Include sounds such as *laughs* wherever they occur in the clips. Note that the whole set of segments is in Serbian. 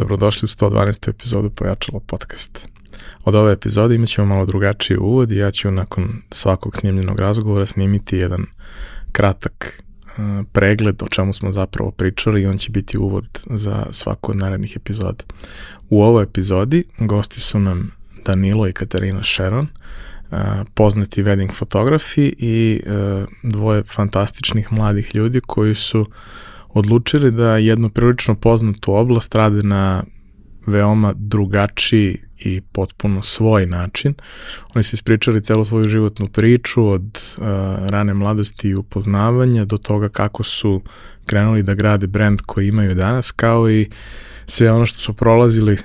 Dobrodošli u 112. epizodu Pojačalo podcast. Od ove epizode imat ćemo malo drugačiji uvod i ja ću nakon svakog snimljenog razgovora snimiti jedan kratak uh, pregled o čemu smo zapravo pričali i on će biti uvod za svaku od narednih epizoda. U ovoj epizodi gosti su nam Danilo i Katarina Sharon, uh, poznati wedding fotografi i uh, dvoje fantastičnih mladih ljudi koji su odlučili da jednu prilično poznatu oblast rade na veoma drugačiji i potpuno svoj način. Oni su ispričali celu svoju životnu priču od uh, rane mladosti i upoznavanja do toga kako su krenuli da grade brand koji imaju danas, kao i sve ono što su prolazili uh,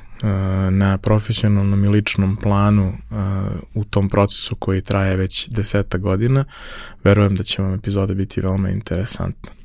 na profesionalnom i ličnom planu uh, u tom procesu koji traje već deseta godina. Verujem da će vam epizoda biti veoma interesantna.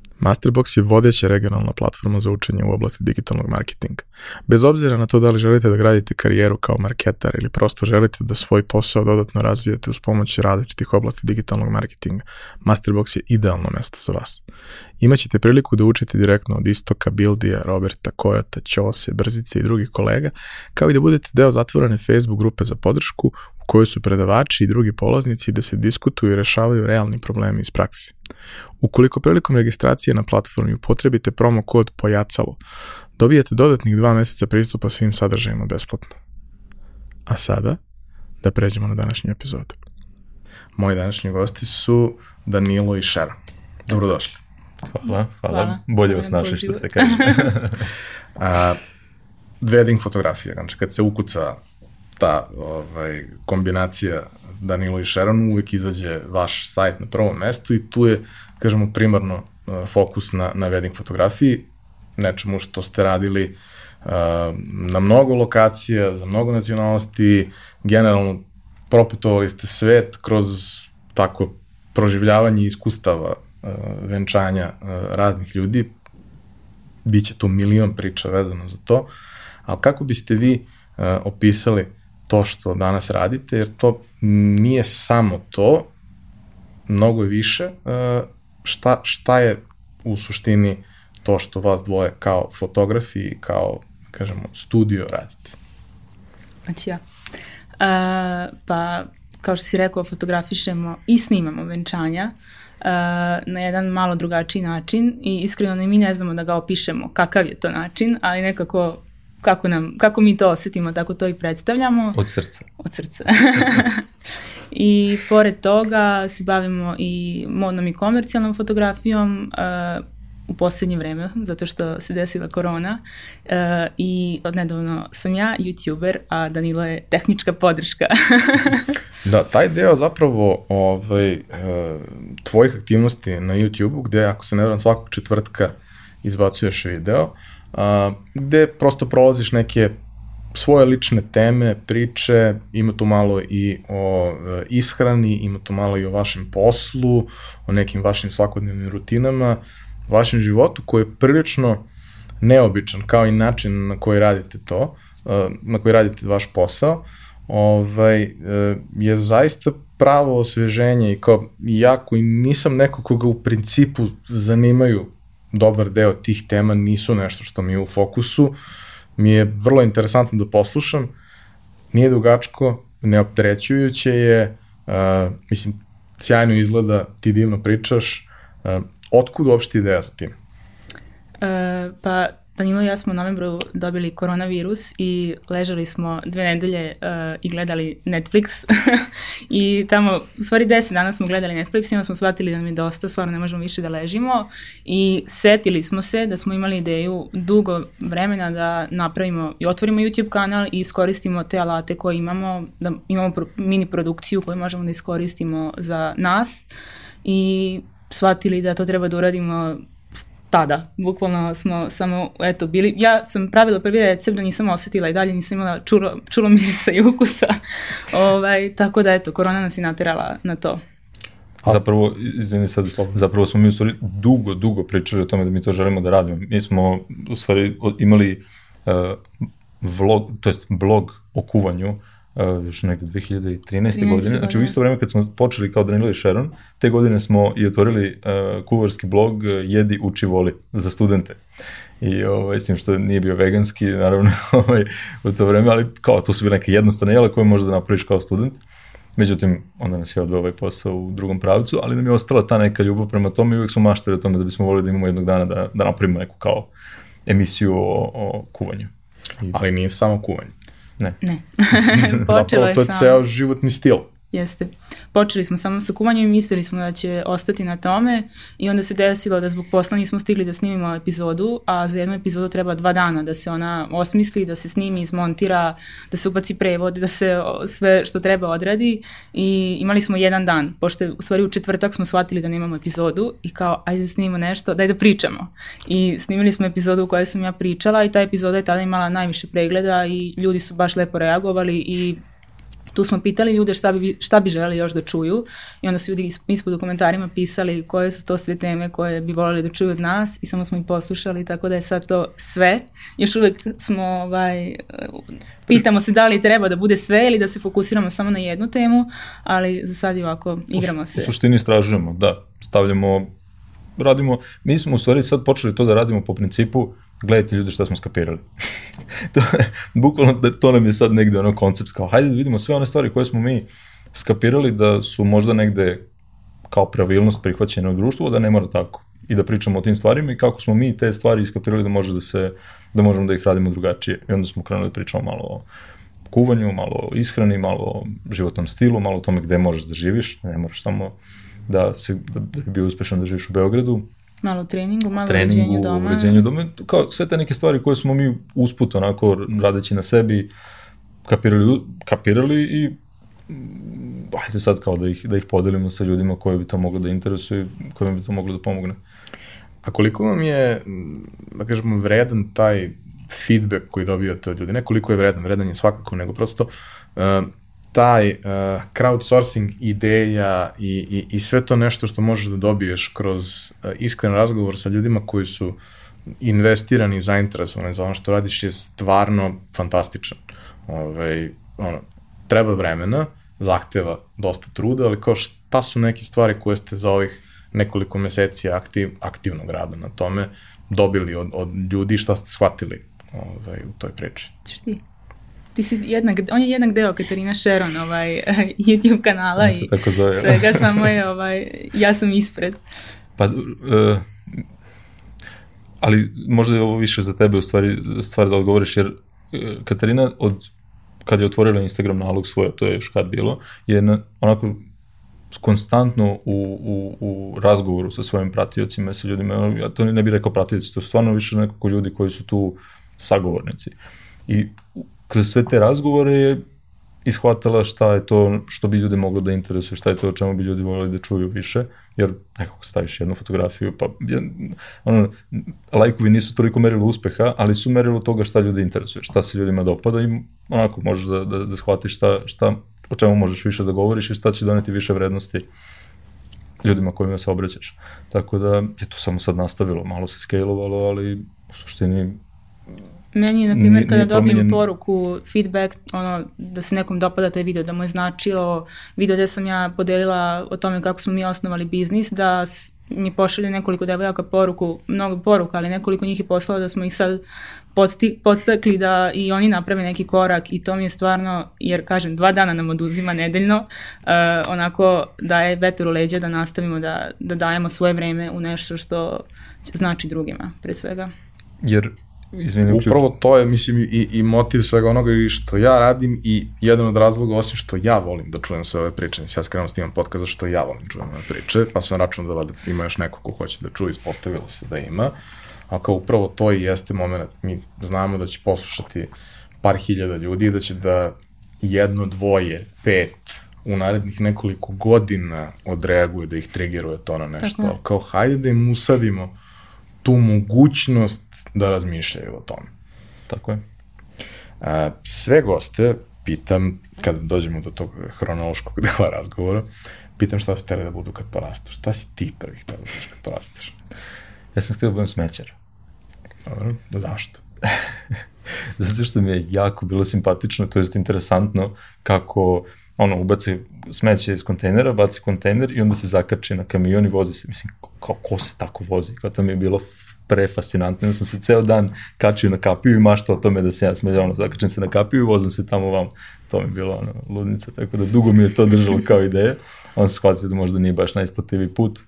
Masterbox je vodeća regionalna platforma za učenje u oblasti digitalnog marketinga. Bez obzira na to da li želite da gradite karijeru kao marketar ili prosto želite da svoj posao dodatno razvijete uz pomoć različitih oblasti digitalnog marketinga, Masterbox je idealno mesto za vas. Imaćete priliku da učite direktno od Istoka, Bildija, Roberta, Kojota, Ćose, Brzice i drugih kolega, kao i da budete deo zatvorene Facebook grupe za podršku u kojoj su predavači i drugi polaznici da se diskutuju i rešavaju realni problemi iz praksi. Ukoliko prilikom registracije na platformi upotrebite promo kod POJACALO, dobijete dodatnih dva meseca pristupa svim sadržajima besplatno. A sada, da pređemo na današnju epizodu. Moji današnji gosti su Danilo i Šera. Dobrodošli. Hvala, hvala. hvala. Bolje vas našli što se kaže. *laughs* A, wedding fotografija, znači kad se ukuca ta ovaj, kombinacija Danilo i Sharon, uvek izađe vaš sajt na prvom mestu i tu je, kažemo, primarno uh, fokus na, na wedding fotografiji, nečemu što ste radili uh, na mnogo lokacija, za mnogo nacionalnosti, generalno proputovali ste svet kroz tako proživljavanje iskustava venčanja uh, raznih ljudi, biće tu milion priča vezano za to, ali kako biste vi uh, opisali to što danas radite, jer to nije samo to, mnogo je više. E, šta, šta je u suštini to što vas dvoje kao fotografi i kao, kažemo, studio radite? Znači ja. Uh, pa, kao što si rekao, fotografišemo i snimamo venčanja uh, na jedan malo drugačiji način i iskreno ne mi ne znamo da ga opišemo kakav je to način, ali nekako kako, nam, kako mi to osetimo, tako to i predstavljamo. Od srca. Od srca. *laughs* I pored toga se bavimo i modnom i komercijalnom fotografijom uh, u poslednje vreme, *laughs* zato što se desila korona uh, i odnedavno sam ja youtuber, a Danilo je tehnička podrška. *laughs* da, taj deo zapravo ovaj, uh, tvojih aktivnosti na YouTube-u, gde ako se ne vram svakog četvrtka izbacuješ video, a, gde prosto prolaziš neke svoje lične teme, priče, ima tu malo i o ishrani, ima tu malo i o vašem poslu, o nekim vašim svakodnevnim rutinama, vašem životu koji je prilično neobičan, kao i način na koji radite to, e, na koji radite vaš posao, ovaj, e, je zaista pravo osveženje i kao ja koji nisam neko koga u principu zanimaju dobar deo tih tema nisu nešto što mi je u fokusu. Mi je vrlo interesantno da poslušam. Nije dugačko, neopterećujuće je, uh, mislim, sjajno izgleda, ti divno pričaš. Uh, otkud uopšte ideja za tim? Uh, pa Danilo i ja smo u novembru dobili koronavirus i ležali smo dve nedelje uh, i gledali Netflix. *laughs* I tamo, u stvari deset dana smo gledali Netflix i onda smo shvatili da nam je dosta, stvarno ne možemo više da ležimo. I setili smo se da smo imali ideju dugo vremena da napravimo i otvorimo YouTube kanal i iskoristimo te alate koje imamo, da imamo pro, mini produkciju koju možemo da iskoristimo za nas. I shvatili da to treba da uradimo tada. Bukvalno smo samo, eto, bili, ja sam pravila prvi recept da nisam osetila i dalje nisam imala čulo, čulo mirisa i ukusa. ovaj, tako da, eto, korona nas je naterala na to. Zapravo, izvini sad, zapravo smo mi u stvari dugo, dugo pričali o tome da mi to želimo da radimo. Mi smo u stvari imali uh, vlog, to jest blog o kuvanju uh, još nekde 2013. godine. Znači u isto vreme kad smo počeli kao Danilo i Sharon, te godine smo i otvorili uh, kuvarski blog uh, Jedi, uči, voli za studente. I ovaj, s tim što nije bio veganski, naravno, *laughs* ovaj, u to vreme, ali kao to su bile neke jednostavne jele koje možeš da napraviš kao student. Međutim, onda nas je odveo ovaj posao u drugom pravcu, ali nam je ostala ta neka ljubav prema tome i uvijek smo maštali o tome da bismo volili da imamo jednog dana da, da napravimo neku kao emisiju o, o kuvanju. I... Ali nije samo kuvanje. Ne. Ne. *laughs* *laughs* Počelo je to je ceo životni stil. Jeste. Počeli smo samo sa kuvanjem i mislili smo da će ostati na tome i onda se desilo da zbog posla nismo stigli da snimimo epizodu, a za jednu epizodu treba dva dana da se ona osmisli, da se snimi, izmontira, da se ubaci prevod, da se sve što treba odradi i imali smo jedan dan, pošto u stvari u četvrtak smo shvatili da nemamo epizodu i kao ajde da snimimo nešto, daj da pričamo. I snimili smo epizodu u kojoj sam ja pričala i ta epizoda je tada imala najviše pregleda i ljudi su baš lepo reagovali i Tu smo pitali ljude šta bi, šta bi želeli još da čuju i onda su ljudi ispod u komentarima pisali koje su to sve teme koje bi voleli da čuju od nas i samo smo ih poslušali, tako da je sad to sve. Još uvek smo, ovaj, pitamo se da li treba da bude sve ili da se fokusiramo samo na jednu temu, ali za sad je ovako, igramo se. U suštini istražujemo, da, stavljamo, radimo, mi smo u stvari sad počeli to da radimo po principu gledajte ljude šta smo skapirali. *laughs* to, bukvalno da to nam je sad negde ono koncept, kao hajde da vidimo sve one stvari koje smo mi skapirali da su možda negde kao pravilnost prihvaćene u društvu, da ne mora tako. I da pričamo o tim stvarima i kako smo mi te stvari iskapirali da može da se, da možemo da ih radimo drugačije. I onda smo krenuli da pričamo malo o kuvanju, malo o ishrani, malo o životnom stilu, malo o tome gde možeš da živiš, ne moraš samo da, si, da, da bi bio uspešan da živiš u Beogradu, Malo treningu, malo treningu, uređenju doma. uređenju doma, kao sve te neke stvari koje smo mi usput onako radeći na sebi kapirali, kapirali i mm, ajde sad kao da ih, da ih podelimo sa ljudima koji bi to moglo da interesuju i kojima bi to moglo da pomogne. A koliko vam je, da kažemo, vredan taj feedback koji dobijate od ljudi? Ne koliko je vredan, vredan je svakako, nego prosto uh, taj uh, crowdsourcing ideja i, i, i sve to nešto što možeš da dobiješ kroz uh, iskren razgovor sa ljudima koji su investirani i zainteresovani za ono što radiš je stvarno fantastičan. Ove, ovaj, ono, treba vremena, zahteva dosta truda, ali kao šta su neke stvari koje ste za ovih nekoliko meseci aktiv, aktivnog rada na tome dobili od, od ljudi, šta ste shvatili ovaj, u toj priči? Šti? Ti si jednak, on je jednak deo Katarina Sharon, ovaj, *laughs* YouTube kanala i tako zove, svega, samo je, *laughs* ovaj, ja sam ispred. Pa, uh, ali možda je ovo više za tebe u stvari, stvar da odgovoriš, jer uh, Katarina od kad je otvorila Instagram nalog svoj, to je još kad bilo, je na, onako konstantno u, u, u razgovoru sa svojim pratiocima, sa ljudima, ja to ne bih rekao pratioci, to stvarno više nekako ljudi koji su tu sagovornici. I kroz sve te razgovore je ishvatila šta je to što bi ljude moglo da interesuje, šta je to o čemu bi ljudi volili da čuju više, jer nekako staviš jednu fotografiju, pa ono, lajkovi nisu toliko merilo uspeha, ali su merilo toga šta ljude interesuje, šta se ljudima dopada i onako možeš da, da, da shvatiš šta, šta, o čemu možeš više da govoriš i šta će doneti više vrednosti ljudima kojima se obraćaš. Tako da je to samo sad nastavilo, malo se skejlovalo, ali u suštini Meni na primjer, kada dobijem promenjen... poruku, feedback, ono, da se nekom dopada taj video, da mu je značilo video gde sam ja podelila o tome kako smo mi osnovali biznis, da mi pošalje nekoliko devojaka poruku, mnogo poruka, ali nekoliko njih je poslalo da smo ih sad podsti, podstakli da i oni naprave neki korak i to mi je stvarno, jer kažem, dva dana nam oduzima nedeljno, uh, onako da je veter u leđa da nastavimo da, da dajemo svoje vreme u nešto što znači drugima, pre svega. Jer Izvini, Upravo to je, mislim, i, i motiv svega onoga i što ja radim i jedan od razloga, osim što ja volim da čujem sve ove priče. Mislim, ja skrenuo s tim podcast što ja volim da čujem ove priče, pa sam računao da vada ima još neko ko hoće da čuje, ispostavilo se da ima. A kao upravo to i jeste moment, mi znamo da će poslušati par hiljada ljudi i da će da jedno, dvoje, pet u narednih nekoliko godina odreaguje da ih triggeruje to na nešto. Tako. Kao hajde da im usadimo tu mogućnost da razmišljaju o tome. Tako je. A, sve goste pitam, kada dođemo do tog hronološkog *laughs* dela razgovora, pitam šta su hteli da budu kad porastu. Šta si ti prvi hteli da budeš kad porasteš? Ja sam htio da budem smećar. Dobro, da zašto? *laughs* Zato što mi je jako bilo simpatično, to je interesantno kako ono, ubaci smeće iz kontejnera, baci kontejner i onda se zakači na kamion i vozi se. Mislim, kao, ko se tako vozi? Kao to mi je bilo prefascinantno. Ja sam se ceo dan kačio na kapiju i maštao o tome da se ja smeđa, ono, zakačem se na kapiju i vozim se tamo vam. To mi je bilo ono, ludnica, tako da dugo mi je to držalo kao ideja. Onda sam shvatio da možda nije baš najisplativiji put,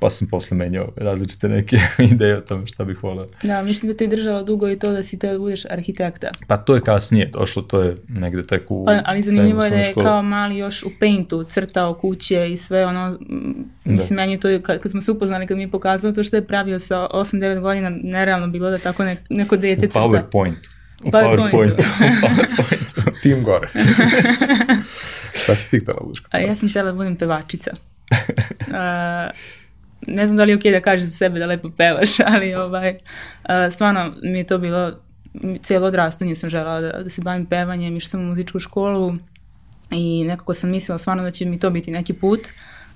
pa sam posle menjao različite neke *laughs* ideje o tome šta bih volao. Da, mislim da te je držalo dugo i to da si te budeš arhitekta. Pa to je kasnije došlo, to je negde tek u... Pa, ali zanimljivo je da je školi. kao mali još u Paintu crtao kuće i sve ono, m, mislim, meni je to, kad, kad smo se upoznali, kad mi je pokazao to što je pravio sa 8-9 godina, nerealno bilo da tako ne, neko dete U crta. PowerPoint. U PowerPointu. PowerPointu. *laughs* U PowerPointu. Tim gore. *laughs* šta si ti htela da budeš kad A ja sam htjela da budem pevačica. A, ne znam da li je okej da kažeš za sebe da lepo pevaš, *laughs* ali ovaj, a, stvarno mi je to bilo, cijelo odrastanje sam želela da, da se bavim pevanjem, išla sam u muzičku školu i nekako sam mislila stvarno da će mi to biti neki put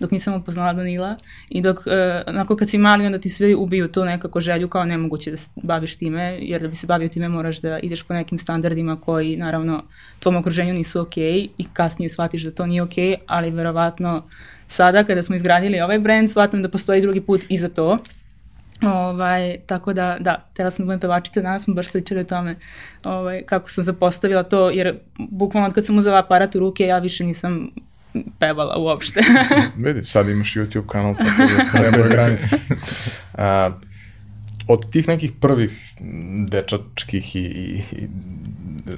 dok nisam upoznala Danila i dok, e, onako kad si mali onda ti sve ubiju tu nekako želju kao nemoguće da se baviš time, jer da bi se bavio time moraš da ideš po nekim standardima koji naravno tvom okruženju nisu okej i kasnije shvatiš da to nije okej, ali verovatno sada kada smo izgradili ovaj brand shvatam da postoji drugi put i za to. Ovaj, tako da, da, tela sam da budem pevačica, danas smo baš pričali o tome ovaj, kako sam zapostavila to, jer bukvalno od kad sam uzela aparat u ruke, ja više nisam pevala uopšte. *laughs* Vidi, sad imaš YouTube kanal, tako da *laughs* nema granice. A, od tih nekih prvih dečačkih i, i, i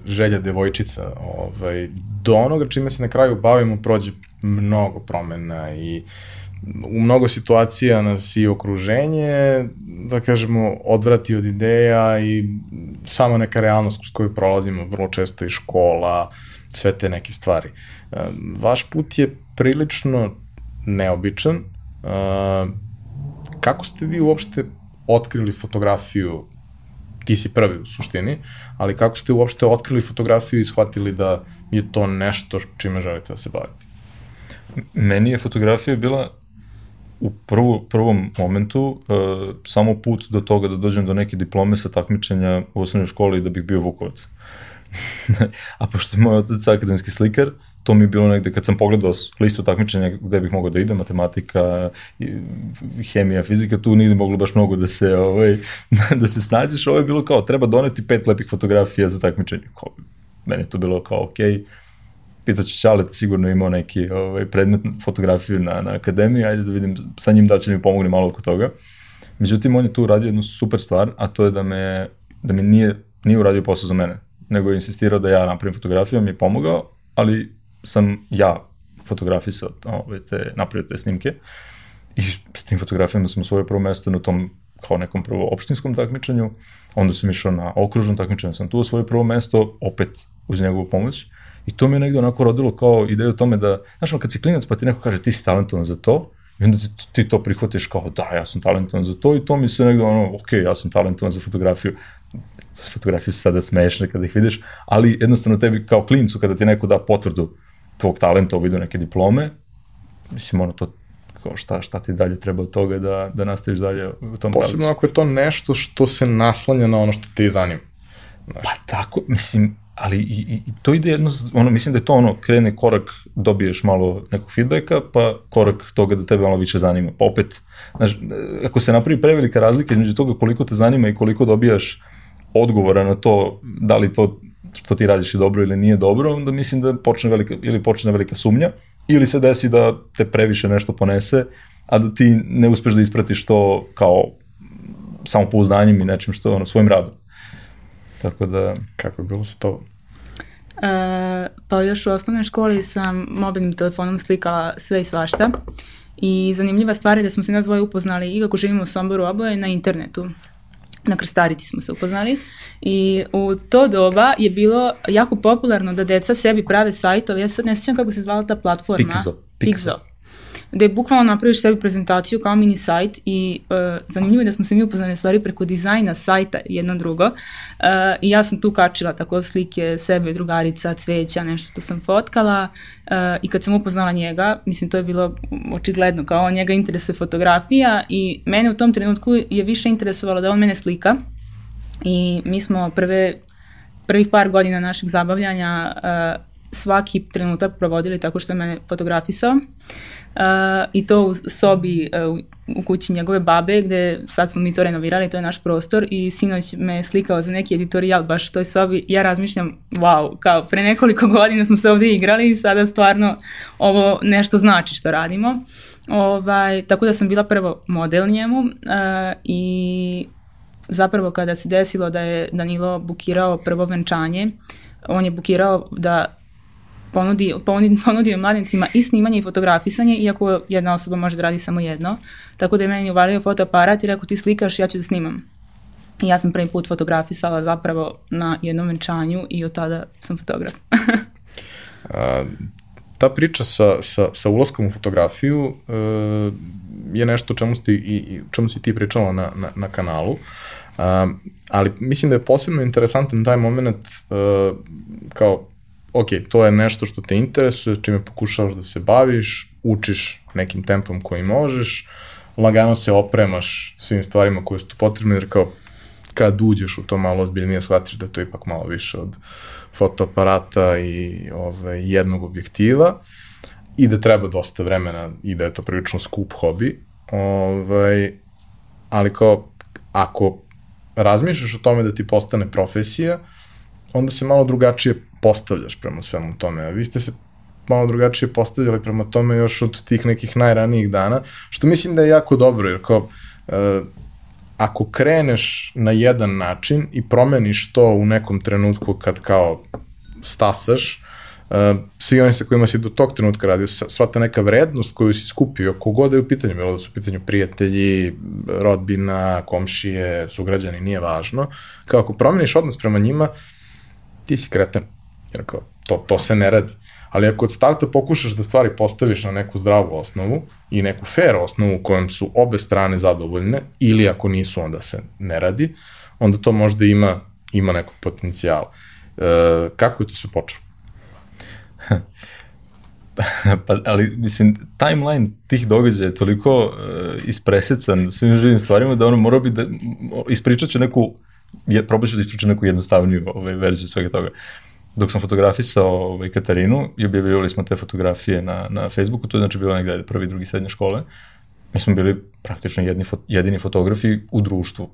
želja devojčica, ovaj, do onoga čime se na kraju bavimo prođe mnogo promena i u mnogo situacija nas i okruženje, da kažemo, odvrati od ideja i sama neka realnost kroz koju prolazimo, vrlo često i škola, sve te neke stvari. E, Vaš put je prilično neobičan. E, Kako ste vi uopšte otkrili fotografiju, ti si prvi u suštini, ali kako ste uopšte otkrili fotografiju i shvatili da je to nešto čime želite da se bavite? Meni je fotografija bila u prvu, prvom momentu uh, samo put do toga da dođem do neke diplome sa takmičenja u osnovnoj školi da bih bio Vukovac. *laughs* A pošto je moj otac akademski slikar, to mi je bilo negde kad sam pogledao listu takmičenja gde bih mogao da idem, matematika, hemija, fizika, tu nije moglo baš mnogo da se, ovaj, *laughs* da se snađeš. Ovo je bilo kao, treba doneti pet lepih fotografija za takmičenje. Kao, meni je to bilo kao, okej, okay, pitaću Čaleta, sigurno imao neki ovaj, predmet fotografiju na, na akademiji, ajde da vidim sa njim da će mi pomogne malo oko toga. Međutim, on je tu uradio jednu super stvar, a to je da me, da mi nije, nije uradio posao za mene, nego je insistirao da ja napravim fotografiju, mi je pomogao, ali sam ja fotografisao ove, te, napravio te snimke i s tim fotografijama sam osvojio prvo mesto na tom kao nekom prvo opštinskom takmičenju, onda sam išao na okružnom takmičenju, sam tu osvojio prvo mesto, opet uz njegovu pomoć, I to me je negde onako rodilo kao ideju o tome da, znaš, kad si klinac pa ti neko kaže ti si talentovan za to, i onda ti, ti to prihvatiš kao da, ja sam talentovan za to i to mi se negde ono, ok, ja sam talentovan za fotografiju. Fotografije su sada smešne kada ih vidiš, ali jednostavno tebi kao klincu kada ti neko da potvrdu tvog talenta u vidu neke diplome, mislim, ono, to kao šta, šta ti dalje treba od toga da, da nastaviš dalje u tom Posebno pravcu. ako je to nešto što se naslanja na ono što te zanima. Znaš, Pa tako, mislim, ali i, i, i to ide jedno, ono, mislim da je to ono, krene korak, dobiješ malo nekog feedbacka, pa korak toga da tebe malo više zanima. Pa opet, znaš, ako se napravi prevelika razlika između toga koliko te zanima i koliko dobijaš odgovora na to da li to što ti radiš je dobro ili nije dobro, onda mislim da počne velika, ili počne velika sumnja, ili se desi da te previše nešto ponese, a da ti ne uspeš da ispratiš to kao samopouznanjem i nečim što, ono, svojim radom. Tako da... Kako je bilo sa to? Uh, pa još u osnovnoj školi sam mobilnim telefonom slikala sve i svašta. I zanimljiva stvar je da smo se nas dvoje upoznali i kako živimo u Somboru oboje na internetu. Na Krstarici smo se upoznali i u to doba je bilo jako popularno da deca sebi prave sajtove. Ja sad ne sjećam kako se zvala ta platforma. Pixo. Pixo gde bukvalno napraviš sebi prezentaciju kao mini sajt i uh, zanimljivo je da smo se mi upoznali stvari preko dizajna sajta jedno drugo. Uh, i ja sam tu kačila tako slike sebe, drugarica, cveća, nešto što sam fotkala uh, i kad sam upoznala njega, mislim to je bilo očigledno kao njega interesuje fotografija i mene u tom trenutku je više interesovalo da on mene slika. I mi smo prve prvih par godina našeg zabavljanja uh, svaki trenutak provodili tako što je mene fotografisao. Uh, i to u sobi uh, u kući njegove babe gde sad smo mi to renovirali, to je naš prostor i sinoć me slikao za neki editorijal baš u toj sobi. Ja razmišljam, wow, kao pre nekoliko *laughs* godina smo se ovde igrali i sada stvarno ovo nešto znači što radimo. Ovaj, tako da sam bila prvo model njemu uh, i zapravo kada se desilo da je Danilo bukirao prvo venčanje, on je bukirao da ponudi, ponudi, *laughs* ponudio mladnicima i snimanje i fotografisanje, iako jedna osoba može da radi samo jedno. Tako da je meni uvalio fotoaparat i rekao ti slikaš, ja ću da snimam. I ja sam prvi put fotografisala zapravo na jednom venčanju i od tada sam fotograf. *laughs* A, ta priča sa, sa, sa ulaskom u fotografiju uh, je nešto čemu, ste, i, čemu si ti pričala na, na, na kanalu. Uh, ali mislim da je posebno interesantan taj moment uh, kao ok, to je nešto što te interesuje, čime pokušavaš da se baviš, učiš nekim tempom koji možeš, lagano se opremaš svim stvarima koje su tu potrebne, jer kao kad uđeš u to malo ozbiljnije, shvatiš da je to ipak malo više od fotoaparata i ove, jednog objektiva i da treba dosta vremena i da je to prilično skup hobi. Ovaj, ali kao, ako razmišljaš o tome da ti postane profesija, onda se malo drugačije postavljaš prema svemu tome. A vi ste se malo drugačije postavljali prema tome još od tih nekih najranijih dana, što mislim da je jako dobro, jer kao, uh, ako kreneš na jedan način i promeniš to u nekom trenutku kad kao stasaš, uh, svi oni sa kojima si do tog trenutka radio, sva ta neka vrednost koju si skupio, kogod je u pitanju, bilo da su u pitanju prijatelji, rodbina, komšije, sugrađani, nije važno, kao ako promeniš odnos prema njima, ti si kretan Kao, to, to se ne radi. Ali ako od starta pokušaš da stvari postaviš na neku zdravu osnovu i neku fair osnovu u kojem su obe strane zadovoljne, ili ako nisu, onda se ne radi, onda to možda ima, ima nekog potencijala. E, kako je to sve počelo? *laughs* pa, ali, mislim, timeline tih događaja je toliko uh, ispresecan svim živim stvarima da ono mora bi da ispričat ću neku, je, probat ću da ispričam neku jednostavniju ovaj, verziju svega toga. Uh, dok sam fotografisao ovaj, Katarinu i objavljivali smo te fotografije na, na Facebooku, to je znači bilo negde prvi, drugi, srednje škole, mi smo bili praktično jedni, jedini fotografi u društvu,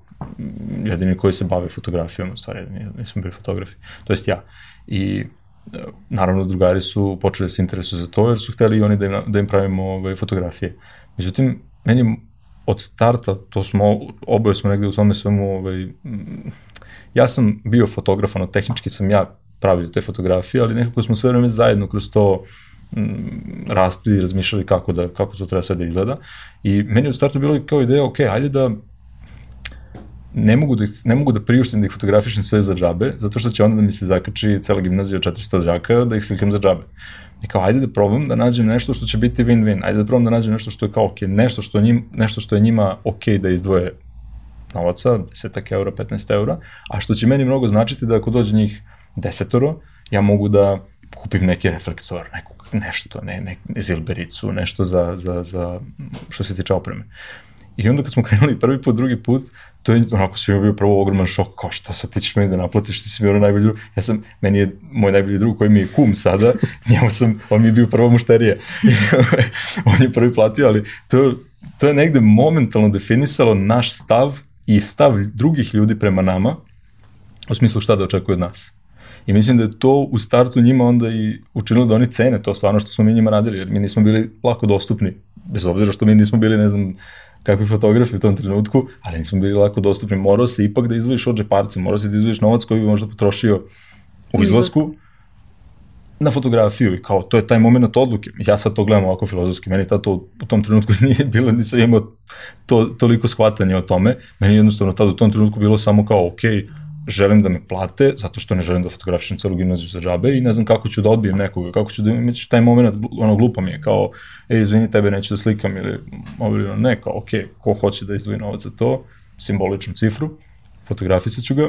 jedini koji se bave fotografijom, u stvari, mi smo bili fotografi, to jest ja. I e, naravno drugari su počeli da se interesuju za to, jer su hteli i oni da im, da im pravimo ovaj, fotografije. Međutim, meni od starta, to smo, oboje smo negde u tome svemu, ovaj, ja sam bio fotograf, ono, tehnički sam ja pravio te fotografije, ali nekako smo sve vreme zajedno kroz to mm, rastli i razmišljali kako, da, kako to treba sve da izgleda. I meni u startu bilo kao ideja, ok, ajde da ne mogu da, ne mogu da priuštim da ih fotografišem sve za džabe, zato što će onda da mi se zakači cela gimnazija od 400 džaka da ih slikam za džabe. I kao, ajde da probam da nađem nešto što će biti win-win, ajde da probam da nađem nešto što je kao ok, nešto što, njim, nešto što je njima ok da izdvoje novaca, 10 eura, 15 eura, a što će meni mnogo značiti da ako dođe njih desetoro, ja mogu da kupim neki reflektor, neku, nešto, ne, ne, zilbericu, nešto za, za, za, što se tiče opreme. I onda kad smo *laughs* krenuli prvi put, drugi put, to je onako svima bio prvo ogroman šok, kao šta sad ti ćeš meni da naplatiš, ti si mi ono najbolji drug. Ja sam, meni je moj najbolji drug koji mi je kum sada, *laughs* njemu sam, on mi je bio prvo mušterija. *laughs* on je prvi platio, ali to, to je negde momentalno definisalo naš stav i stav drugih ljudi prema nama, u smislu šta da očekuju od nas. I mislim da je to u startu njima onda i učinilo da oni cene to stvarno što smo mi njima radili, jer mi nismo bili lako dostupni, bez obzira što mi nismo bili, ne znam, kakvi fotografi u tom trenutku, ali nismo bili lako dostupni. Morao se ipak da izvojiš od džeparca, morao se da izvojiš novac koji bi možda potrošio u izlasku na fotografiju i kao to je taj moment odluke. Ja sad to gledam ovako filozofski, meni tada to u tom trenutku *laughs* nije bilo, nisam imao to, toliko shvatanja o tome, meni jednostavno tada u tom trenutku bilo samo kao ok, želim da me plate, zato što ne želim da fotografišem celu gimnaziju za džabe i ne znam kako ću da odbijem nekoga, kako ću da imaći taj moment, ono glupo mi je, kao, e, izvini, tebe neću da slikam ili ili ne, kao, ok, ko hoće da izdvoji novac za to, simboličnu cifru, fotografisat ću ga,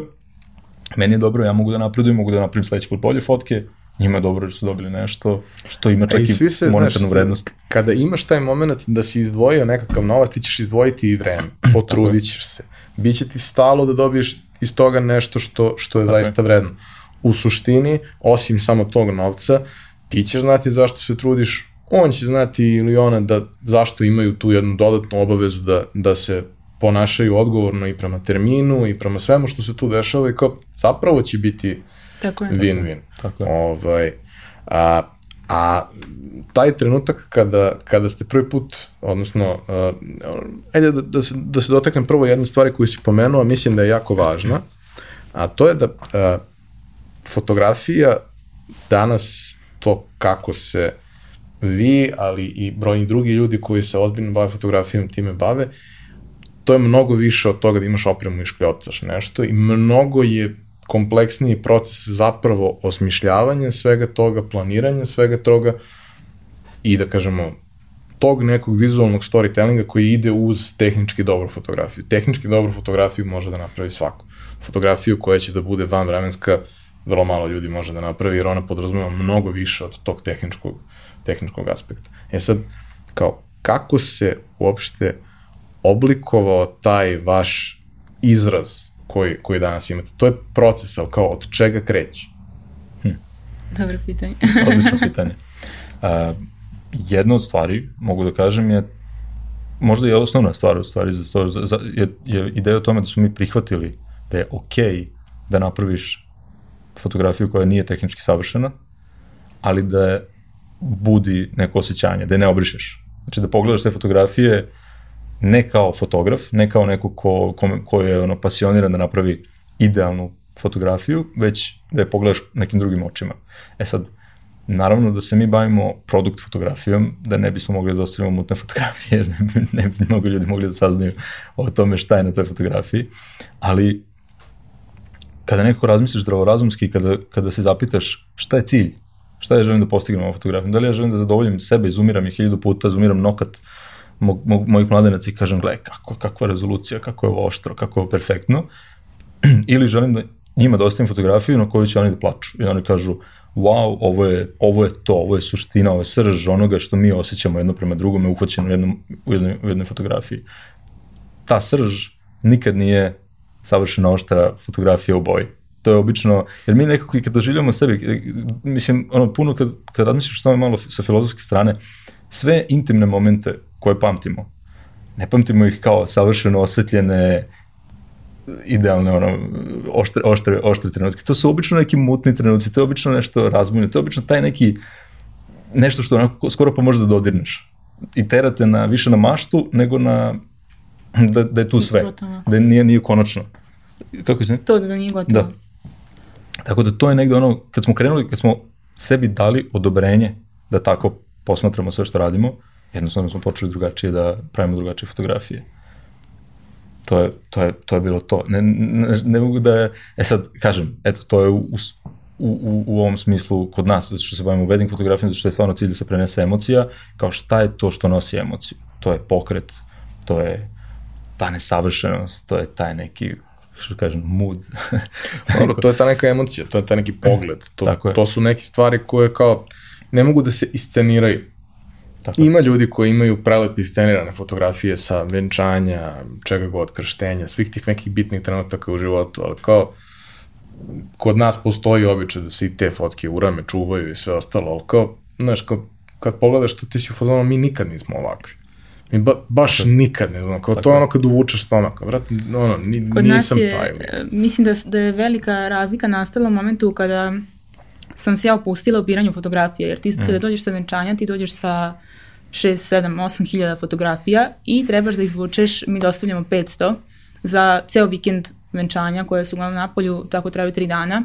meni je dobro, ja mogu da napredujem, mogu da napravim sledeći put bolje fotke, njima je dobro jer su dobili nešto što ima čak i, i, svi se, monetarnu znaš, vrednost. Kada imaš taj moment da si izdvojio nekakav novac, ti ćeš izdvojiti i vreme, potrudit ćeš se. Biće ti stalo da dobiješ iz toga nešto što, što je Tako je. zaista vredno. U suštini, osim samo tog novca, ti ćeš znati zašto se trudiš, on će znati ili ona da zašto imaju tu jednu dodatnu obavezu da, da se ponašaju odgovorno i prema terminu i prema svemu što se tu dešava i kao zapravo će biti Tako je. win-win. Tako je. Ovaj, a, a taj trenutak kada, kada ste prvi put, odnosno, uh, ajde da, da, se, da se dotaknem prvo jedne stvari koju si pomenuo, mislim da je jako važna, a to je da uh, fotografija danas, to kako se vi, ali i brojni drugi ljudi koji se ozbiljno bave fotografijom time bave, to je mnogo više od toga da imaš opremu i škljocaš nešto i mnogo je kompleksniji proces zapravo osmišljavanja svega toga, planiranja svega toga i da kažemo tog nekog vizualnog storytellinga koji ide uz tehnički dobru fotografiju. Tehnički dobru fotografiju može da napravi svako. Fotografiju koja će da bude vanvremenska, vrlo malo ljudi može da napravi, jer ona podrazumeva mnogo više od tog tehničkog, tehničkog aspekta. E sad, kao, kako se uopšte oblikovao taj vaš izraz koji, koji danas imate? To je proces, ali kao, od čega kreće? Dobro pitanje. Odlično *laughs* pitanje. Uh, jedna od stvari, mogu da kažem, je možda i osnovna stvar u stvari za to, za, za, je, je ideja o tome da smo mi prihvatili da je okej okay da napraviš fotografiju koja nije tehnički savršena, ali da je budi neko osjećanje, da je ne obrišeš. Znači da pogledaš te fotografije ne kao fotograf, ne kao neko ko, ko, ko je ono, pasioniran da napravi idealnu fotografiju, već da je pogledaš nekim drugim očima. E sad, naravno da se mi bavimo produkt fotografijom, da ne bismo mogli da ostavimo mutne *laughs* fotografije, jer ne bi, ne bi mnogo ljudi mogli da saznaju o tome šta je na toj fotografiji, ali kada neko razmisliš zdravorazumski, kada, kada se zapitaš šta je cilj, šta ja želim da postignem ovom fotografijom, da li ja želim da zadovoljim sebe, izumiram je hiljadu puta, izumiram nokat mo, mo, mojih mladenaca i kažem, gledaj, kako, kakva rezolucija, kako je ovo oštro, kako je ovo perfektno, *clears throat* ili želim da njima da ostavim fotografiju na kojoj će oni da plaču i oni kažu, wow, ovo je, ovo je to, ovo je suština, ovo je srž onoga što mi osjećamo jedno prema drugome uhvaćeno u, jednom, u, jednoj, u jednoj fotografiji. Ta srž nikad nije savršeno oštra fotografija u boji. To je obično, jer mi nekako i kad doživljamo sebi, mislim, ono, puno kad, kad razmišljaš što je malo sa filozofske strane, sve intimne momente koje pamtimo, ne pamtimo ih kao savršeno osvetljene, idealne, ono, oštre, oštre, oštre trenutke. To su obično neki mutni trenuci, to je obično nešto razbojno, to je obično taj neki, nešto što onako skoro pa možeš da dodirneš. I terate na, više na maštu nego na, da, da je tu sve. Gotovo. Da nije, nije konačno. Kako se? To da nije gotovo. Da. Tako da to je negde ono, kad smo krenuli, kad smo sebi dali odobrenje da tako posmatramo sve što radimo, jednostavno smo počeli drugačije da pravimo drugačije fotografije. To je, to je, to je bilo to. Ne, ne, ne mogu da, e sad, kažem, eto, to je u, u, u, u ovom smislu kod nas, zato što se bavimo wedding fotografijom, zato što je stvarno cilj da se prenese emocija, kao šta je to što nosi emociju. To je pokret, to je ta nesavršenost, to je taj neki što kažem, mood. *laughs* Dobro, to je ta neka emocija, to je taj neki pogled. To, to su neke stvari koje kao ne mogu da se isceniraju. Tako je. Ima ljudi koji imaju prelepe iscenirane fotografije sa venčanja, čega god, krštenja, svih tih nekih bitnih trenutaka u životu, ali kao kod nas postoji običaj da se i te fotke urame, čuvaju i sve ostalo, ali kao, znaš, kao, kad pogledaš to ti si u fazonu, mi nikad nismo ovakvi. Mi ba, baš Tako. nikad ne znam, kao Tako to je je. ono kad uvučeš stomaka, vrat, ono, ni, Kod nas nisam je, taj lik. e, mislim da, da je velika razlika nastala u momentu kada sam se ja opustila u biranju fotografije, jer ti Mm. kada dođeš sa venčanja, ti dođeš sa 6, 7, 8 hiljada fotografija i trebaš da izvučeš, mi dostavljamo 500 za ceo vikend venčanja koje su uglavnom na polju, tako traju 3 dana.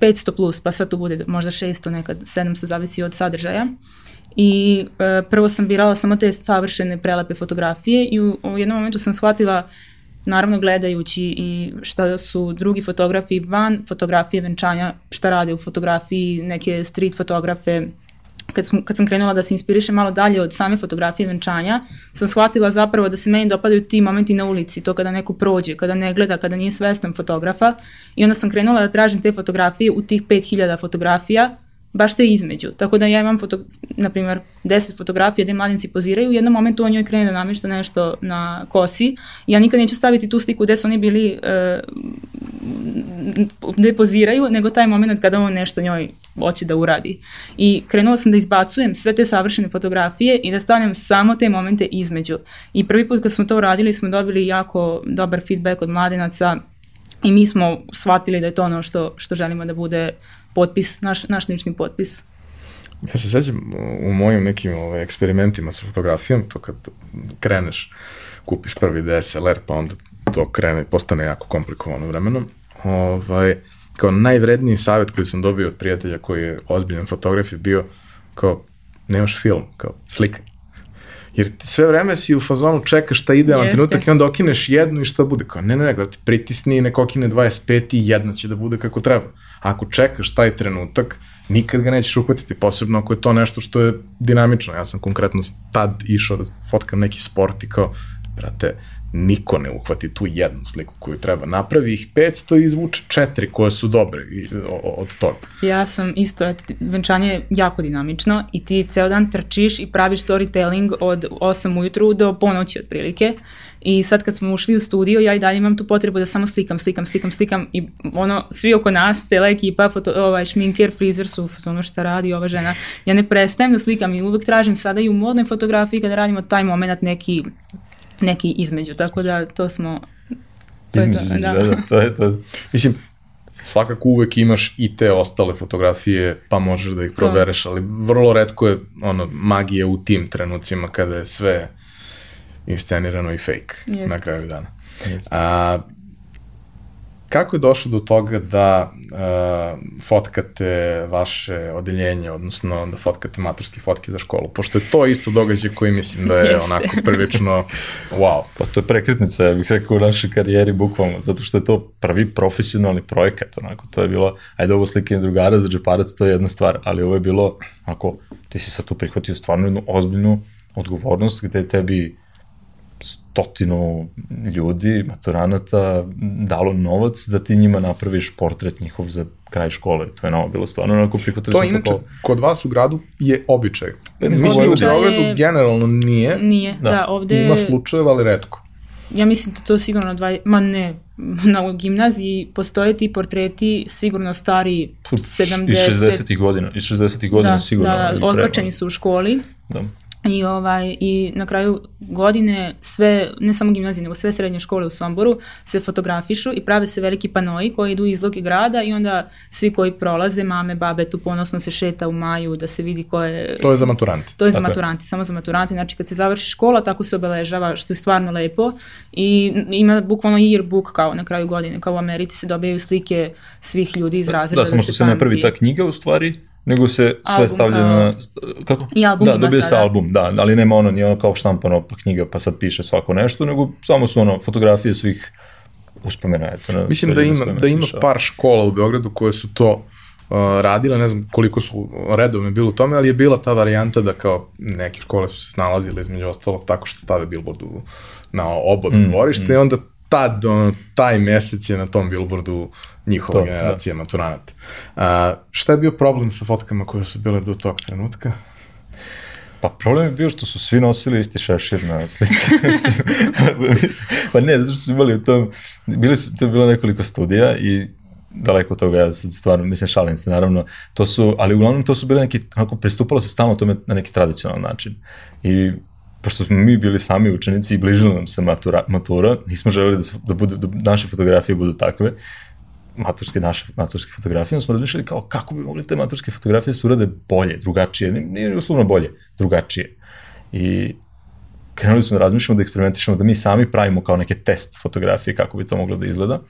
500 plus, pa sad to bude možda 600, nekad 700, zavisi od sadržaja. I e, prvo sam birala samo te savršene prelepe fotografije i u, u jednom momentu sam shvatila naravno gledajući i šta su drugi fotografi van fotografije venčanja, šta rade u fotografiji, neke street fotografe, kad, sam, kad sam krenula da se inspirišem malo dalje od same fotografije venčanja, sam shvatila zapravo da se meni dopadaju ti momenti na ulici, to kada neko prođe, kada ne gleda, kada nije svestan fotografa. I onda sam krenula da tražim te fotografije u tih 5000 fotografija baš te između. Tako da ja imam, foto, na primjer, 10 fotografija gde mladenci poziraju, u jednom momentu on njoj krene da namješta nešto na kosi. Ja nikad neću staviti tu sliku gde su oni bili, uh, gde poziraju, nego taj moment kada on nešto njoj hoće da uradi. I krenula sam da izbacujem sve te savršene fotografije i da stavljam samo te momente između. I prvi put kad smo to uradili smo dobili jako dobar feedback od mladenaca i mi smo shvatili da je to ono što, što želimo da bude potpis, naš, naš lični potpis. Ja se sećam u mojim nekim ovaj, eksperimentima sa fotografijom, to kad kreneš, kupiš prvi DSLR, pa onda to krene, postane jako komplikovano vremenom. Ovaj, kao najvredniji savjet koji sam dobio od prijatelja koji je ozbiljan fotograf je bio kao, nemaš film, kao slikaj. Jer ti sve vreme si u fazonu čekaš šta idealan Jeste. trenutak i onda okineš jednu i šta bude. Kao, ne, ne, ne, da ti pritisni i nek okine 25 i jedna će da bude kako treba. Ako čekaš taj trenutak, nikad ga nećeš uhvatiti, posebno ako je to nešto što je dinamično. Ja sam konkretno tad išao da fotkam neki sport i kao, brate, niko ne uhvati tu jednu sliku koju treba. Napravi ih 500 i izvuče četiri koje su dobre od toga. Ja sam isto, venčanje je jako dinamično i ti ceo dan trčiš i praviš storytelling od 8 ujutru do ponoći otprilike. I sad kad smo ušli u studio, ja i dalje imam tu potrebu da samo slikam, slikam, slikam, slikam i ono, svi oko nas, cela ekipa, foto, ovaj, šminker, frizer su ono šta radi ova žena. Ja ne prestajem da slikam i uvek tražim sada i u modnoj fotografiji kada radimo taj moment neki neki između, tako da to smo... To između, je to, da. da, da, to je to. *laughs* Mislim, svakako uvek imaš i te ostale fotografije, pa možeš da ih probereš, ali vrlo redko je ono, magija u tim trenucima kada je sve inscenirano i fake Jest. na kraju dana. Jest. A, Kako je došlo do toga da uh, fotkate vaše odeljenje, odnosno da fotkate maturske fotke za školu? Pošto je to isto događaj koji mislim da je Jeste. onako prvično wow. Pa to je prekretnica, ja bih rekao, u našoj karijeri bukvalno, zato što je to prvi profesionalni projekat, onako, to je bilo, ajde ovo slikanje drugara za džeparac, to je jedna stvar, ali ovo je bilo, onako, ti si sad tu prihvatio stvarno jednu ozbiljnu odgovornost gde tebi stotinu ljudi, maturanata, dalo novac da ti njima napraviš portret njihov za kraj škole. To je novo bilo stvarno onako prihvatili To inače, kao... kod vas u gradu je običaj. Pa, mislim, u Beogradu je... generalno nije. Nije, da, da ovde... Ima slučajeva, ali redko. Ja mislim da to sigurno dva, ma ne, *laughs* na gimnaziji postoje ti portreti sigurno stari 70... Iz 60. godina, iz 60. godina da, sigurno. Da, da, otkačeni su u školi. Da. I, ovaj, I na kraju godine sve, ne samo gimnazije, nego sve srednje škole u Somboru se fotografišu i prave se veliki panoji koji idu izloge grada i onda svi koji prolaze, mame, babe, tu ponosno se šeta u maju da se vidi ko je... To je za maturanti. To je za maturanti, samo za maturanti. Znači kad se završi škola, tako se obeležava, što je stvarno lepo i ima bukvalno yearbook kao na kraju godine, kao u Americi se dobijaju slike svih ljudi iz razreda. Da, samo što se ne pravi ta knjiga u stvari, nego se sve album, stavlja na... Kako? I album da, dobije se album, da, ali nema ono, nije ono kao štampano pa knjiga pa sad piše svako nešto, nego samo su ono fotografije svih uspomena. Eto, na Mislim da ima, da ima par škola u Beogradu koje su to uh, radile, ne znam koliko su redovne bilo u tome, ali je bila ta varijanta da kao neke škole su se snalazile između ostalog tako što stave billboard u, na obod mm, dvorište mm. i onda tad, ono, taj mesec je na tom billboardu njihova to, generacija da. maturanata. A, šta je bio problem sa fotkama koje su bile do tog trenutka? Pa problem je bio što su svi nosili isti šešir na slici. *laughs* pa ne, zato što su imali u tom, bili su, to je bilo nekoliko studija i daleko od toga, ja sad stvarno, mislim, šalim se, naravno, to su, ali uglavnom to su bile neki, onako, pristupalo se stalno tome na neki tradicionalan način. I pošto smo mi bili sami učenici i bližila nam se matura, matura nismo želeli da, da, budu, da naše fotografije budu takve, maturske, naše maturske fotografije, onda smo razmišljali kao kako bi mogli te maturske fotografije da se urade bolje, drugačije, nije uslovno bolje, drugačije. I krenuli smo da razmišljamo, da eksperimentišemo, da mi sami pravimo kao neke test fotografije kako bi to moglo da izgleda.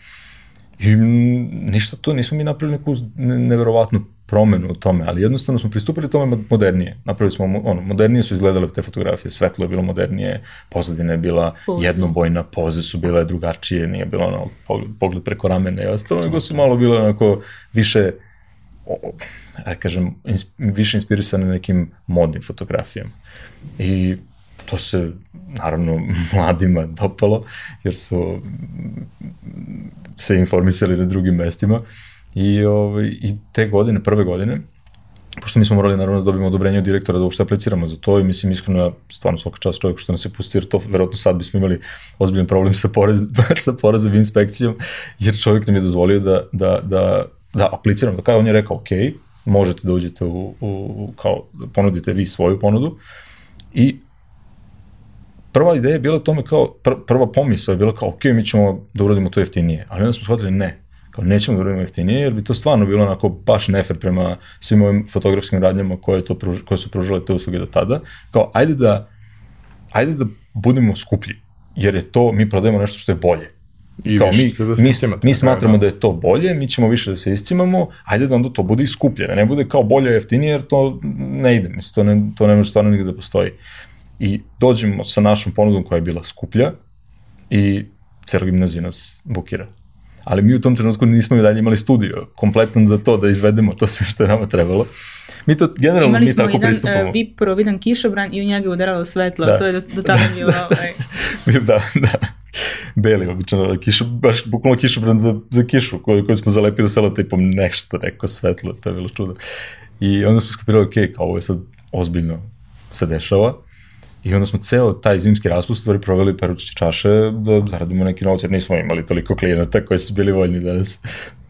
I ništa to, nismo mi napravili neku neverovatnu promenu u tome, ali jednostavno smo pristupili tome modernije. Napravili smo, ono, modernije su izgledale te fotografije, svetlo je bilo modernije, pozadina je bila Poze. jednobojna, poze su bile drugačije, nije bilo ono, pogled, pogled preko ramena i ostalo, nego su malo bile onako više, ja kažem, ins, više inspirisane nekim modnim fotografijama. I to se naravno *laughs* mladima dopalo, jer su se informisali na drugim mestima. I, ovaj, I te godine, prve godine, pošto mi smo morali naravno da dobijemo odobrenje od direktora da uopšte apliciramo za to i mislim iskreno stvarno svaka čast čovjek što nas je pustio jer to verovatno sad bismo imali ozbiljan problem sa, porez, *laughs* sa porezom i inspekcijom jer čovjek nam je dozvolio da, da, da, da apliciramo. Da kada on je rekao ok, možete da uđete u, u, kao ponudite vi svoju ponudu i prva ideja je bila tome kao, pr, prva pomisla je bila kao, ok, mi ćemo da uradimo to jeftinije, ali onda smo shvatili ne, kao nećemo da uradimo jeftinije, jer bi to stvarno bilo onako baš nefer prema svim ovim fotografskim radnjama koje, to pruž, koje su pružale te usluge do tada, kao, ajde da, ajde da budemo skuplji, jer je to, mi prodajemo nešto što je bolje. I kao mi, da mi, mi smatramo da je to bolje, mi ćemo više da se iscimamo, ajde da onda to bude i skuplje, da ne bude kao bolje jeftinije, jer to ne ide, mislim, to ne, to ne može stvarno nigde da postoji i dođemo sa našom ponudom koja je bila skuplja i cela gimnazija nas bukira. Ali mi u tom trenutku nismo i dalje imali studio kompletan za to da izvedemo to sve što je nama trebalo. Mi to generalno Imali mi tako jedan, pristupamo. Imali smo jedan uh, providan kišobran i u njega je udaralo svetlo, da. to je do, do tada bilo ovaj... *laughs* da, da. Beli, obično, kišo, baš bukvalno kišobran za, za kišu koju, koju smo zalepili selotipom nešto, neko svetlo, to je bilo čudo. I onda smo skopirali, ok, kao ovo je sad ozbiljno se dešava I onda smo ceo taj zimski raspust stvari proveli perući čaše da zaradimo neki novac, jer nismo imali toliko klijenata koji su bili voljni da nas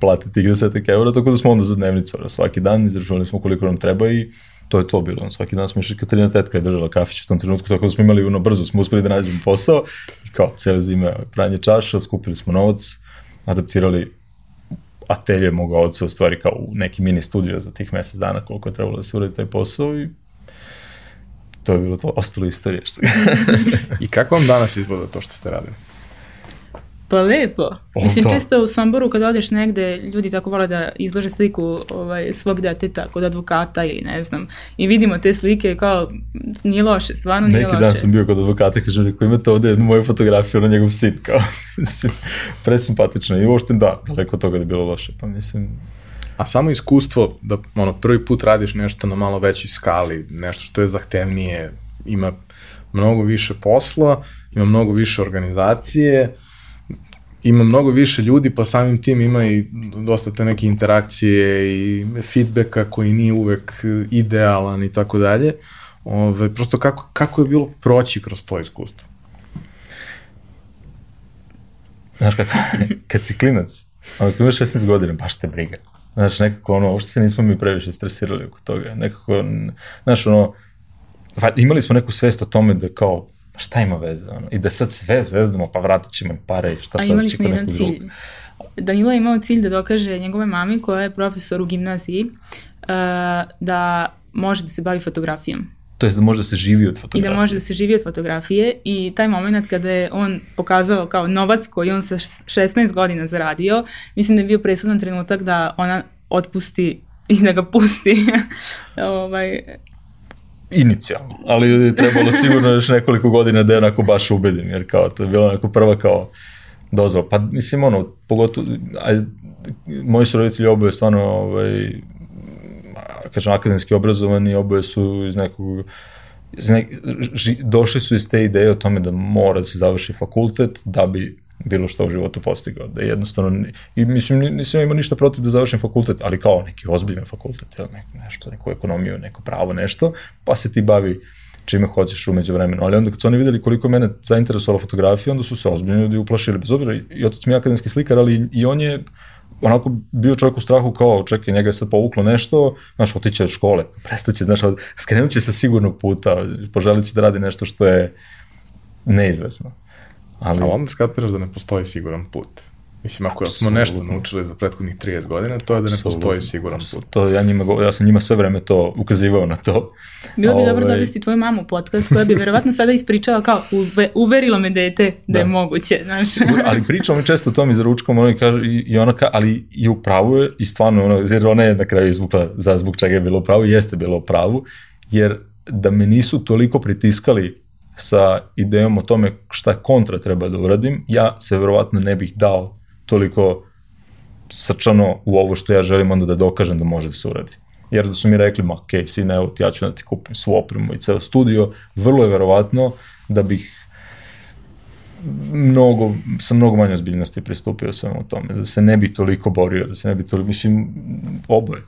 plate tih desetak eura, tako da smo onda za dnevnicu svaki dan izračunali smo koliko nam treba i to je to bilo. Svaki dan smo išli, Katarina tetka je držala kafić u tom trenutku, tako da smo imali ono brzo, smo uspeli da nađemo posao i kao cele zime pranje čaša, skupili smo novac, adaptirali atelje moga oca u stvari kao u neki mini studio za tih mesec dana koliko je trebalo da se uradi taj posao i to je bilo to, ostalo istorije. Što *laughs* I kako vam danas izgleda to što ste radili? Pa lepo. O, Mislim, to. često u Somboru kad odeš negde, ljudi tako vole da izlože sliku ovaj, svog deteta kod advokata ili ne znam. I vidimo te slike kao, nije loše, stvarno nije Neki loše. dan sam bio kod advokata, kažem, rekao, imate ovde jednu moju fotografiju na njegov sin, kao, *laughs* presimpatično. I uopšte da, daleko od toga da je bilo loše. Pa mislim, A samo iskustvo da ono, prvi put radiš nešto na malo većoj skali, nešto što je zahtevnije, ima mnogo više posla, ima mnogo više organizacije, ima mnogo više ljudi, pa samim tim ima i dosta te neke interakcije i feedbacka koji nije uvek idealan i tako dalje. Ove, prosto kako, kako je bilo proći kroz to iskustvo? Znaš kako, *laughs* kad si klinac, ono, kad imaš 16 godina, baš te briga. Znaš, nekako ono, uopšte se nismo mi previše stresirali oko toga. Nekako, znaš, ono, imali smo neku svest o tome da kao, šta ima veze, ono, i da sad sve zezdamo, pa vratit ćemo pare i šta A sad imali smo jedan cilj. Danilo je imao cilj da dokaže njegove mami, koja je profesor u gimnaziji, uh, da može da se bavi fotografijom. To je da može da se živi od fotografije. I da može da se živi od fotografije i taj moment kada je on pokazao kao novac koji on sa 16 godina zaradio, mislim da je bio presudan trenutak da ona otpusti i da ga pusti. *laughs* ovaj, Inicijalno, ali je trebalo sigurno još nekoliko godina da je onako baš ubedim, jer kao to je bilo onako prva kao dozvola. Pa mislim ono, pogotovo, aj, moji su roditelji oboje stvarno ovaj, kažem, akademski obrazovani, oboje su iz nekog iz nek, ži, došli su iz te ideje o tome da mora da se završi fakultet da bi bilo što u životu postigao, da jednostavno, i mislim, nisam imao ništa protiv da završim fakultet, ali kao neki ozbiljan fakultet, jel, ne, nešto, neku ekonomiju, neko pravo, nešto, pa se ti bavi čime hoćeš umeđu vremenu. Ali onda kad su oni videli koliko mene zainteresovala fotografija, onda su se ozbiljno ljudi uplašili, bez obzira, i otac mi je akademski slikar, ali i on je onako bio čovjek u strahu kao, čekaj, njega je sad povuklo nešto, znaš, otiće od škole, *laughs* prestaće, znaš, skrenut će se sigurno puta, poželit će da radi nešto što je neizvesno. Ali... A onda skapiraš da ne postoji siguran put. Mislim, ako smo nešto naučili za prethodnih 30 godina, to je da ne postoji siguran put. To ja, njima, ja sam njima sve vreme to ukazivao na to. Bilo bi dobro Ovaj, dovesti tvoju mamu u podcast koja bi verovatno sada ispričala kao uve, uverilo me dete da, je Da. moguće, znaš. ali pričamo mi često o tom i za ručkom, ona kaže, i, i ona ka, ali i u pravu je, i stvarno, ono, jer ona je na kraju izvukla za zbog čega je bilo u pravu, jeste bilo u pravu, jer da me nisu toliko pritiskali sa idejom o tome šta kontra treba da uradim, ja se verovatno ne bih dao toliko srčano u ovo što ja želim onda da dokažem da može da se uradi. Jer da su mi rekli, ma okej, sine, evo ti, ja ću da ti kupim svu opremu i ceo studio, vrlo je verovatno da bih mnogo, sa mnogo manje ozbiljnosti pristupio svemu tome, da se ne bi toliko borio, da se ne bi toliko, mislim, oboje.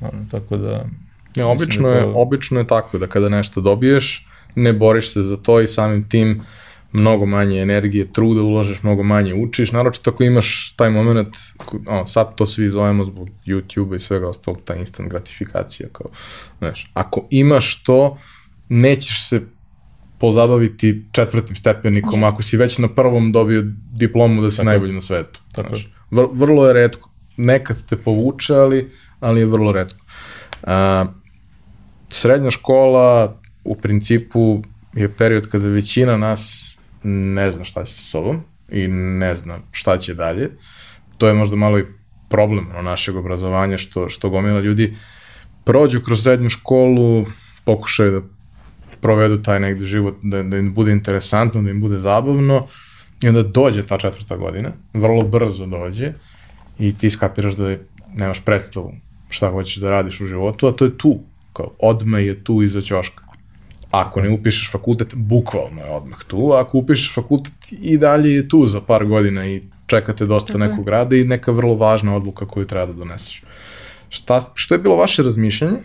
Ono, tako da... Ja, obično, da je, to- obično je tako da kada nešto dobiješ, ne boriš se za to i samim tim mnogo manje energije, truda uložeš, mnogo manje učiš, naročito ako imaš taj moment, o, sad to svi zovemo zbog YouTube i svega ostalog, ta instant gratifikacija, kao, znaš, ako imaš to, nećeš se pozabaviti četvrtim stepenikom, Jeste. ako si već na prvom dobio diplomu da si Tako najbolji na svetu. Tako znaš. Vr- vrlo je redko. Nekad te povuče, ali, ali je vrlo redko. A, srednja škola u principu je period kada većina nas ne zna šta će sa sobom i ne zna šta će dalje. To je možda malo i problem no, našeg obrazovanja, što, što gomila ljudi prođu kroz srednju školu, pokušaju da provedu taj negde život, da, da im bude interesantno, da im bude zabavno i onda dođe ta četvrta godina, vrlo brzo dođe i ti skapiraš da nemaš predstavu šta hoćeš da radiš u životu, a to je tu, kao odmah je tu iza ćoška. Ako ne upišeš fakultet, bukvalno je odmah tu, a ako upišeš fakultet i dalje je tu za par godina i čekate dosta Tako je. nekog rada i neka vrlo važna odluka koju treba da doneseš. Šta, što je bilo vaše razmišljanje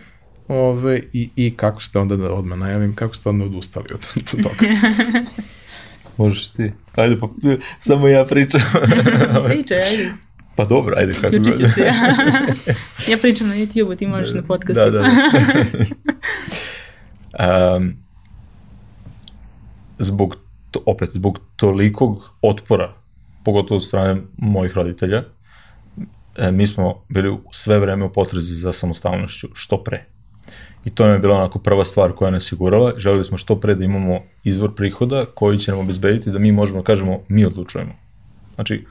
ove, i, i kako ste onda, da odmah najavim, kako ste onda odustali od, od toga? *laughs* Možeš ti. Ajde, pa, samo ja pričam. *laughs* Pričaj, ajde, pa dobro, ajde, kako god. se ja. *laughs* ja pričam na YouTube-u, ti možeš na podcastu. Da, da, da. Um, zbog, to, opet, zbog tolikog otpora, pogotovo od strane mojih roditelja, e, mi smo bili sve vreme u potrezi za samostalnošću, što pre. I to nam je bila onako prva stvar koja nas je gurala. Smo što pre da imamo izvor prihoda koji će nam obezbediti da mi možemo da kažemo mi odlučujemo. Znači,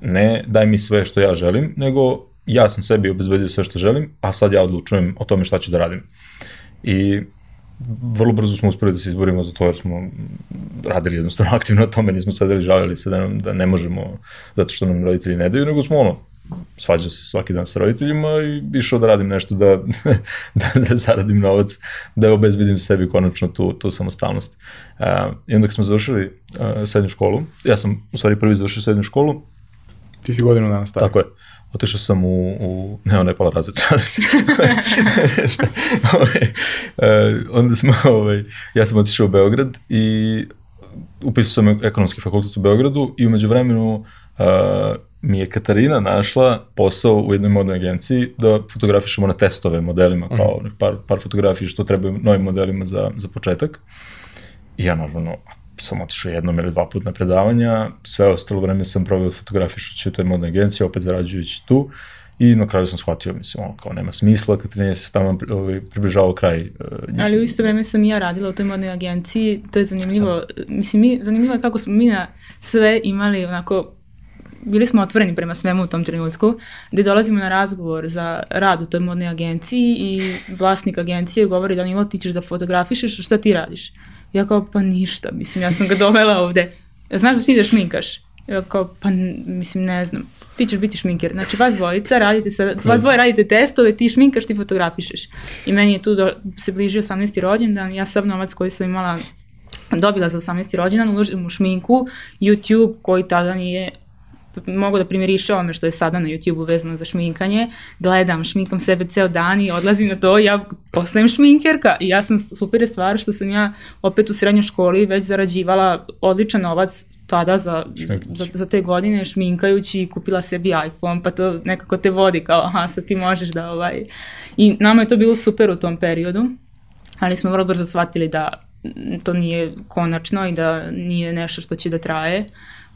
ne daj mi sve što ja želim, nego ja sam sebi obezbedio sve što želim, a sad ja odlučujem o tome šta ću da radim. I vrlo brzo smo uspeli da se izborimo za to jer smo radili jednostavno aktivno na tome, nismo sedeli žalili se da, nam, da ne možemo zato što nam roditelji ne daju, nego smo ono, svađao se svaki dan sa roditeljima i išao da radim nešto da, *laughs* da, da zaradim novac, da obezbedim sebi konačno tu, tu samostalnost. Uh, I onda kad smo završili uh, srednju školu, ja sam u stvari prvi završio srednju školu, Ti si godinu dana stari. tako je, otišao sam u, u ne, ona je pala šalim *laughs* se. E, onda smo, ovaj, ja sam otišao u Beograd i upisao sam ekonomski fakultet u Beogradu i umeđu vremenu uh, mi je Katarina našla posao u jednoj modnoj agenciji da fotografišemo na testove modelima, kao mm. par, par fotografija što trebaju novim modelima za, za početak. I ja naravno sam otišao jednom ili dva puta na predavanja, sve ostalo vreme sam proveo fotografišući u toj modnoj agenciji, opet zarađujući tu. I na kraju sam shvatio, mislim, ono, kao nema smisla, Katarina se tamo ovaj, približavao kraj uh, Ali u isto vreme sam i ja radila u toj modnoj agenciji, to je zanimljivo, mislim, mi, zanimljivo je kako smo mi na sve imali onako bili smo otvoreni prema svemu u tom trenutku, gde dolazimo na razgovor za rad u toj modnoj agenciji i vlasnik agencije govori Danilo ti ćeš da fotografišeš, šta ti radiš? Ja kao pa ništa, mislim ja sam ga dovela ovde. Znaš da si da šminkaš? Ja kao pa mislim ne znam. Ti ćeš biti šminker. Znači vas dvojica radite sa, vas dvoje radite testove, ti šminkaš, ti fotografišeš. I meni je tu do, se bliži 18. rođendan, ja sav novac koji sam imala dobila za 18. rođendan, uložim u šminku, YouTube koji tada nije mogu da primjerišava me što je sada na YouTube-u vezano za šminkanje, gledam, šminkam sebe ceo dan i odlazim na to, ja postajem šminkerka i ja sam super je stvar što sam ja opet u srednjoj školi već zarađivala odličan novac tada za, za, za te godine šminkajući i kupila sebi iPhone, pa to nekako te vodi kao, aha, sad ti možeš da ovaj... I nama je to bilo super u tom periodu, ali smo vrlo brzo shvatili da to nije konačno i da nije nešto što će da traje.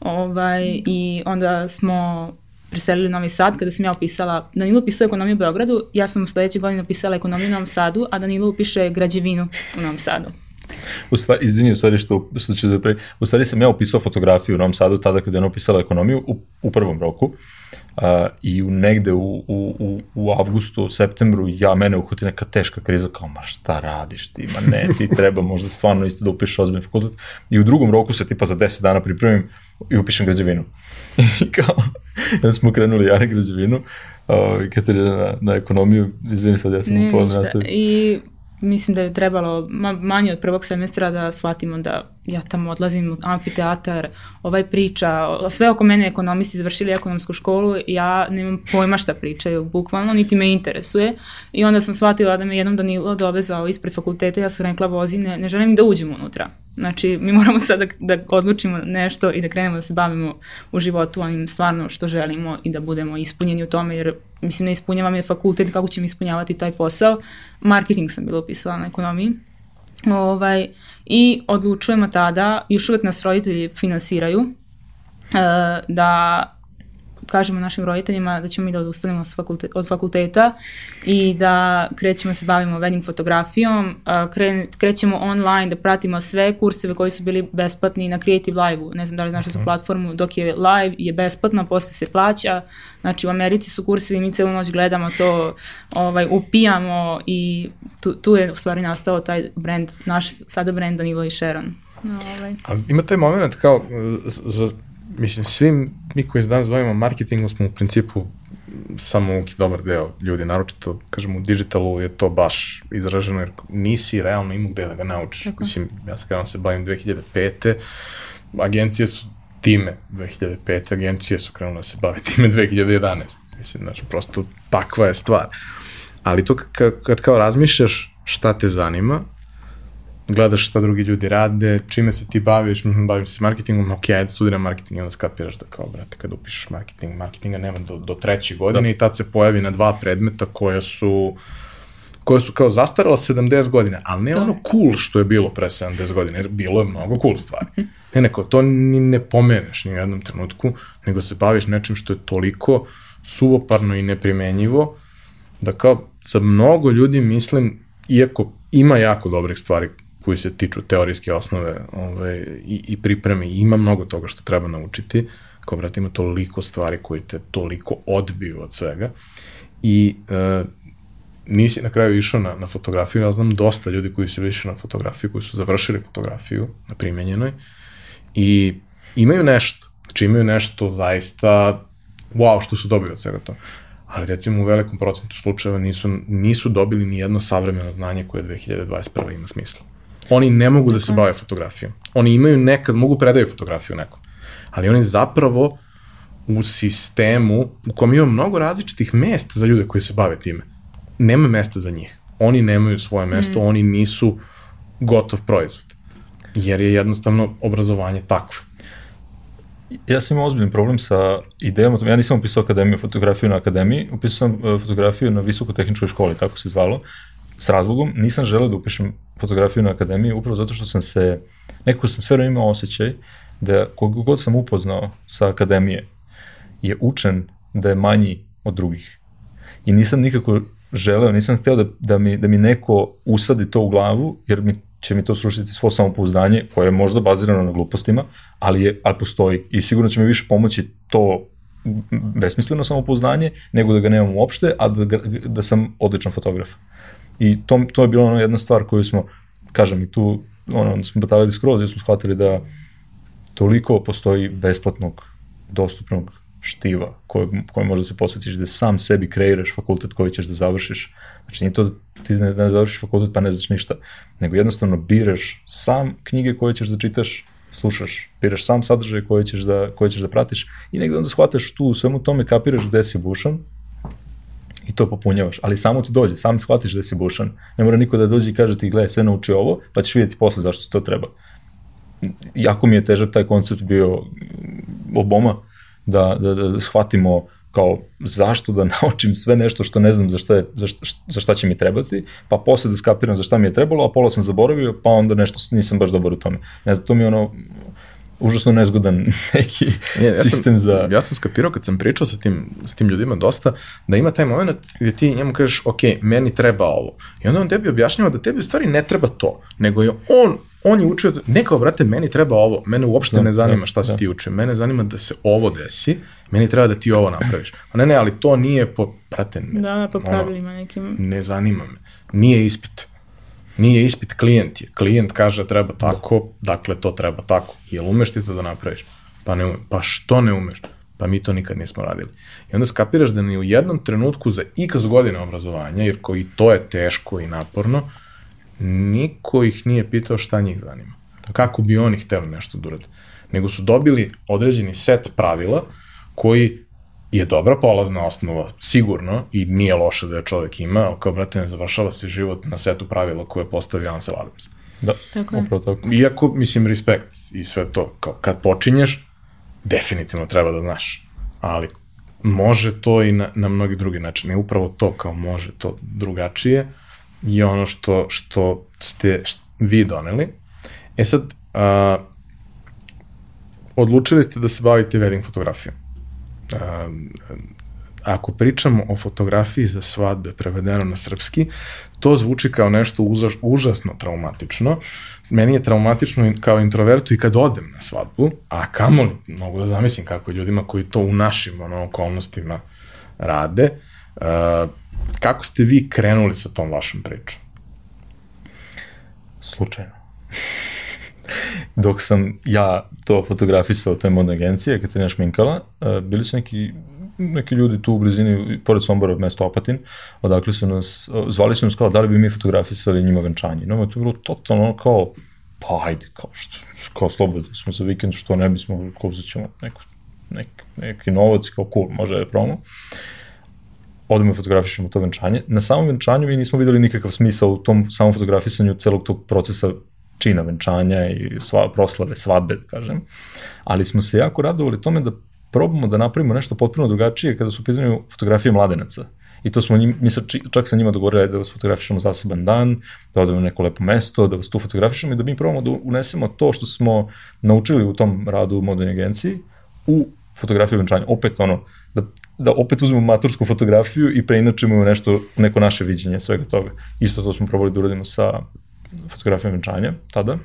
Ovaj, I onda smo preselili u Novi Sad, kada sam ja upisala, Danilo upisao ekonomiju u Beogradu, ja sam sledeće godine upisala ekonomiju u Novom Sadu, a Danilo upiše građevinu u Novom Sadu. U stvari, izvini, u stvari što, što ću da pre... U stvari sam ja upisao fotografiju u Novom Sadu tada kada je ona upisala ekonomiju u, u prvom roku uh, i u, negde u, u, u, u avgustu, septembru ja mene uhvati neka teška kriza kao ma šta radiš ti, ma ne, ti *laughs* treba možda stvarno isto da upišeš ozbiljni fakultet i u drugom roku se tipa za 10 dana pripremim i upišem građevinu. *laughs* I kao, *laughs* ja smo krenuli ja na građevinu, uh, Katarina na, na ekonomiju, izvini sad, ja sam Ne, pola ništa. nastavio. I mislim da je trebalo ma, manje od prvog semestra da shvatimo da ja tamo odlazim u amfiteatar, ovaj priča, sve oko mene ekonomisti završili ekonomsku školu, ja nemam pojma šta pričaju, bukvalno, niti me interesuje. I onda sam shvatila da me jednom Danilo dovezao ispred fakulteta, ja sam rekla vozi, ne, ne želim da uđem unutra. Znači, mi moramo sad da, da odlučimo nešto i da krenemo da se bavimo u životu onim stvarno što želimo i da budemo ispunjeni u tome, jer mislim ne ispunjava me fakultet, kako ćemo ispunjavati taj posao. Marketing sam bila upisala na ekonomiji. Ovaj, I odlučujemo tada, još uvek nas roditelji finansiraju, e, da kažemo našim roditeljima da ćemo mi da odustanemo fakulte, od fakulteta i da krećemo se bavimo wedding fotografijom, a, kre, krećemo online da pratimo sve kurseve koji su bili besplatni na Creative Live-u, ne znam da li znaš tu platformu, dok je live je besplatno, posle se plaća, znači u Americi su kursevi, mi celu noć gledamo to, ovaj, upijamo i tu, tu je u stvari nastao taj brand, naš sada brand Danilo i Sharon. Ovaj. A ima taj moment kao, z- za, mislim, svi mi koji se danas bavimo marketingom smo u principu samo uki dobar deo ljudi, naročito, kažem, u digitalu je to baš izraženo, jer nisi realno imao gde da ga naučiš. Tako. Mislim, ja sam krenuo da se bavim 2005. Agencije su time 2005. Agencije su krenule da se bave time 2011. Mislim, znači, prosto takva je stvar. Ali to kad, kad kao razmišljaš šta te zanima, gledaš šta drugi ljudi rade, čime se ti baviš, mhm, bavim se marketingom, ok, ajde studiram marketing i onda skapiraš da kao, brate, kada upišeš marketing, marketinga nema do, do treće godine da. i tad se pojavi na dva predmeta koja su koje su kao zastarala 70 godina, ali ne Da. ono cool što je bilo pre 70 godina, jer bilo je mnogo cool stvari. Ne, neko, to ni ne pomeneš ni u jednom trenutku, nego se baviš nečim što je toliko suvoparno i neprimenjivo, da kao za mnogo ljudi mislim, iako ima jako dobrih stvari koji se tiču teorijske osnove ovaj, i, i pripreme i ima mnogo toga što treba naučiti, kao brate ima toliko stvari koji te toliko odbiju od svega i e, nisi na kraju išao na, na fotografiju, ja znam dosta ljudi koji su išli na fotografiju, koji su završili fotografiju na primenjenoj i imaju nešto, znači imaju nešto zaista wow što su dobili od svega to. Ali recimo u velikom procentu slučajeva nisu, nisu dobili ni jedno savremeno znanje koje 2021. ima smisla. Oni ne mogu da se bave fotografijom. Oni imaju nekad, mogu predaju fotografiju nekom, ali oni zapravo u sistemu u kom ima mnogo različitih mesta za ljude koji se bave time. Nema mesta za njih. Oni nemaju svoje mesto, mm. oni nisu gotov proizvod. Jer je jednostavno obrazovanje takvo. Ja sam imao ozbiljan problem sa idejom, ja nisam upisao akademiju, fotografiju na akademiji, upisao sam uh, fotografiju na visokotehničkoj školi, tako se zvalo, s razlogom, nisam želeo da upišem fotografiju na akademiji, upravo zato što sam se, nekako sam sve imao osjećaj da kogu god sam upoznao sa akademije je učen da je manji od drugih. I nisam nikako želeo, nisam hteo da, da, mi, da mi neko usadi to u glavu, jer mi će mi to srušiti svo samopouzdanje, koje je možda bazirano na glupostima, ali, je, ali postoji. I sigurno će mi više pomoći to besmisleno samopouzdanje, nego da ga nemam uopšte, a da, da sam odličan fotograf. I to, to je bila ono jedna stvar koju smo, kažem i tu, ono, smo batalili skroz, jer smo shvatili da toliko postoji besplatnog, dostupnog štiva kojeg, koje možda se posvetiš da sam sebi kreiraš fakultet koji ćeš da završiš. Znači nije to da ti ne, ne završiš fakultet pa ne znaš ništa, nego jednostavno biraš sam knjige koje ćeš da čitaš, slušaš, biraš sam sadržaj koje ćeš da, koje ćeš da pratiš i negde onda shvataš tu u svemu tome kapiraš gde si bušan i to popunjavaš, ali samo ti dođe, sam shvatiš da si bušan. Ne mora niko da dođe i kaže ti, gledaj, sve nauči ovo, pa ćeš vidjeti posle zašto to treba. Jako mi je težak taj koncept bio mm, oboma, da, da, da, da shvatimo kao zašto da *laughs* naučim sve nešto što ne znam za šta, je, za, šta, za šta će mi trebati, pa posle da skapiram za šta mi je trebalo, a pola sam zaboravio, pa onda nešto nisam baš dobar u tome. Ne znam, to mi je ono, užasno nezgodan *laughs* neki Ne, ja sam- sistem za... Ja sam skapirao kad sam pričao sa tim, s tim ljudima dosta, da ima taj moment gde ti njemu kažeš, ok, meni treba ovo. I onda on tebi objašnjava da tebi u stvari ne treba to, nego je on, on je učio, da- ne kao, brate, meni treba ovo, mene uopšte Da, ne zanima da, šta si da. ti učio, mene zanima da se ovo desi, meni treba da ti ovo napraviš. A ne, ne, ali to nije po, brate, ne, Da, po ono, pravilima nekim. ne zanima me. Nije ispit. Nije ispit, klijent je. Klijent kaže treba tako, dakle to treba tako. Jel umeš ti to da napraviš? Pa ne umem. Pa što ne umeš? Pa mi to nikad nismo radili. I onda skapiraš da ni u jednom trenutku za ikaz godine obrazovanja, jer koji to je teško i naporno, niko ih nije pitao šta njih zanima. Kako bi oni hteli nešto da urade. Nego su dobili određeni set pravila koji je dobra polazna osnova, sigurno, i nije loše da je čovek ima, ali kao, brate, ne završava se život na setu pravila koje postavi Ansel Adams. Da, Tako je. upravo tako. Iako, mislim, respekt i sve to, kao, kad počinješ, definitivno treba da znaš, ali može to i na, na mnogi drugi načine. Upravo to, kao može to drugačije, je ono što, što ste št, vi doneli. E sad, a, odlučili ste da se bavite wedding fotografijom. A, ako pričamo o fotografiji za svadbe prevedeno na srpski, to zvuči kao nešto užas, užasno traumatično. Meni je traumatično kao introvertu i kad odem na svadbu, a kamoli mogu da zamislim kako je ljudima koji to u našim ono, okolnostima rade. Uh, kako ste vi krenuli sa tom vašom pričom? Slučajno. Dok sam ja to fotografisao, to je modna agencija, Katarina Šminkala, eh, bili su neki, neki ljudi tu u blizini, pored Sombora, mesto Opatin, odakle su nas, zvali su nas kao da li bi mi fotografisali njima venčanje. No, to je bilo totalno kao, pa ajde, kao što, kao slobodno smo za vikend, što ne bismo, kao uzet ćemo nek, neki novac, kao cool, može je promo odemo i fotografišemo to venčanje. Na samom venčanju mi nismo videli nikakav smisao u tom samom fotografisanju celog tog procesa čina venčanja i sva, proslave, svadbe, da kažem. Ali smo se jako radovali tome da probamo da napravimo nešto potpuno drugačije kada su u pitanju fotografije mladenaca. I to smo njim, mi sa, čak sa njima dogovorili da vas fotografišemo zaseban dan, da odemo na neko lepo mesto, da vas tu fotografišemo i da mi probamo da unesemo to što smo naučili u tom radu u modernoj agenciji u fotografiju venčanja. Opet ono, da, da opet uzmemo matursku fotografiju i preinačimo u nešto, neko naše viđenje svega toga. Isto to smo probali da uradimo sa fotografijom venčanja tada.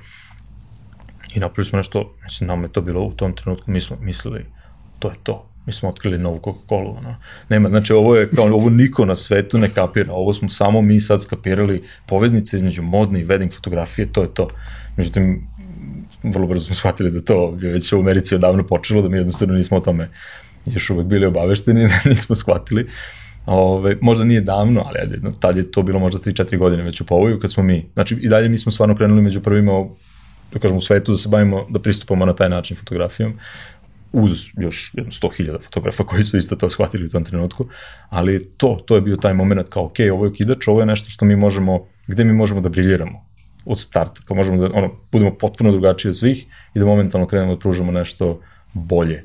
I napravili smo nešto, mislim, nam je to bilo u tom trenutku, mi smo mislili, to je to. Mi smo otkrili novu Coca-Cola, ono. Nema, znači ovo je kao, ovo niko na svetu ne kapira, ovo smo samo mi sad skapirali poveznice između modne i wedding fotografije, to je to. Međutim, vrlo brzo smo shvatili da to je već u Americi odavno počelo, da mi jednostavno nismo o tome još uvek bili obavešteni, da *laughs* nismo shvatili. Ove, možda nije davno, ali ajde, tad je to bilo možda 3-4 godine već u povoju kad smo mi, znači i dalje mi smo stvarno krenuli među prvima da kažem, u svetu da se bavimo, da pristupamo na taj način fotografijom, uz još jedno 100.000 fotografa koji su isto to shvatili u tom trenutku, ali to, to je bio taj moment kao, ok, ovo je kidač, ovo je nešto što mi možemo, gde mi možemo da briljiramo od starta, kao možemo da ono, budemo potpuno drugačiji od svih i da momentalno krenemo da pružamo nešto bolje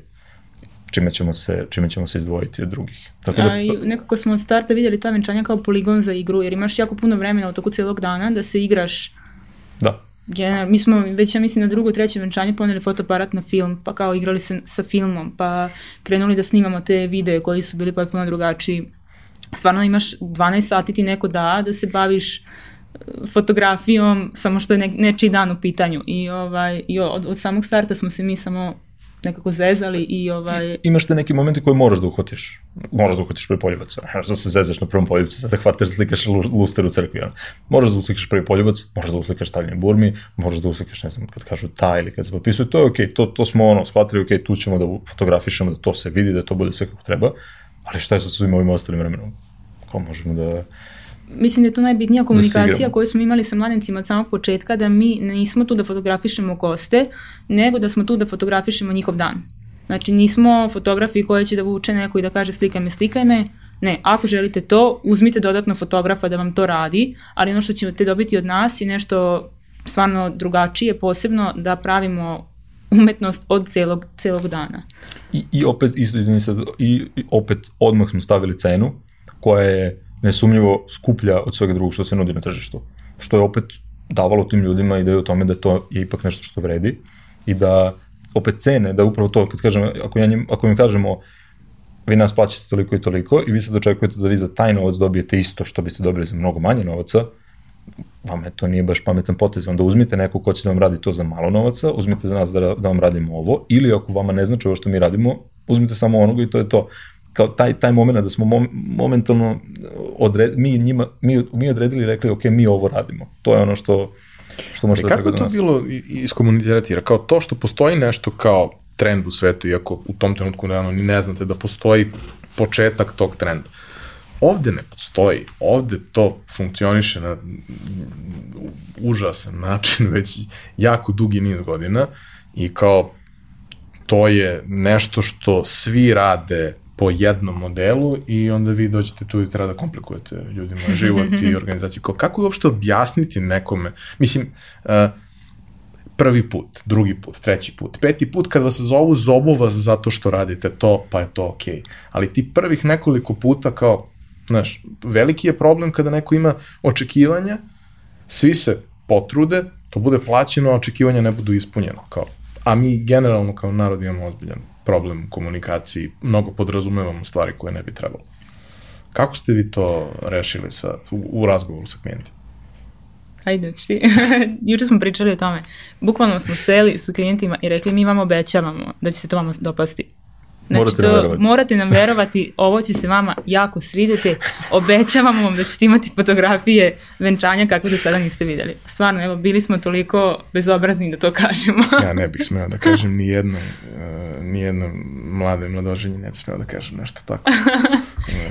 čime ćemo se, čime ćemo se izdvojiti od drugih. Tako da, A, i nekako smo od starta vidjeli ta venčanja kao poligon za igru, jer imaš jako puno vremena u toku celog dana da se igraš. Da. General, mi smo već, ja mislim, na drugo, treće venčanje poneli fotoaparat na film, pa kao igrali se sa filmom, pa krenuli da snimamo te videe koji su bili potpuno drugačiji. Stvarno imaš 12 sati ti neko da, da se baviš fotografijom, samo što je ne, nečiji dan u pitanju. I, ovaj, i od, od samog starta smo se mi samo nekako zezali i ovaj... Imaš te neki momenti koje moraš da uhvatiš. Moraš da uhvatiš prvi poljubac. Znaš da se zezaš na prvom poljubcu, da hvataš slikaš luster u crkvi. Ono. Moraš da uslikaš prvi poljubac, moraš da uslikaš stavljanje burmi, moraš da uslikaš, ne znam, kad kažu ta ili kad se potpisuju, to je okej, okay, to, to smo ono, shvatili, okej, okay, tu ćemo da fotografišemo, da to se vidi, da to bude sve kako treba, ali šta je sa svim ovim ostalim vremenom? Kao možemo da mislim da je to najbitnija komunikacija koju smo imali sa mladencima od samog početka, da mi nismo tu da fotografišemo goste, nego da smo tu da fotografišemo njihov dan. Znači nismo fotografi koji će da vuče neko i da kaže slikaj me, slikaj me. Ne, ako želite to, uzmite dodatno fotografa da vam to radi, ali ono što ćete dobiti od nas je nešto stvarno drugačije, posebno da pravimo umetnost od celog, celog dana. I, i opet, isto izvini sad, i, i opet odmah smo stavili cenu koja je nesumnjivo skuplja od svega drugog što se nudi na tržištu. Što je opet davalo tim ljudima ideju o tome da to je ipak nešto što vredi i da opet cene da upravo to, kad kažem, ako, ja njim, ako im kažemo vi nas plaćate toliko i toliko i vi sad očekujete da vi za taj novac dobijete isto što biste dobili za mnogo manje novaca, vama to nije baš pametan potez. Onda uzmite neko ko će da vam radi to za malo novaca, uzmite za nas da, da vam radimo ovo, ili ako vama ne znači ovo što mi radimo, uzmite samo onoga i to je to. Kao taj, taj moment da smo mom, momentalno odred, mi, njima, mi, mi odredili i rekli, ok, mi ovo radimo. To je ono što, što može da kako je to bilo iskomunicirati? Jer kao to što postoji nešto kao trend u svetu, iako u tom trenutku naravno ni ne znate da postoji početak tog trenda. Ovde ne postoji, ovde to funkcioniše na užasan način već jako dugi niz godina i kao to je nešto što svi rade po jednom modelu i onda vi dođete tu i treba da komplikujete ljudima život i *laughs* organizaciju. Kako uopšte objasniti nekome? Mislim, uh, prvi put, drugi put, treći put, peti put kad vas zovu, zovu vas zato što radite to, pa je to okej. Okay. Ali ti prvih nekoliko puta kao, znaš, veliki je problem kada neko ima očekivanja, svi se potrude, to bude plaćeno, a očekivanja ne budu ispunjeno. Kao, a mi generalno kao narod imamo ozbiljan problem u komunikaciji, mnogo podrazumevamo stvari koje ne bi trebalo. Kako ste vi to rešili sa, u, u razgovoru sa klijentima? Ajde, ti. *laughs* Juče smo pričali o tome. Bukvalno smo seli sa klijentima i rekli mi vam obećavamo da će se to vama dopasti. Znači, morate, to, nam verovati. morate nam verovati, ovo će se vama jako svideti, obećavamo vam da ćete imati fotografije venčanja kakve do sada niste videli. Stvarno, evo, bili smo toliko bezobrazni da to kažemo. ja ne bih smeo da kažem ni jedno, uh, ni jedno mlade mladoženje ne bih smeo da kažem nešto tako. *laughs*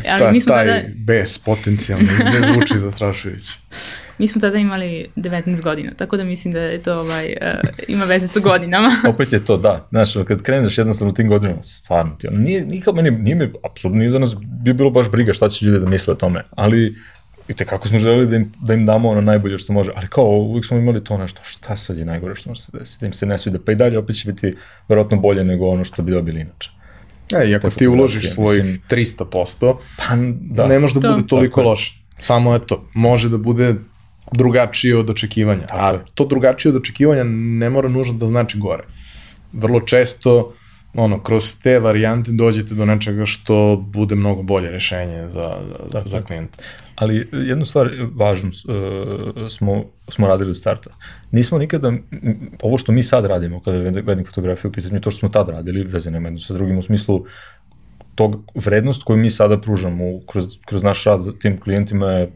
*laughs* Ali Ta, mi smo taj tada... bes potencijalni ne *laughs* zvuči zastrašujući. Mi smo tada imali 19 godina, tako da mislim da je to ovaj, uh, ima veze sa godinama. *laughs* Opet je to, da. Znaš, kad kreneš jednostavno u tim godinama, stvarno ti, ono, nije, nikad meni, nije mi, apsolutno nije da nas bi bilo baš briga šta će ljudi da misle o tome, ali i te kako smo želeli da im, da im damo ono najbolje što može, ali kao uvijek smo imali to nešto, šta sad je najgore što može se desiti, da im se ne svide, pa i dalje opet će biti verovatno bolje nego ono što bi dobili inače. E, i ako ti uložiš svojih mislim, 300%, pa, da, ne može da to, bude toliko loše. Samo eto, može da bude drugačije od očekivanja. Tako A to drugačije od očekivanja ne mora nužno da znači gore. Vrlo često ono, kroz te varijante dođete do nečega što bude mnogo bolje rešenje za, za, za klijenta. Ali jednu stvar važnu uh, smo, smo radili od starta. Nismo nikada, ovo što mi sad radimo kada je wedding fotografija u pitanju, to što smo tad radili, veze nema jedno sa drugim, u smislu tog vrednost koju mi sada pružamo kroz, kroz naš rad za tim klijentima je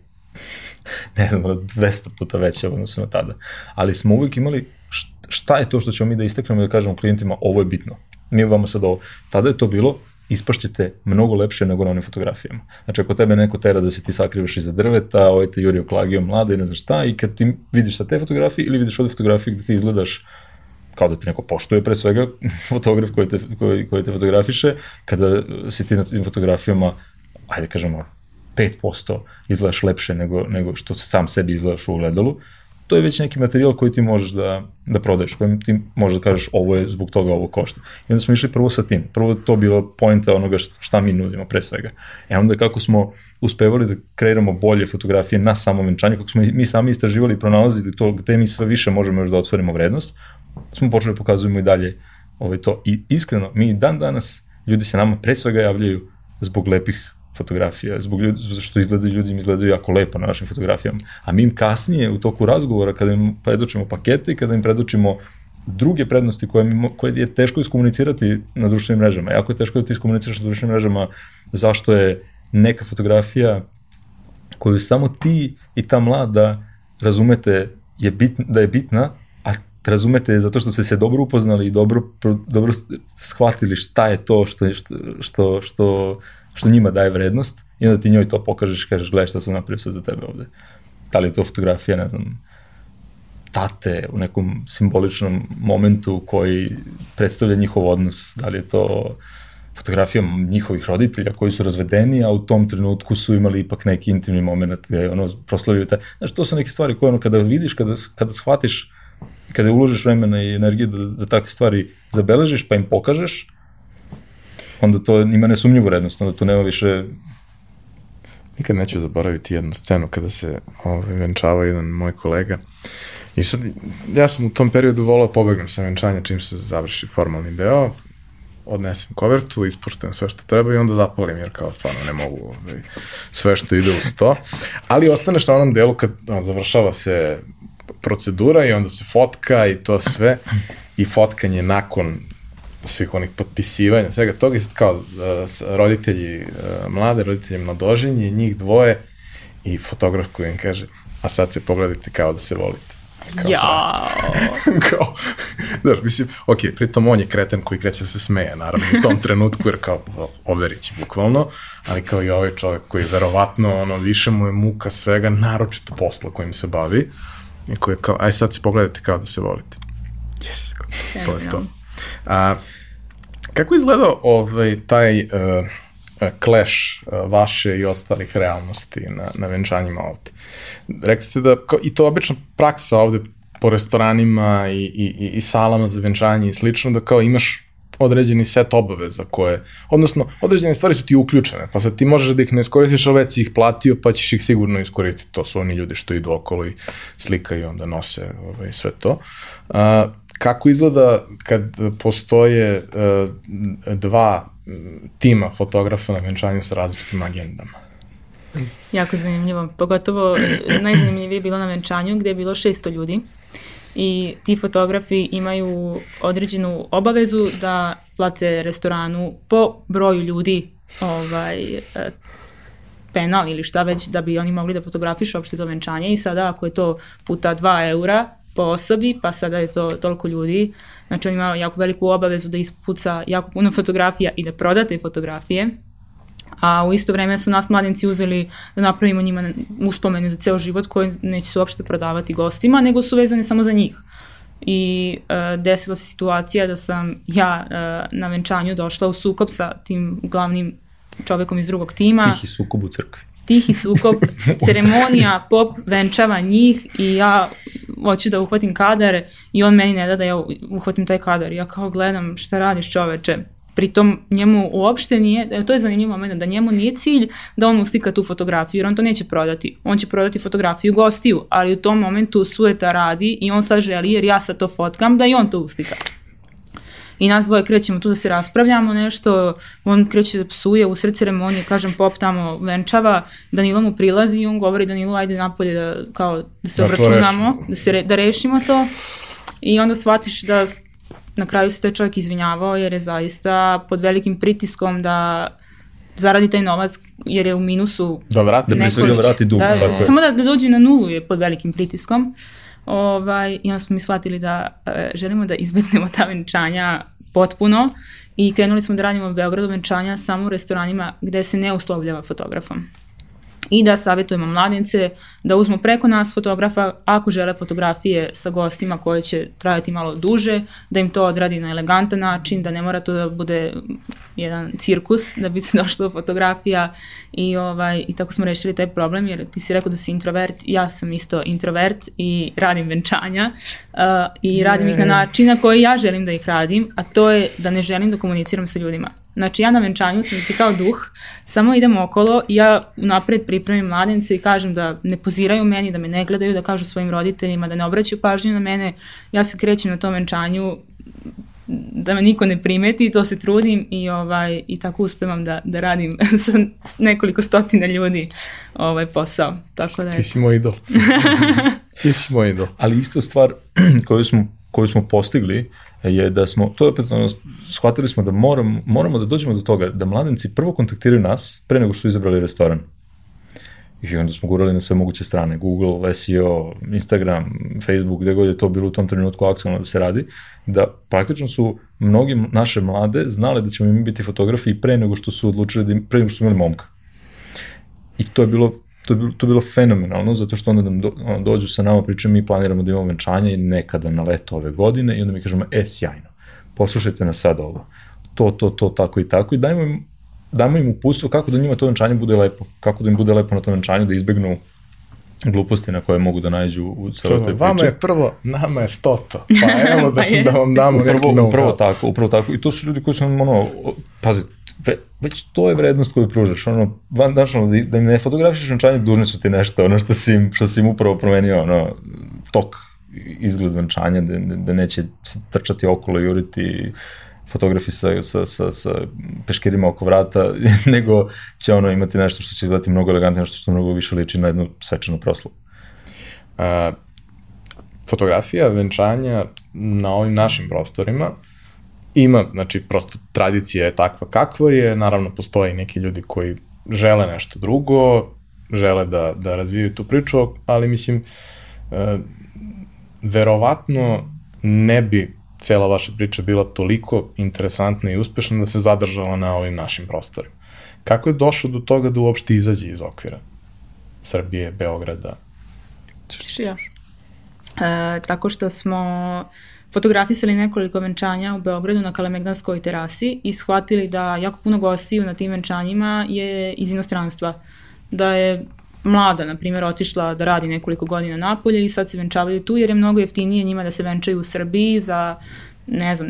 *laughs* ne znam, 200 puta veća odnosno na tada. Ali smo uvijek imali šta je to što ćemo mi da isteknemo i da kažemo klijentima ovo je bitno. Mi vama sad ovo. Tada je to bilo ispašćete mnogo lepše nego na onim fotografijama. Znači, ako tebe neko tera da se ti sakrivaš iza drveta, ovaj te jurio klagio mlada i ne znaš šta, i kad ti vidiš sa te fotografije ili vidiš ovde fotografije gde ti izgledaš kao da te neko poštuje pre svega, *laughs* fotograf koji te, koji, koji te fotografiše, kada si ti na tim fotografijama, ajde kažemo, 5% izgledaš lepše nego, nego što sam sebi izgledaš u ogledalu, to je već neki materijal koji ti možeš da, da prodaješ, kojim ti možeš da kažeš ovo je zbog toga ovo košta. I onda smo išli prvo sa tim. Prvo to bilo pojenta onoga šta mi nudimo pre svega. E onda kako smo uspevali da kreiramo bolje fotografije na samom venčanju, kako smo mi sami istraživali i pronalazili to gde mi sve više možemo još da otvorimo vrednost, smo počeli da pokazujemo i dalje ovaj to. I iskreno, mi dan danas, ljudi se nama pre svega javljaju zbog lepih fotografija, zbog ljudi, što izgledaju ljudi im izgledaju jako lepo na našim fotografijama. A mi im kasnije u toku razgovora, kada im predočimo pakete i kada im predočimo druge prednosti koje, mi, koje je teško iskomunicirati na društvenim mrežama. Jako je teško da ti iskomuniciraš na društvenim mrežama zašto je neka fotografija koju samo ti i ta mlada razumete je bit, da je bitna, a razumete zato što ste se dobro upoznali i dobro, dobro shvatili šta je to što, što, što, što što njima daje vrednost i onda ti njoj to pokažeš kažeš gledaj šta sam napravio sad za tebe ovde. Da li je to fotografija, ne znam, tate u nekom simboličnom momentu koji predstavlja njihov odnos, da li je to fotografija njihovih roditelja koji su razvedeni, a u tom trenutku su imali ipak neki intimni moment gde ono proslavio taj. Znači, to su neke stvari koje ono kada vidiš, kada, kada shvatiš, kada uložiš vremena i energije da, da takve stvari zabeležiš pa im pokažeš, onda to ima nesumnjivu vrednost, onda to nema više... Nikad neću zaboraviti jednu scenu kada se ovaj, venčava jedan moj kolega I sad, ja sam u tom periodu volao pobegnem sa venčanja čim se završi formalni deo, odnesem kovertu, ispuštam sve što treba i onda zapalim, jer kao stvarno ne mogu ovaj, sve što ide uz to. Ali ostaneš na onom delu kad on, završava se procedura i onda se fotka i to sve i fotkanje nakon svih onih potpisivanja, svega toga kao uh, roditelji uh, mlade, roditelji mladoženje, njih dvoje i fotograf koji im kaže, a sad se pogledajte kao da se volite. Kao, Jao. *laughs* kao, znaš, mislim, ok, pritom on je kreten koji kreće da se smeje, naravno, u tom trenutku, jer kao, overić, bukvalno, ali kao i ovaj čovjek koji verovatno, ono, više mu je muka svega, naročito posla kojim se bavi, i koji je kao, aj sad se pogledajte kao da se volite. Yes, to je to. A, kako je izgledao ovaj, taj uh, clash uh, vaše i ostalih realnosti na, na venčanjima ovde? Rekli ste da, i to obično praksa ovde po restoranima i, i, i salama za venčanje i slično, da kao imaš određeni set obaveza koje, odnosno, određene stvari su ti uključene, pa sad ti možeš da ih ne iskoristiš, ali već si ih platio, pa ćeš ih sigurno iskoristiti. To su oni ljudi što idu okolo i slikaju i onda nose ovaj, sve to. Uh, kako izgleda kad postoje uh, dva tima fotografa na venčanju sa različitim agendama? Jako zanimljivo. Pogotovo najzanimljivije je bilo na venčanju gde je bilo 600 ljudi i ti fotografi imaju određenu obavezu da plate restoranu po broju ljudi ovaj, e, penal ili šta već da bi oni mogli da fotografišu opšte to venčanje i sada ako je to puta 2 eura po osobi, pa sada je to toliko ljudi, znači on ima jako veliku obavezu da ispuca jako puno fotografija i da prodate fotografije, a u isto vreme su nas mladenci uzeli da napravimo njima uspomene za ceo život koje neće se uopšte prodavati gostima, nego su vezane samo za njih. I uh, desila se situacija da sam ja uh, na venčanju došla u sukob sa tim glavnim čovekom iz drugog tima. Tihi sukob u crkvi. Tihi sukob, *laughs* ceremonija, pop venčava njih i ja hoću da uhvatim kadar i on meni ne da da ja uhvatim taj kadar. Ja kao gledam šta radiš čoveče Pritom njemu uopšte nije, e, to je zanimljiv moment, da njemu nije cilj da on uslika tu fotografiju, jer on to neće prodati. On će prodati fotografiju gostiju, ali u tom momentu sueta radi i on sad želi, jer ja sad to fotkam, da i on to uslika. I nas dvoje krećemo tu da se raspravljamo nešto, on kreće da psuje u sred ceremonije, kažem pop tamo venčava, Danilo mu prilazi i on govori Danilo ajde napolje da, kao, da se da obračunamo, da, se re, da rešimo to. I onda shvatiš da na kraju se taj čovjek izvinjavao jer je zaista pod velikim pritiskom da zaradi taj novac jer je u minusu da vrati, da pre svega vrati dug. Da, samo da, da dođe na nulu je pod velikim pritiskom. Ovaj, I onda smo mi shvatili da e, želimo da izbegnemo ta venčanja potpuno i krenuli smo da radimo u Beogradu venčanja samo u restoranima gde se ne uslovljava fotografom i da savjetujemo mladince da uzmu preko nas fotografa ako žele fotografije sa gostima koje će trajati malo duže, da im to odradi na elegantan način, da ne mora to da bude jedan cirkus da bi se *laughs* došlo do fotografija i, ovaj, i tako smo rešili taj problem jer ti si rekao da si introvert, ja sam isto introvert i radim venčanja uh, i radim ih na način na koji ja želim da ih radim, a to je da ne želim da komuniciram sa ljudima Znači ja na venčanju sam ti kao duh, samo idem okolo i ja napred pripremim mladence i kažem da ne poziraju meni, da me ne gledaju, da kažu svojim roditeljima, da ne obraćaju pažnju na mene. Ja se krećem na tom venčanju da me niko ne primeti, to se trudim i ovaj i tako uspevam da da radim *laughs* sa nekoliko stotina ljudi ovaj posao. Tako da Ti si moj idol. *laughs* Ti si moj idol. Ali isto stvar *clears throat* koju smo koju smo postigli je da smo, to je opet ono, shvatili smo da moram, moramo da dođemo do toga da mladenci prvo kontaktiraju nas pre nego što su izabrali restoran. I onda smo gurali na sve moguće strane, Google, SEO, Instagram, Facebook, gde god je to bilo u tom trenutku aktualno da se radi, da praktično su mnogi naše mlade znale da ćemo im biti fotografi pre nego što su odlučili, da, pre nego što su imali momka. I to je bilo to je bilo, to je bilo fenomenalno, zato što onda nam do, on, dođu sa nama, pričaju, mi planiramo da imamo venčanje nekada na leto ove godine i onda mi kažemo, e, sjajno, poslušajte nas sad ovo, to, to, to, tako i tako i dajmo im, dajmo im upustvo kako da njima to venčanje bude lepo, kako da im bude lepo na tom venčanju, da izbegnu gluposti na koje mogu da nađu u celoj toj priči. Vama je prvo, nama je stoto, *laughs* pa evo da, da vam damo upravo, neki know Upravo tako, upravo tako. I to su ljudi koji su nam, ono, pazi, ve, već to je vrednost koju pružaš, ono, van, znaš, ono, da, da im ne fotografišeš venčanje, dužni su ti nešto, ono što si im, što si im upravo promenio, ono, tok izgled venčanja, da, da neće se trčati okolo, juriti fotografi sa, sa, sa, sa peškirima oko vrata, *laughs* nego će ono imati nešto što će izgledati mnogo elegantnije, nešto što mnogo više liči na jednu svečanu proslavu. A, fotografija venčanja na ovim našim prostorima ima, znači prosto tradicija je takva kakva je, naravno postoje neki ljudi koji žele nešto drugo, žele da, da razvijaju tu priču, ali mislim, e, verovatno ne bi cela vaša priča bila toliko interesantna i uspešna da se zadržala na ovim našim prostorima. Kako je došlo do toga da uopšte izađe iz okvira Srbije, Beograda? Ćeš još? E, tako što smo fotografisali nekoliko venčanja u Beogradu na Kalemegdanskoj terasi i shvatili da jako puno gostiju na tim venčanjima je iz inostranstva. Da je mlada, na primjer, otišla da radi nekoliko godina napolje i sad se venčavaju tu jer je mnogo jeftinije njima da se venčaju u Srbiji za ne znam,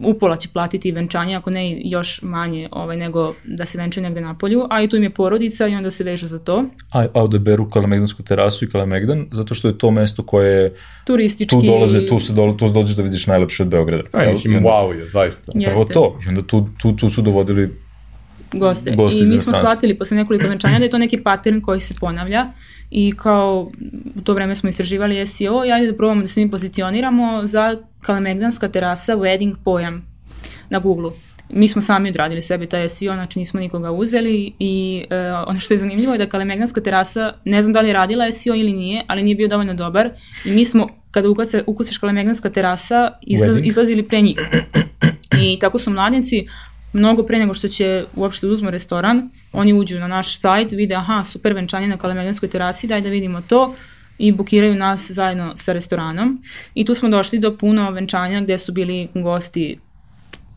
upola će platiti venčanje, ako ne još manje ovaj, nego da se venče negde na polju, a i tu im je porodica i onda se vežu za to. A, a odaberu Kalemegdansku terasu i Kalemegdan, zato što je to mesto koje je turistički... Tu dolaze, tu se dole, tu dođeš da vidiš najlepše od Beograda. A, mislim, wow je, zaista. Jeste. Prvo to, i onda tu, tu, tu su dovodili goste. goste I mi smo shvatili posle nekoliko venčanja da je to neki pattern koji se ponavlja i kao u to vreme smo istraživali SEO i ajde da probamo da se mi pozicioniramo za Kalemegdanska terasa wedding pojam na Google-u. Mi smo sami odradili sebi taj SEO, znači nismo nikoga uzeli i uh, ono što je zanimljivo je da Kalemegdanska terasa, ne znam da li je radila SEO ili nije, ali nije bio dovoljno dobar i mi smo, kada ukucaš, Kalemegdanska terasa, izla, izlazili pre njih. I tako su mladinci mnogo pre nego što će uopšte da uzmu restoran, oni uđu na naš sajt, vide aha, super venčanje na Kalemegdanskoj terasi, daj da vidimo to i bukiraju nas zajedno sa restoranom. I tu smo došli do puno venčanja gde su bili gosti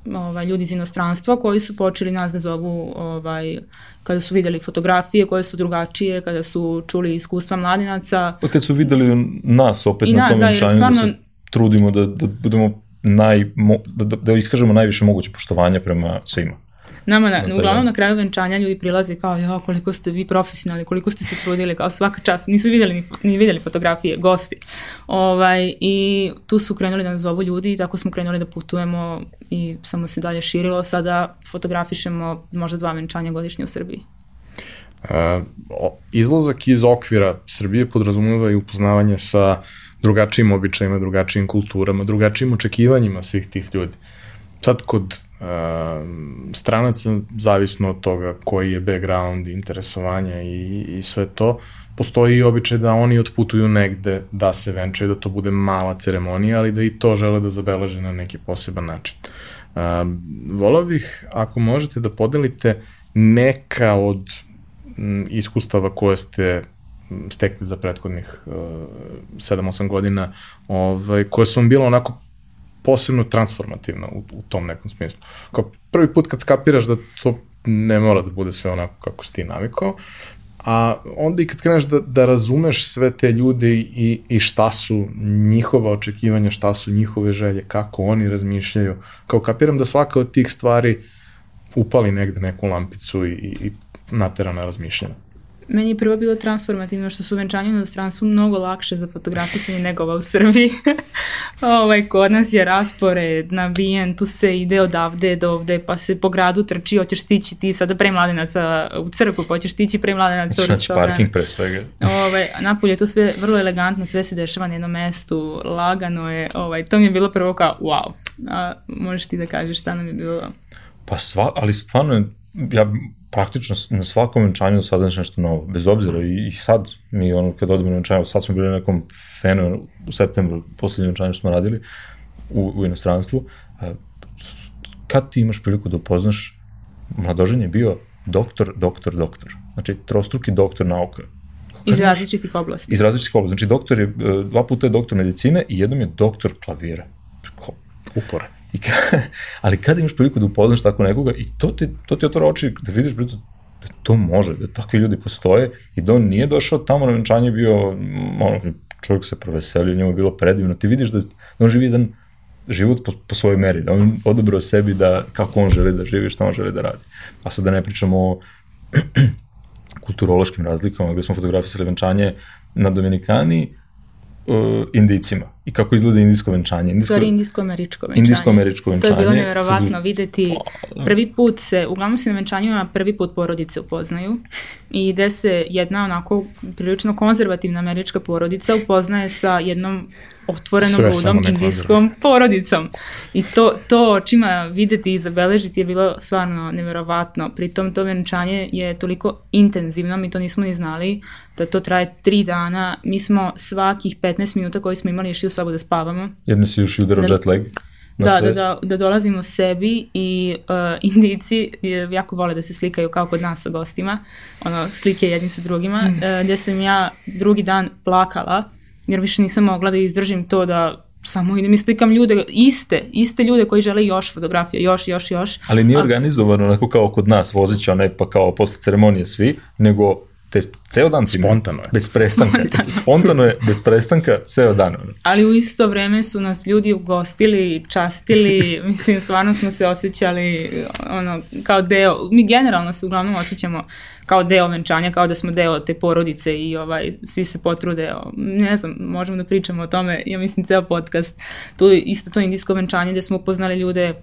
ovaj, ljudi iz inostranstva koji su počeli nas da zovu ovaj, kada su videli fotografije koje su drugačije, kada su čuli iskustva mladinaca. Pa kad su videli nas opet I na tom da, venčanju, da se trudimo da, da budemo naj, da, da, da iskažemo najviše moguće poštovanja prema svima. Nama, na, na uglavnom na kraju venčanja ljudi prilaze kao, ja, koliko ste vi profesionalni, koliko ste se trudili, kao svaka čast, nisu videli ni, ni videli fotografije, gosti. Ovaj, I tu su krenuli da nas zovu ljudi i tako smo krenuli da putujemo i samo se dalje širilo. Sada fotografišemo možda dva venčanja godišnje u Srbiji. Uh, izlazak iz okvira Srbije podrazumeva i upoznavanje sa drugačijim običajima, drugačijim kulturama, drugačijim očekivanjima svih tih ljudi. Sad kod uh, stranaca, zavisno od toga koji je background, interesovanja i, i sve to, postoji i običaj da oni otputuju negde da se venčaju, da to bude mala ceremonija, ali da i to žele da zabeleže na neki poseban način. Uh, volao bih, ako možete da podelite neka od m, iskustava koje ste stekli za prethodnih uh, 7-8 godina, ovaj, koje su vam bilo onako posebno transformativno u, u tom nekom smislu. Kao prvi put kad skapiraš da to ne mora da bude sve onako kako si ti navikao, a onda i kad kreneš da, da razumeš sve te ljude i, i šta su njihova očekivanja, šta su njihove želje, kako oni razmišljaju, kao kapiram da svaka od tih stvari upali negde neku lampicu i, i natera na razmišljanje. Meni je prvo bilo transformativno što su venčanje u inostranstvu mnogo lakše za fotografisanje nego ova u Srbiji. *laughs* ovaj, kod nas je raspored, nabijen, tu se ide odavde do ovde, pa se po gradu trči, hoćeš stići ti sada pre mladenaca u crku, pa hoćeš stići pre mladenaca u restoran. parking pre svega. Ovaj, napolje je to sve vrlo elegantno, sve se dešava na jednom mestu, lagano je, ovaj, to mi je bilo prvo kao wow. A možeš ti da kažeš šta nam je bilo? Pa sva, ali stvarno ja praktično na svakom venčanju do sada nešto novo, bez obzira i, i sad mi ono kad odemo na venčanje, sad smo bili na nekom fenu u septembru, poslednje venčanje što smo radili u, u inostranstvu, kad ti imaš priliku da upoznaš, mladoženje je bio doktor, doktor, doktor. Znači, trostruki doktor nauka. Iz različitih oblasti. Iz različitih oblasti. Znači, doktor je, e, dva puta je doktor medicine i jednom je doktor klavira. Upore. I ka, *laughs* ali kada imaš priliku da upoznaš tako nekoga i to ti, to ti otvara oči da vidiš brito, da to može, da takvi ljudi postoje i da on nije došao tamo na venčanje bio, ono, čovjek se proveselio, njemu je bilo predivno, ti vidiš da, da on živi jedan život po, po svojoj meri, da on odabrao sebi da kako on želi da živi, šta on želi da radi. A sad da ne pričamo o *clears throat* kulturološkim razlikama, gde smo fotografisali venčanje na Dominikani, uh, indicima i kako izgleda indijsko venčanje. Indijsko, Sorry, indijsko-američko venčanje. Indijsko-američko venčanje. To je bilo nevjerovatno videti. Prvi put se, uglavnom se na venčanjima prvi put porodice upoznaju i ide se jedna onako prilično konzervativna američka porodica upoznaje sa jednom otvorenom Sve ludom indijskom porodicom. I to, to očima videti i zabeležiti je bilo stvarno neverovatno. Pritom to venčanje je toliko intenzivno, mi to nismo ni znali, da to traje tri dana. Mi smo svakih 15 minuta koji smo imali išli u sobu da spavamo. Jer ne si još udarao da, jet lag? Da, da, da, da dolazimo sebi i uh, indici jako vole da se slikaju kao kod nas sa gostima, ono, slike jedni sa drugima, mm. uh, gdje sam ja drugi dan plakala jer više nisam mogla da izdržim to da samo idem i slikam ljude, iste, iste ljude koji žele još fotografije, još, još, još. Ali nije organizovano onako kao kod nas, vozit će onaj pa kao posle ceremonije svi, nego te ceo dan si spontano je. Bez prestanka. Spontano. spontano je, bez prestanka, ceo dan. Ali u isto vreme su nas ljudi ugostili, častili, *laughs* mislim, stvarno smo se osjećali ono, kao deo, mi generalno se uglavnom osjećamo kao deo venčanja, kao da smo deo te porodice i ovaj, svi se potrude, ne znam, možemo da pričamo o tome, ja mislim ceo podcast, tu isto to indijsko venčanje gde smo upoznali ljude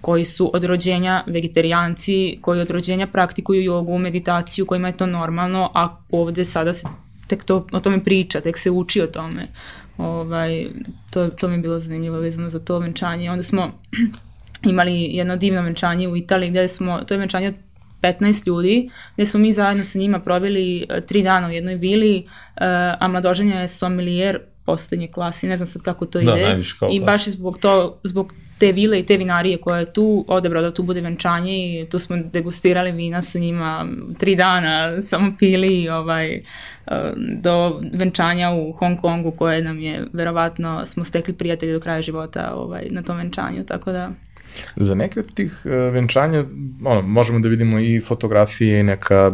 koji su od rođenja vegetarijanci, koji od rođenja praktikuju jogu, meditaciju, kojima je to normalno, a ovde sada se tek to, o tome priča, tek se uči o tome. Ovaj, to, to mi je bilo zanimljivo vezano za to venčanje. Onda smo *clears throat* imali jedno divno venčanje u Italiji gde smo, to je venčanje od 15 ljudi, gde smo mi zajedno sa njima proveli e, tri dana u jednoj vili, uh, a mladoženja je sommelier poslednje klasi, ne znam sad kako to da, ide. I baš je zbog, to, zbog te vile i te vinarije koje je tu odebrao da tu bude venčanje i tu smo degustirali vina sa njima tri dana, samo pili ovaj, eh, do venčanja u Hong Kongu koje nam je verovatno smo stekli prijatelji do kraja života ovaj, na tom venčanju, tako da Za neke od tih uh, venčanja ono, možemo da vidimo i fotografije i neka,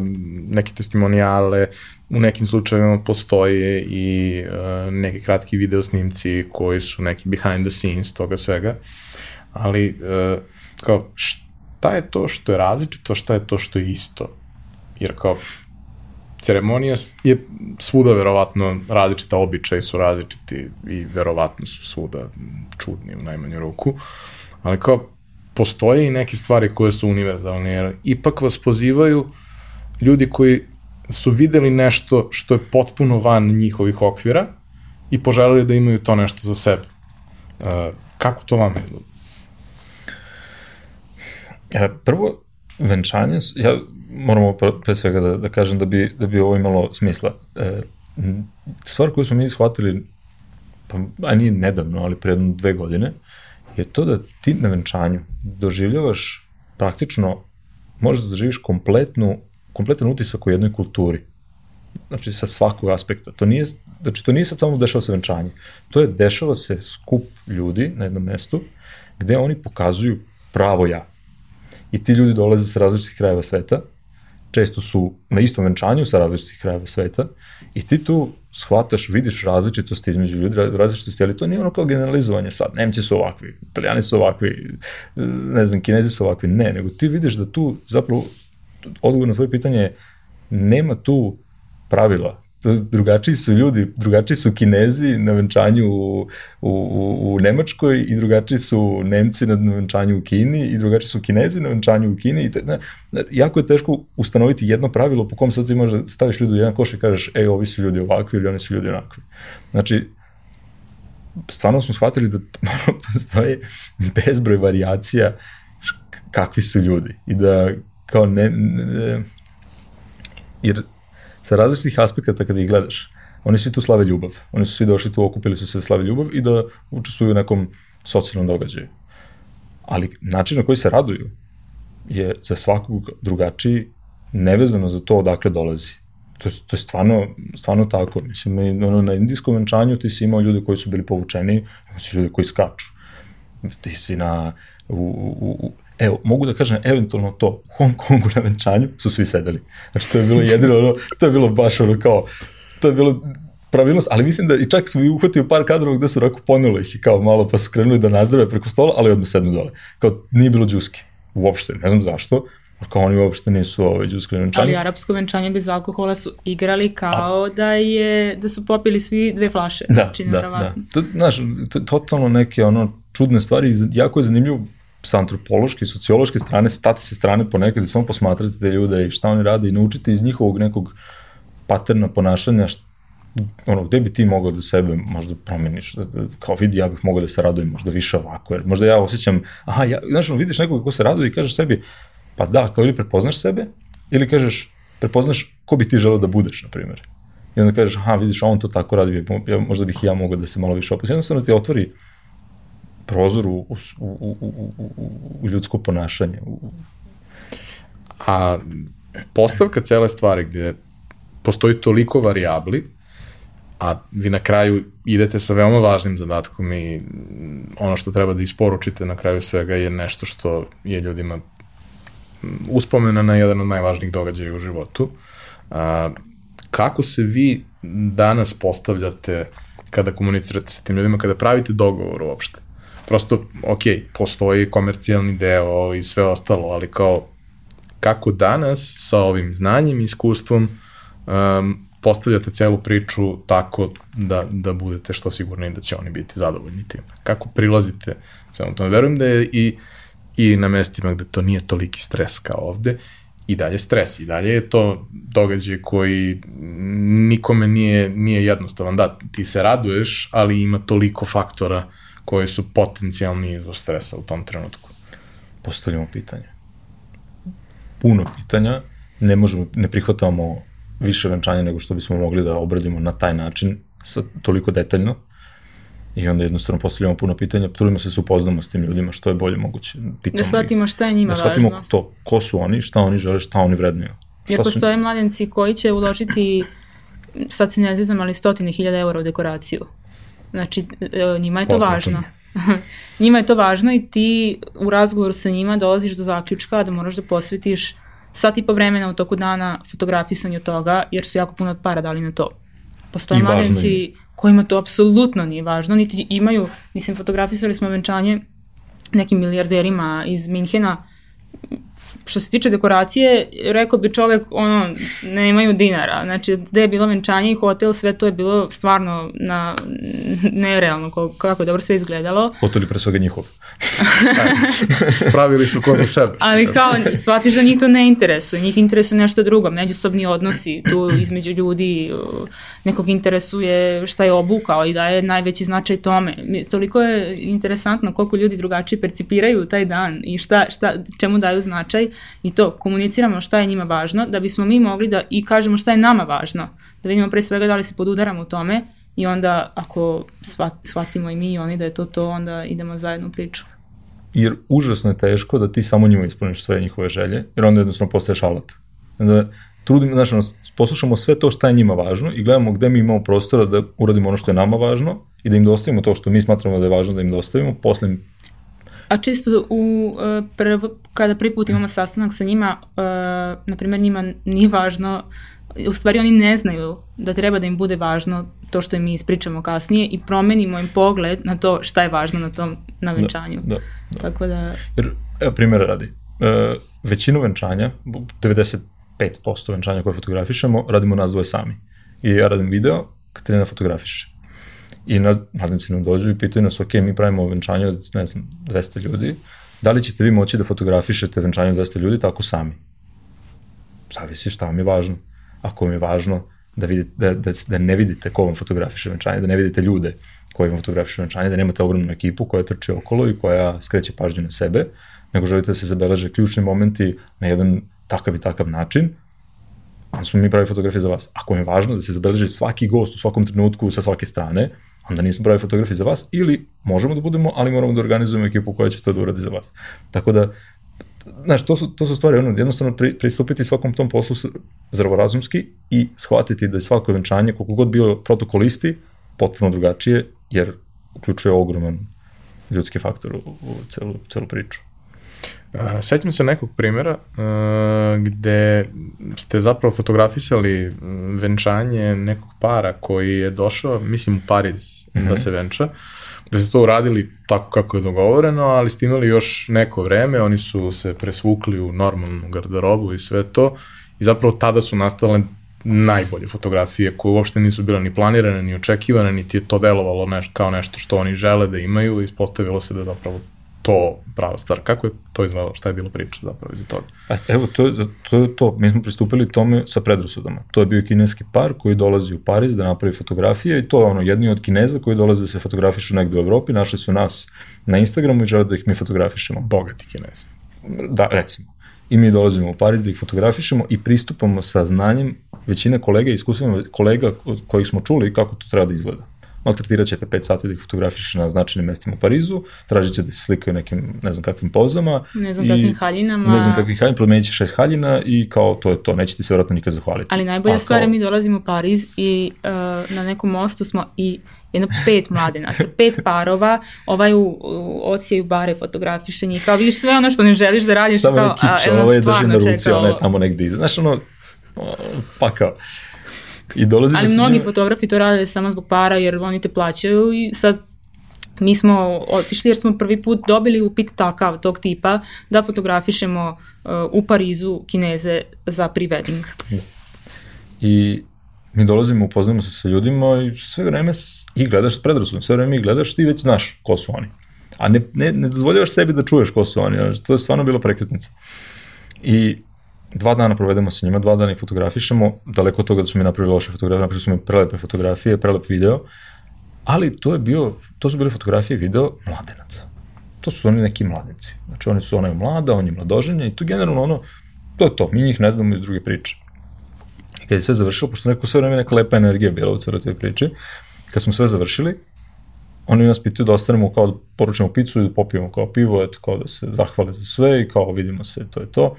neke testimonijale, u nekim slučajevima postoje i uh, neki kratki video snimci koji su neki behind the scenes toga svega, ali uh, kao šta je to što je različito, šta je to što je isto? Jer kao ceremonija je svuda verovatno različita, običaji su različiti i verovatno su svuda čudni u najmanju ruku, ali kao postoje i neke stvari koje su univerzalne, jer ipak vas pozivaju ljudi koji su videli nešto što je potpuno van njihovih okvira i poželeli da imaju to nešto za sebe. Uh, kako to vam izgleda? Ja, prvo, venčanje, ja moramo pre svega da, da kažem da bi, da bi ovo imalo smisla. E, stvar koju smo mi shvatili, pa, a nije nedavno, ali pre jedno dve godine, je to da ti na venčanju doživljavaš praktično, možeš da doživiš kompletnu, kompletan utisak u jednoj kulturi. Znači, sa svakog aspekta. To nije, znači, to nije sad samo dešava se venčanje. To je dešava se skup ljudi na jednom mestu, gde oni pokazuju pravo ja. I ti ljudi dolaze sa različitih krajeva sveta, često su na istom venčanju sa različitih krajeva sveta i ti tu shvataš, vidiš različitosti između ljudi, različitosti, ali to nije ono kao generalizovanje sad, Nemci su ovakvi, Italijani su ovakvi, ne znam, Kinezi su ovakvi, ne, nego ti vidiš da tu zapravo odgovor na svoje pitanje je nema tu pravila, drugačiji su ljudi, drugačiji su kinezi na venčanju u, u, u Nemačkoj i drugačiji su Nemci na venčanju u Kini i drugačiji su kinezi na venčanju u Kini. I te, ne, jako je teško ustanoviti jedno pravilo po kom sad ti možeš da staviš ljudi u jedan koš i kažeš, ej, ovi su ljudi ovakvi ili oni su ljudi onakvi. Znači, stvarno smo shvatili da *laughs* postoje bezbroj variacija kakvi su ljudi i da kao ne, ne jer sa različitih aspekata kada ih gledaš. Oni svi tu slave ljubav. Oni su svi došli tu, okupili su se da slave ljubav i da učestvuju u nekom socijalnom događaju. Ali način na koji se raduju je za svakog drugačiji, nevezano za to odakle dolazi. To je, to je stvarno, stvarno tako. Mislim, ono, na indijskom venčanju ti si imao ljude koji su bili povučeni, imao si ljude koji skaču. Ti si na, u, u, Evo, mogu da kažem eventualno to, u Hong Kongu na venčanju su svi sedeli. Znači, to je bilo jedino ono, to je bilo baš ono kao, to je bilo pravilnost, ali mislim da i čak su uhvatio par kadrova gde su rako ponelo ih i kao malo pa su krenuli da nazdrave preko stola, ali odmah sednu dole. Kao nije bilo džuski, uopšte, ne znam zašto, kao oni uopšte nisu ovaj džuskali venčanje. Ali arapsko venčanje bez alkohola su igrali kao A... da je da su popili svi dve flaše. Da, znači, da, da. To, znaš, to, totalno neke ono čudne stvari, jako je zanimljivo sa antropološke i sociološke strane, stati se strane ponekad i samo posmatrati te ljude i šta oni rade i naučiti iz njihovog nekog paterna ponašanja šta, ono, gde bi ti mogao da sebe možda promeniš, da, da, kao vidi, ja bih mogao da se radujem možda više ovako, jer možda ja osjećam, aha, ja, znaš, ono, vidiš nekog ko se raduje i kažeš sebi, pa da, kao ili prepoznaš sebe, ili kažeš, prepoznaš ko bi ti želeo da budeš, na primjer. I onda kažeš, aha, vidiš, on to tako radi, ja, možda bih i ja mogao da se malo više opustim. Jednostavno ti otvori prozor u, u, u, u, u, ljudsko ponašanje. A postavka cele stvari gde postoji toliko variabli, a vi na kraju idete sa veoma važnim zadatkom i ono što treba da isporučite na kraju svega je nešto što je ljudima uspomena na jedan od najvažnijih događaja u životu. A, kako se vi danas postavljate kada komunicirate sa tim ljudima, kada pravite dogovor uopšte? Prosto, ok, postoji komercijalni deo i sve ostalo, ali kao kako danas sa ovim znanjem i iskustvom um, postavljate celu priču tako da, da budete što sigurni da će oni biti zadovoljni tim. Kako prilazite svemu tome? Verujem da je i, i na mestima gde to nije toliki stres kao ovde, i dalje stres, i dalje je to događaj koji nikome nije, nije jednostavan. Da, ti se raduješ, ali ima toliko faktora koji su potencijalni izvor stresa u tom trenutku. Postavljamo pitanje. Puno pitanja, ne možemo, ne prihvatamo više venčanja nego što bismo mogli da obradimo na taj način, sa, toliko detaljno. I onda jednostavno postavljamo puno pitanja, trudimo se da se upoznamo s tim ljudima što je bolje moguće. Pitamo da shvatimo šta je njima važno. Da shvatimo važno. to, ko su oni, šta oni žele, šta oni vrednuju. Jer postoje su... mladenci koji će uložiti, sad se ne znam, ali stotine hiljada eura u dekoraciju. Znači, e, njima je to Poznato važno. *laughs* njima je to važno i ti u razgovoru sa njima dolaziš do zaključka da moraš da posvetiš sat i po vremena u toku dana fotografisanju toga, jer su jako puno od para dali na to. Postoje mladenci kojima to apsolutno nije važno, niti imaju, mislim, fotografisali smo venčanje nekim milijarderima iz Minhena, što se tiče dekoracije, rekao bi čovek, ono, nemaju dinara. Znači, gde je bilo venčanje i hotel, sve to je bilo stvarno na, nerealno kako je dobro sve izgledalo. Hotel je pre svega njihov. *laughs* Pravili su ko za sebe. Ali kao, shvatiš da njih to ne interesuje, njih interesuje nešto drugo, međusobni odnosi tu između ljudi, nekog interesuje šta je obukao i da je najveći značaj tome. Toliko je interesantno koliko ljudi drugačije percipiraju taj dan i šta, šta, čemu daju značaj i to komuniciramo šta je njima važno da bismo mi mogli da i kažemo šta je nama važno. Da vidimo pre svega da li se podudaramo u tome i onda ako shvatimo i mi i oni da je to to, onda idemo zajedno u priču. Jer užasno je teško da ti samo njima ispuniš sve njihove želje, jer onda jednostavno postaješ alat. Onda trudimo, znači, poslušamo sve to šta je njima važno i gledamo gde mi imamo prostora da uradimo ono što je nama važno i da im dostavimo to što mi smatramo da je važno da im dostavimo, posle im A čisto u, uh, prv, kada prvi put imamo sastanak sa njima, uh, na primjer njima nije važno, u stvari oni ne znaju da treba da im bude važno to što im mi ispričamo kasnije i promenimo im pogled na to šta je važno na tom navenčanju. Da, da, da. Tako da... Jer, evo primjera radi, uh, većinu venčanja, 95% venčanja koje fotografišemo, radimo nas dvoje sami. I ja radim video, Katarina fotografiše. I na, mladenci nam dođu i pitaju nas, ok, mi pravimo venčanje od, ne znam, 200 ljudi, da li ćete vi moći da fotografišete venčanje od 200 ljudi tako sami? Zavisi šta vam je važno. Ako vam je važno da, vidite, da, da, da ne vidite ko vam fotografiše venčanje, da ne vidite ljude koji vam fotografiše venčanje, da nemate ogromnu ekipu koja trči okolo i koja skreće pažnju na sebe, nego želite da se zabeleže ključni momenti na jedan takav i takav način, onda smo mi pravi fotografije za vas. Ako je važno da se zabeleže svaki gost u svakom trenutku sa svake strane, onda nismo pravi fotografi za vas ili možemo da budemo, ali moramo da organizujemo ekipu koja će to da uradi za vas. Tako da, znaš, to su, to su stvari, ono, jednostavno pri, pristupiti svakom tom poslu zdravorazumski i shvatiti da je svako venčanje, koliko god bilo protokolisti, potpuno drugačije, jer uključuje ogroman ljudski faktor u, u celu, celu priču. Sećam se nekog primjera uh, gde ste zapravo fotografisali venčanje nekog para koji je došao, mislim u Pariz, mm -hmm. da se venča, da ste to uradili tako kako je dogovoreno, ali ste imali još neko vreme, oni su se presvukli u normalnu garderobu i sve to i zapravo tada su nastale najbolje fotografije koje uopšte nisu bile ni planirane, ni očekivane, niti je to delovalo neš, kao nešto što oni žele da imaju i ispostavilo se da zapravo to prava stvar. Kako je to izgledalo? Šta je bila priča zapravo iz toga? A, evo, to je, to je to. Mi smo pristupili tome sa predrasudama. To je bio kineski par koji dolazi u Pariz da napravi fotografije i to je ono, jedni od kineza koji dolaze da se fotografišu negde u Evropi, našli su nas na Instagramu i žele da ih mi fotografišemo. Bogati kinezi. Da, recimo. I mi dolazimo u Pariz da ih fotografišemo i pristupamo sa znanjem većine kolega i iskustvima kolega od kojih smo čuli kako to treba da izgleda maltretirat ćete 5 sati da ih fotografiš na značajnim mestima u Parizu, tražit ćete da se slikaju nekim, ne znam kakvim pozama. Ne znam kakvim haljinama. Ne znam kakvim haljinama, promenit ćeš šest haljina i kao to je to, nećete se vjerojatno nikad zahvaliti. Ali najbolja stvar je mi dolazimo u Pariz i uh, na nekom mostu smo i jedno pet mladenaca, pet parova, ovaj u, u ocijaju bare fotografiše njih, kao vidiš sve ono što ne želiš da radiš, Samo kao, je kič, a, ovo je drži na ruci, ona je tamo negde iza. Znaš, ono, pa kao, I dolazi Ali mnogi njima... fotografi to rade samo zbog para jer oni te plaćaju i sad mi smo otišli jer smo prvi put dobili upit takav, tog tipa, da fotografišemo uh, u Parizu kineze za pre-wedding. I mi dolazimo, upoznamo se sa ljudima i sve vreme ih gledaš predrasudno, sve vreme ih gledaš, ti već znaš ko su oni. A ne, ne, ne dozvoljavaš sebi da čuješ ko su oni, to je stvarno bila prekretnica. I dva dana provedemo sa njima, dva dana ih fotografišemo, daleko od toga da smo mi napravili loše fotografije, napravili smo mi prelepe fotografije, prelep video, ali to je bio, to su bile fotografije i video mladenaca. To su oni neki mladenci. Znači oni su onaj mlada, on je mladoženja i to generalno ono, to je to, mi njih ne znamo iz druge priče. I kad je sve završilo, pošto neko sve vreme neka lepa energija bila u celoj toj priči, kad smo sve završili, oni nas pitaju da ostanemo kao da poručimo picu i da popijemo kao pivo, eto kao da se zahvale za sve i kao vidimo se, to je to.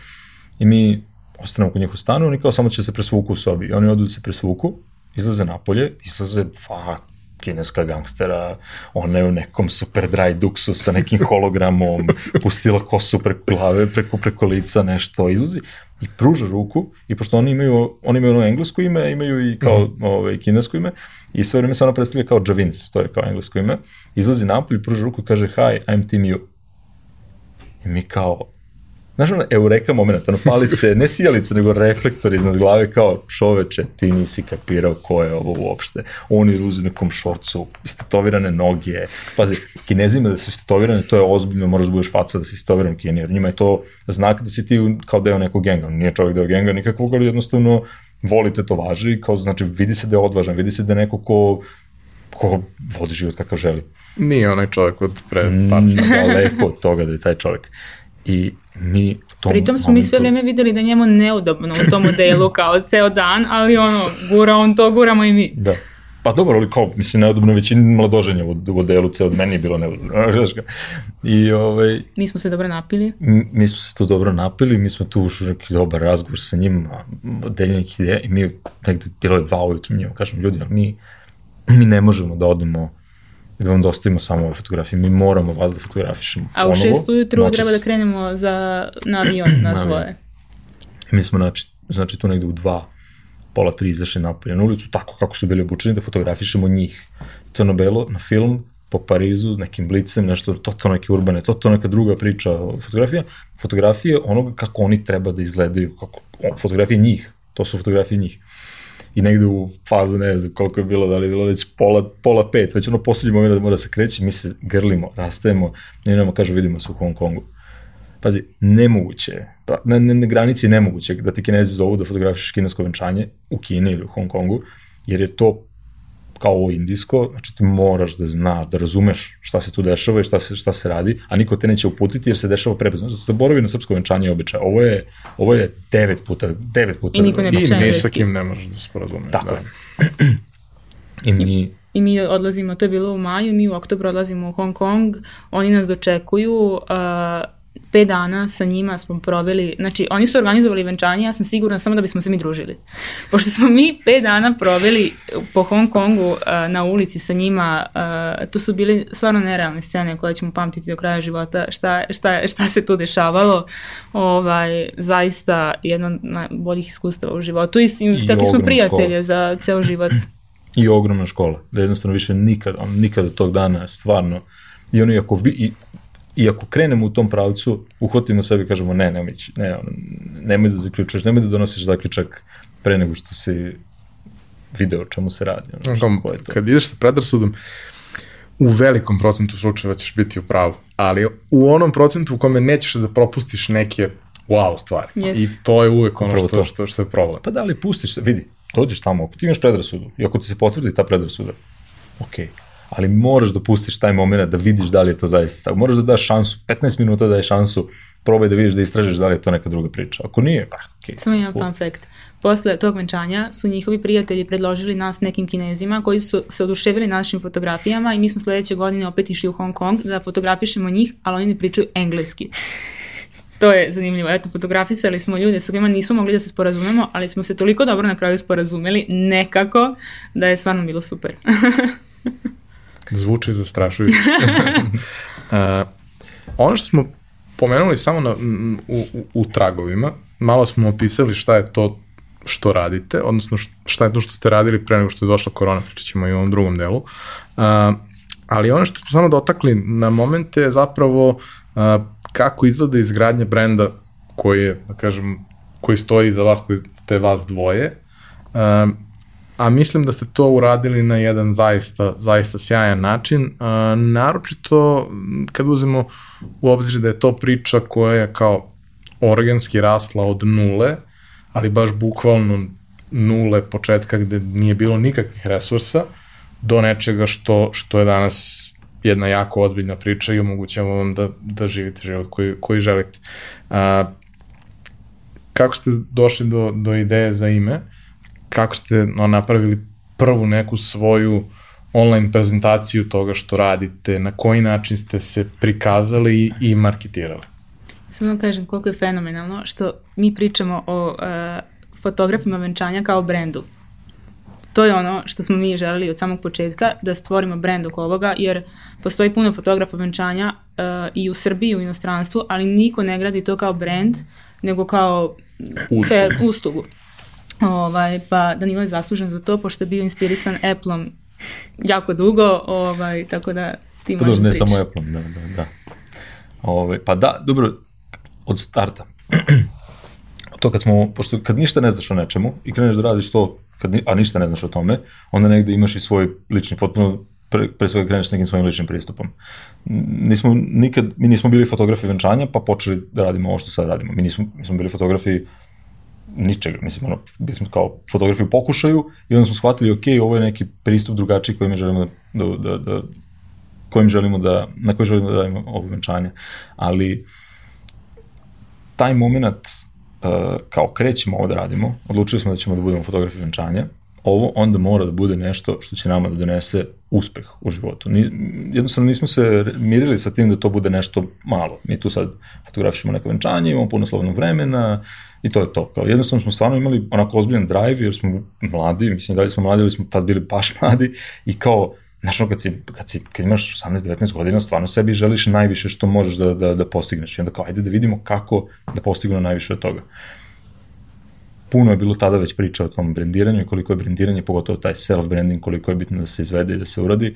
I mi ostanemo kod njih u stanu, oni kao samo će se presvuku u sobi. I oni odu da se presvuku, izlaze napolje, izlaze dva kineska gangstera, ona je u nekom super dry duksu sa nekim hologramom, *laughs* pustila kosu preko glave, preko, preko lica, nešto izlazi i pruža ruku i pošto oni imaju, oni imaju ono englesko ime, imaju i kao mm. ovaj, kinesko ime i sve vreme se ona predstavlja kao Javins, to je kao englesko ime, izlazi napolje, pruža ruku i kaže hi, I'm Team U. I mi kao, Znaš, ono, eureka moment, ono, pali se, ne sijalice, nego reflektor iznad glave, kao, čoveče, ti nisi kapirao ko je ovo uopšte. On izlazi u nekom šorcu, istetovirane noge. Pazi, kinezima da su istetovirane, to je ozbiljno, moraš da budeš faca da si istetoviran kini, jer njima je to znak da si ti kao deo nekog genga. Nije čovjek deo genga nikakvog, ali jednostavno volite to važi, kao, znači, vidi se da je odvažan, vidi se da je neko ko ko vodi život kakav želi. Nije onaj čovjek od pre par Daleko od toga da je taj čovjek. I mi tom Pritom smo momentu... mi sve vreme videli da njemu neudobno u tom modelu kao ceo dan, ali ono, gura on to, guramo i mi. Da. Pa dobro, ali kao, mislim, neudobno većini mladoženja u, u modelu, ceo meni je bilo neudobno. *laughs* I, ovaj, Nismo se dobro napili. Mi smo se tu dobro napili, mi smo tu ušli neki dobar razgovor sa njim, deljenih ideja, i mi negde bilo je dva ujutru njima, kažem, ljudi, mi, mi ne možemo da odemo da vam dostavimo samo ove fotografije. Mi moramo vas da fotografišemo. A u šest ujutru noćas... treba da krenemo za, na avion, na svoje. Mi smo, znači, znači tu negde u dva, pola tri izašli napolje na ulicu, tako kako su bili obučeni, da fotografišemo njih crno-belo na film, po Parizu, nekim blicem, nešto totalno neke urbane, totalno neka druga priča o fotografija. Fotografije onoga kako oni treba da izgledaju, kako, fotografije njih, to su fotografije njih i negde u fazu, ne znam koliko je bilo, da li je bilo već pola, pola pet, već ono poslednji moment da mora se kreće, mi se grlimo, rastajemo, ne nama kažu vidimo se u Hong Kongu. Pazi, nemoguće je, pa, na, na, na granici nemoguće da ti kinezi zovu da fotografiš kinesko venčanje u Kini ili u Hong Kongu, jer je to kao ovo indijsko, znači ti moraš da znaš, da razumeš šta se tu dešava i šta se, šta se radi, a niko te neće uputiti jer se dešava prebrzo. Znači, zaboravi na srpsko venčanje i običaj. Ovo je, ovo je devet puta, devet puta. I niko ne priča I ni sa kim ne možeš da se porazumeš. Tako da. je. *clears throat* I mi... I mi odlazimo, to je bilo u maju, mi u oktobru odlazimo u Hong Kong, oni nas dočekuju, uh, pet dana sa njima smo proveli, znači oni su organizovali venčanje, ja sam sigurna samo da bismo se mi družili. *laughs* Pošto smo mi pet dana proveli po Hong Kongu uh, na ulici sa njima, uh, to su bili stvarno nerealne scene koje ćemo pamtiti do kraja života, šta, šta, šta se tu dešavalo, ovaj, zaista jedno od najboljih iskustava u životu i stekli smo prijatelje za ceo život. *clears throat* i ogromna škola, da jednostavno više nikad, nikad od tog dana stvarno, i ono iako, vi, i, i ako krenemo u tom pravcu, uhvatimo sebi i kažemo ne, nemoj, ne, nemoj da zaključuješ, nemoj da donosiš zaključak pre nego što si video o čemu se radi. Ono, Kao, ko je to. kad ideš sa predrasudom, u velikom procentu slučajeva ćeš biti u pravu, ali u onom procentu u kome nećeš da propustiš neke wow stvari. Jeste. I to je uvek ono Upravo što, to. što, što je problem. Pa da li pustiš se, vidi, dođeš tamo, ako ti imaš predrasudu i ako ti se potvrdi ta predrasuda, ok, ali moraš da pustiš taj moment da vidiš da li je to zaista tako. Moraš da daš šansu, 15 minuta daj šansu, probaj da vidiš da istražiš da li je to neka druga priča. Ako nije, pa ok. Samo jedan fun fact. Posle tog venčanja su njihovi prijatelji predložili nas nekim kinezima koji su se oduševili našim fotografijama i mi smo sledeće godine opet išli u Hong Kong da fotografišemo njih, ali oni ne pričaju engleski. *laughs* To je zanimljivo. Eto, fotografisali smo ljude sa kojima nismo mogli da se sporazumemo, ali smo se toliko dobro na kraju sporazumeli, nekako, da je stvarno bilo super. *laughs* Zvuči zastrašujuće. uh, *laughs* ono što smo pomenuli samo na, u, u, u tragovima, malo smo opisali šta je to što radite, odnosno šta je to što ste radili pre nego što je došla korona, pričat ćemo i u ovom drugom delu. Uh, ali ono što smo samo dotakli na momente je zapravo uh, kako izgleda izgradnja brenda koji je, da kažem, koji stoji iza vas, koji te vas dvoje. Um, a mislim da ste to uradili na jedan zaista, zaista sjajan način, a, naročito kad uzemo u obzir da je to priča koja je kao organski rasla od nule, ali baš bukvalno nule početka gde nije bilo nikakvih resursa, do nečega što, što je danas jedna jako ozbiljna priča i omogućava vam da, da živite život koji, koji želite. A, kako ste došli do, do ideje za ime? Kako ste no, napravili prvu neku svoju online prezentaciju toga što radite, na koji način ste se prikazali i, marketirali. Samo kažem koliko je fenomenalno što mi pričamo o uh, fotografima venčanja kao brendu. To je ono što smo mi želeli od samog početka, da stvorimo brend oko ovoga, jer postoji puno fotografa venčanja uh, i u Srbiji i u inostranstvu, ali niko ne gradi to kao brend, nego kao Uslugu. te, uslugu. Ovaj, pa Danilo je zaslužen za to, pošto je bio inspirisan Apple-om jako dugo, ovaj, tako da ti Pa možeš dobro, ne samo Apple, da, da, da. Ove, pa da, dobro, od starta. *clears throat* to kad smo, pošto kad ništa ne znaš o nečemu i kreneš da radiš to, kad, ni- a ništa ne znaš o tome, onda negde imaš i svoj lični, potpuno, pre, pre svega kreneš s nekim svojim ličnim pristupom. Nismo nikad, mi nismo bili fotografi venčanja, pa počeli da radimo ovo što sad radimo. Mi, nismo, mi smo bili fotografi ničega, mislim, ono, bili smo kao fotografi u pokušaju i onda smo shvatili, ok, ovo je neki pristup drugačiji koji mi želimo da, da, da, da kojim želimo da, na koji želimo da radimo ovo venčanje. Ali taj moment, uh, kao krećemo ovo da radimo, odlučili smo da ćemo da budemo fotografi venčanja, ovo onda mora da bude nešto što će nama da donese uspeh u životu. Ni, jednostavno nismo se mirili sa tim da to bude nešto malo. Mi tu sad fotografišemo neka venčanja, imamo puno slobodnog vremena i to je to. Kao, jednostavno smo stvarno imali onako ozbiljan drive jer smo mladi, mislim da li smo mladi, ali smo tad bili baš *laughs* mladi i kao Znaš, kad, si, kad, si, kad imaš 18-19 godina, stvarno sebi želiš najviše što možeš da, da, da postigneš. I onda kao, ajde da vidimo kako da postignemo najviše od toga. Puno je bilo tada već priča o tom brendiranju i koliko je brendiranje, pogotovo taj self-branding, koliko je bitno da se izvede i da se uradi.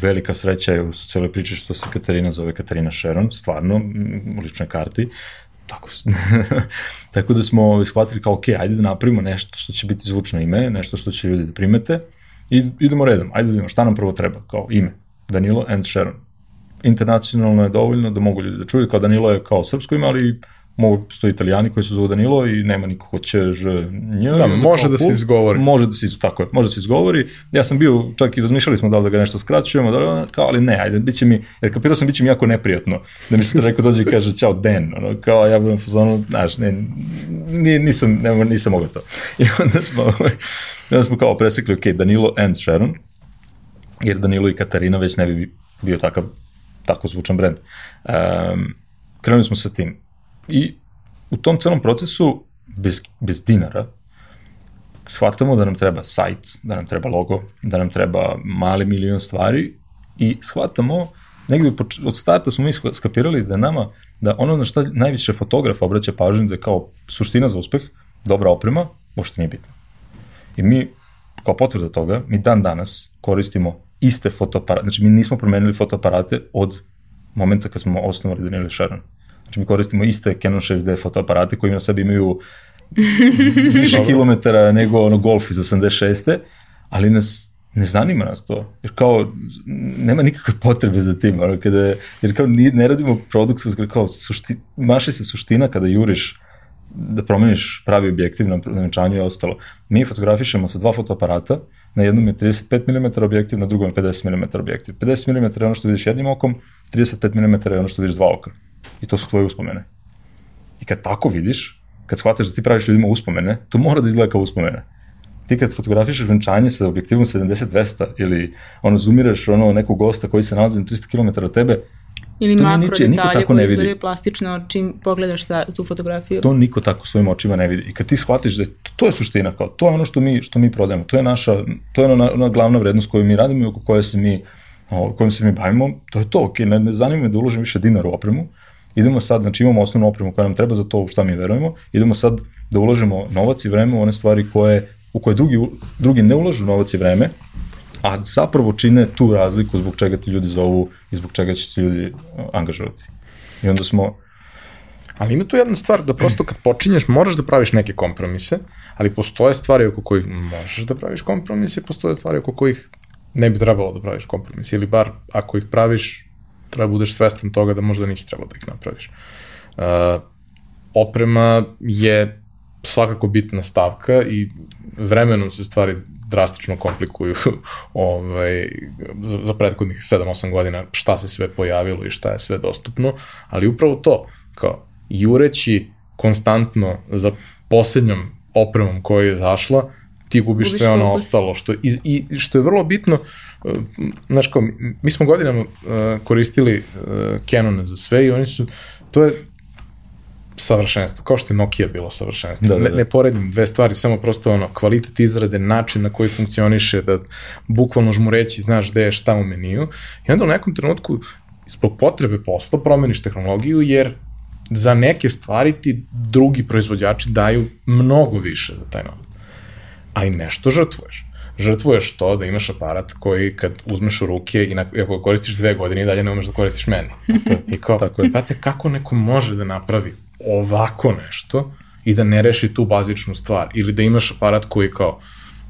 Velika sreća je u celoj priči što se Katarina zove Katarina Sharon, stvarno, u ličnoj karti. Tako, *laughs* tako da smo shvatili kao, ok, ajde da napravimo nešto što će biti zvučno ime, nešto što će ljudi da primete i idemo redom, ajde da vidimo šta nam prvo treba, kao ime, Danilo and Sharon. Internacionalno je dovoljno da mogu ljudi da čuju, kao Danilo je kao srpsko ime, ali mogu, postoji italijani koji se zovu Danilo i nema niko ko će ž, nj, Da, može da se izgovori. Može da se, tako je, može da se izgovori. Ja sam bio, čak i razmišljali smo da li da ga nešto skraćujemo, da li, kao, ali ne, ajde, bit će mi, jer kapirao sam, bit će mi jako neprijatno, da mi se neko dođe i kaže, ćao, Dan, ono, kao, ja budem fazonu, znaš, ne, ni, nisam, ne, nisam mogao to. *laughs* I onda smo, ovaj, onda smo kao presekli, ok, Danilo and Sharon, jer Danilo i Katarina već ne bi bio takav, tako zvučan brend. Um, krenuli smo sa tim. I u tom celom procesu, bez, bez dinara, shvatamo da nam treba sajt, da nam treba logo, da nam treba mali milion stvari i shvatamo, negde od starta smo mi sk- skapirali da nama, da ono na šta najviše fotografa obraća pažnju da je kao suština za uspeh, dobra oprema, uopšte nije bitno. I mi kao potvrda toga, mi dan danas koristimo iste fotoaparate, znači mi nismo promenili fotoaparate od momenta kad smo osnovali Daniel Sharon. Znači mi koristimo iste Canon 6D fotoaparate koji na sebi imaju *laughs* više kilometara nego ono Golf iz 86. Ali nas ne zanima nas to, jer kao nema nikakve potrebe za tim, ono, kada, jer kao ni, ne radimo produkt, kao sušti, maše se suština kada juriš da promeniš pravi objektiv na, na venčanju i ostalo. Mi fotografišemo sa dva fotoaparata, na jednom je 35 mm objektiv, na drugom je 50 mm objektiv. 50 mm je ono što vidiš jednim okom, 35 mm je ono što vidiš dva oka. I to su tvoje uspomene. I kad tako vidiš, kad shvataš da ti praviš ljudima uspomene, to mora da izgleda kao uspomene. Ti kad fotografišeš venčanje sa objektivom 70-200 ili ono zoomiraš ono nekog gosta koji se nalazi na 300 km od tebe, Ili To makro niče, detalje tako koji plastično čim pogledaš ta, tu fotografiju. to niko tako svojim očima ne vidi. I kad ti shvatiš da je, to je suština, kao, to je ono što mi, što mi prodajemo, to je naša, to je ona, ona glavna vrednost koju mi radimo i oko koje se mi, o, kojom se mi bavimo, to je to, ok, ne, ne zanima me da uložim više dinara u opremu, idemo sad, znači imamo osnovnu opremu koja nam treba za to u šta mi verujemo, idemo sad da ulažemo novac i vreme u one stvari koje, u koje drugi, drugi ne ulažu novac i vreme, a zapravo čine tu razliku zbog čega ti ljudi zovu i zbog čega će ti ljudi o, angažovati. I onda smo, Ali ima tu jedna stvar da prosto kad počinješ moraš da praviš neke kompromise, ali postoje stvari oko kojih možeš da praviš kompromise, postoje stvari oko kojih ne bi trebalo da praviš kompromise, ili bar ako ih praviš, treba budeš svestan toga da možda nisi trebalo da ih napraviš. Uh, oprema je svakako bitna stavka i vremenom se stvari drastično komplikuju *laughs* ovaj, za, za prethodnih 7-8 godina šta se sve pojavilo i šta je sve dostupno, ali upravo to, kao jureći konstantno za poslednjom opremom koja je zašla, ti gubiš, Gubiš sve ono fokus. ostalo, što, i, i što je vrlo bitno, uh, znaš kao, mi- smo godinama uh, koristili uh, Canone za sve i oni su, to je savršenstvo, kao što je Nokia bila savršenstvo. Da, da, Ne, da. ne poredim dve stvari, samo prosto ono, kvalitet izrade, način na koji funkcioniše, da bukvalno žmureći znaš gde je šta u meniju. I onda u nekom trenutku, zbog potrebe posla, promeniš tehnologiju, jer za neke stvari ti drugi proizvođači daju mnogo više za taj novac. Ali nešto žrtvuješ. Žrtvuješ to da imaš aparat koji kad uzmeš u ruke i na, ako ga koristiš dve godine i dalje ne umeš da koristiš meni. I kao, Tako je. brate, kako neko može da napravi ovako nešto i da ne reši tu bazičnu stvar? Ili da imaš aparat koji kao,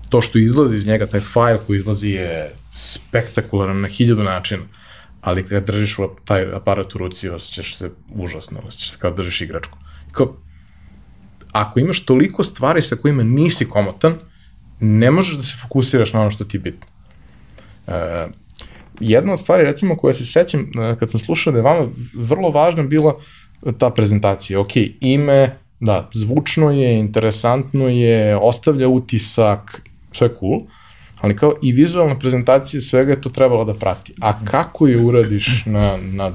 to što izlazi iz njega, taj fajl koji izlazi je spektakularan na hiljadu načina, ali kada držiš taj aparat u ruci, osjećaš se užasno, osjećaš se kao da držiš igračku. Kao, ako imaš toliko stvari sa kojima nisi komotan, ne možeš da se fokusiraš na ono što ti je bitno. E, jedna od stvari, recimo, koja se sećam, e, kad sam slušao da je vama vrlo važna bila ta prezentacija. Ok, ime, da, zvučno je, interesantno je, ostavlja utisak, sve cool, ali kao i vizualna prezentacija svega je to trebalo da prati. A kako je uradiš na, na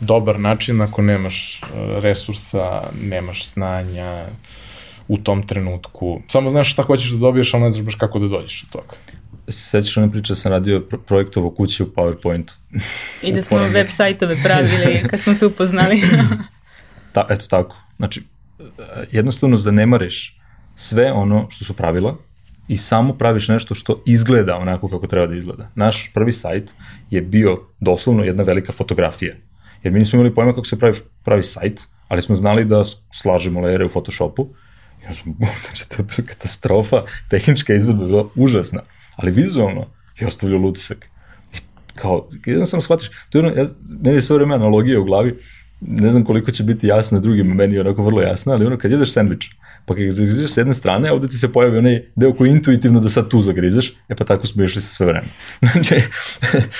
dobar način ako nemaš e, resursa, nemaš znanja u tom trenutku. Samo znaš šta hoćeš da dobiješ, ali ne znaš baš kako da dođeš do toga. Se sećaš one priče da sam radio pro projektovo kući u PowerPointu. I da smo web sajtove pravili kad smo se upoznali. *laughs* Ta, eto tako. Znači, jednostavno zanemariš sve ono što su pravila i samo praviš nešto što izgleda onako kako treba da izgleda. Naš prvi sajt je bio doslovno jedna velika fotografija. Jer mi nismo imali pojma kako se pravi, pravi sajt, ali smo znali da slažemo lejere u Photoshopu. I smo, *laughs* znači, to je bila katastrofa, tehnička izvedba je bila užasna, ali vizualno je ostavljalo utisak. I kao, jednostavno shvatiš, to je ono, ja, meni je sve vreme analogija u glavi, ne znam koliko će biti jasna drugima, meni je onako vrlo jasna, ali ono kad jedeš sandvič, pa kad ga zagrizeš s jedne strane, ovde ti se pojavi onaj deo koji intuitivno da sad tu zagrizeš, e pa tako smo išli sa sve vreme. *laughs* Znači,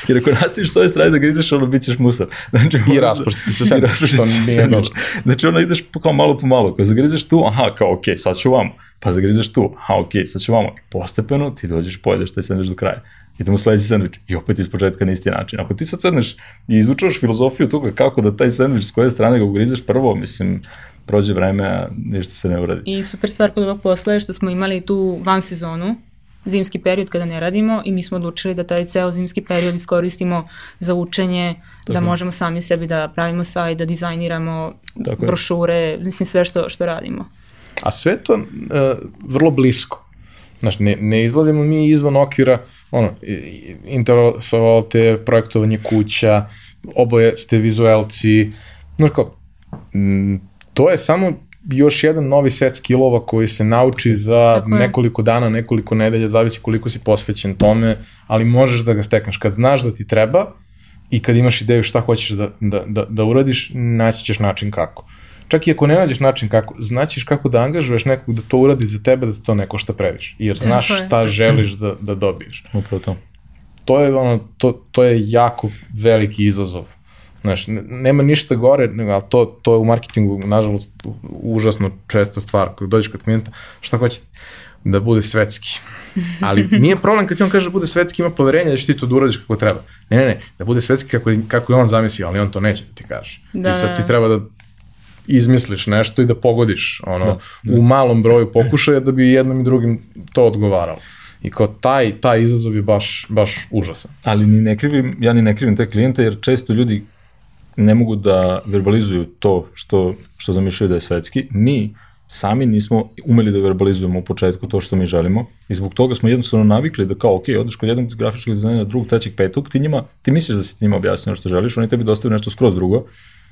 jer ako nastaviš s ove strane da grizeš, ono bit ćeš musav. Znači, I rasprostiti se *laughs* I sandvič, rasprostiti što se dobro. Znači, ono ideš kao malo po malo, kad zagrizeš tu, aha, kao, ok, sad ću vamo, pa zagrizeš tu, aha, ok, sad ću vamo. I postepeno ti dođeš, pojedeš taj sandvič do kraja. Idemo sledeći sandvič i opet iz početka na isti način. Ako ti sad sedneš i izučavaš filozofiju toga kako da taj sandvič s koje strane ga ugrizeš prvo, mislim, prođe vreme, a ništa se ne uradi. I super stvar kod ovog posla je što smo imali tu van sezonu, zimski period kada ne radimo i mi smo odlučili da taj ceo zimski period iskoristimo za učenje, da možemo sami sebi da pravimo sajt, da dizajniramo Tako je. brošure, mislim sve što, što radimo. A sve to uh, vrlo blisko. Znaš, ne, ne izlazimo mi izvan okvira, ono, interesovalo te projektovanje kuća, oboje ste vizuelci, znaš kao, m, to je samo još jedan novi set skillova koji se nauči za Tako je. nekoliko dana, nekoliko nedelja, zavisi koliko si posvećen tome, ali možeš da ga stekneš. Kad znaš da ti treba i kad imaš ideju šta hoćeš da, da, da, da uradiš, naći ćeš način kako. Čak i ako ne nađeš način kako, znaćeš kako da angažuješ nekog da to uradi za tebe, da te to ne košta previše. Jer znaš Tako je. šta želiš da, da dobiješ Upravo to. to je ono, to, to je jako veliki izazov. Znaš, ne- nema ništa gore, nego, ali to, to je u marketingu, nažalost, užasno česta stvar. Kad dođeš kod klijenta, šta hoćete? Da bude svetski. *laughs* Ali nije problem kad ti on kaže da bude svetski, ima poverenje da ćeš ti to da uradiš kako treba. Ne, ne, ne, da bude svetski kako, je- kako je on zamislio, ali on to neće da ti kaže. Da, I sad da, ti da. treba da izmisliš nešto i da pogodiš ono, da, da. u malom broju pokušaja da bi jednom i drugim to odgovaralo. I kao taj, taj izazov je baš, baš užasan. Ali ni ne krivim, ja ni ne krivim te klijente, jer često ljudi ne mogu da verbalizuju to što, što zamišljaju da je svetski. Mi sami nismo umeli da verbalizujemo u početku to što mi želimo i zbog toga smo jednostavno navikli da kao, ok, odeš kod jednog grafičkog dizajnera, drugog, trećeg, petog, ti njima, ti misliš da si ti njima objasnio što želiš, oni tebi dostavljaju nešto skroz drugo.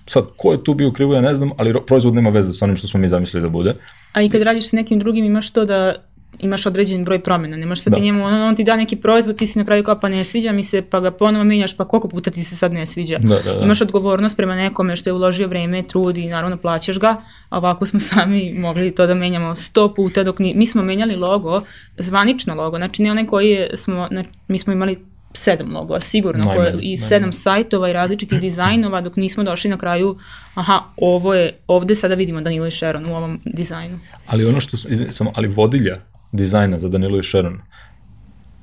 Sad, ko je tu bio krivo, ja ne znam, ali ro- proizvod nema veze sa onim što smo mi zamislili da bude. A i kad radiš sa nekim drugim imaš to da imaš određen broj promjena. Ne možeš sad Da. ti njemu, on, on ti da neki proizvod, ti si na kraju kao pa ne sviđa mi se, pa ga ponovo menjaš, pa koliko puta ti se sad ne sviđa. Da, da, da. Imaš odgovornost prema nekome što je uložio vreme, trud i naravno plaćaš ga, a ovako smo *laughs* sami mogli to da menjamo sto puta dok ni, mi smo menjali logo, zvanično logo, znači ne onaj koji je, smo, na, mi smo imali sedam logova, sigurno, Najmanje, koje, i sedam sajtova i različitih *clears throat* dizajnova dok nismo došli na kraju, aha, ovo je, ovde sada vidimo Danilo i Sharon u ovom dizajnu. Ali ono što, samo, ali vodilja dizajna za Danilo i Sharon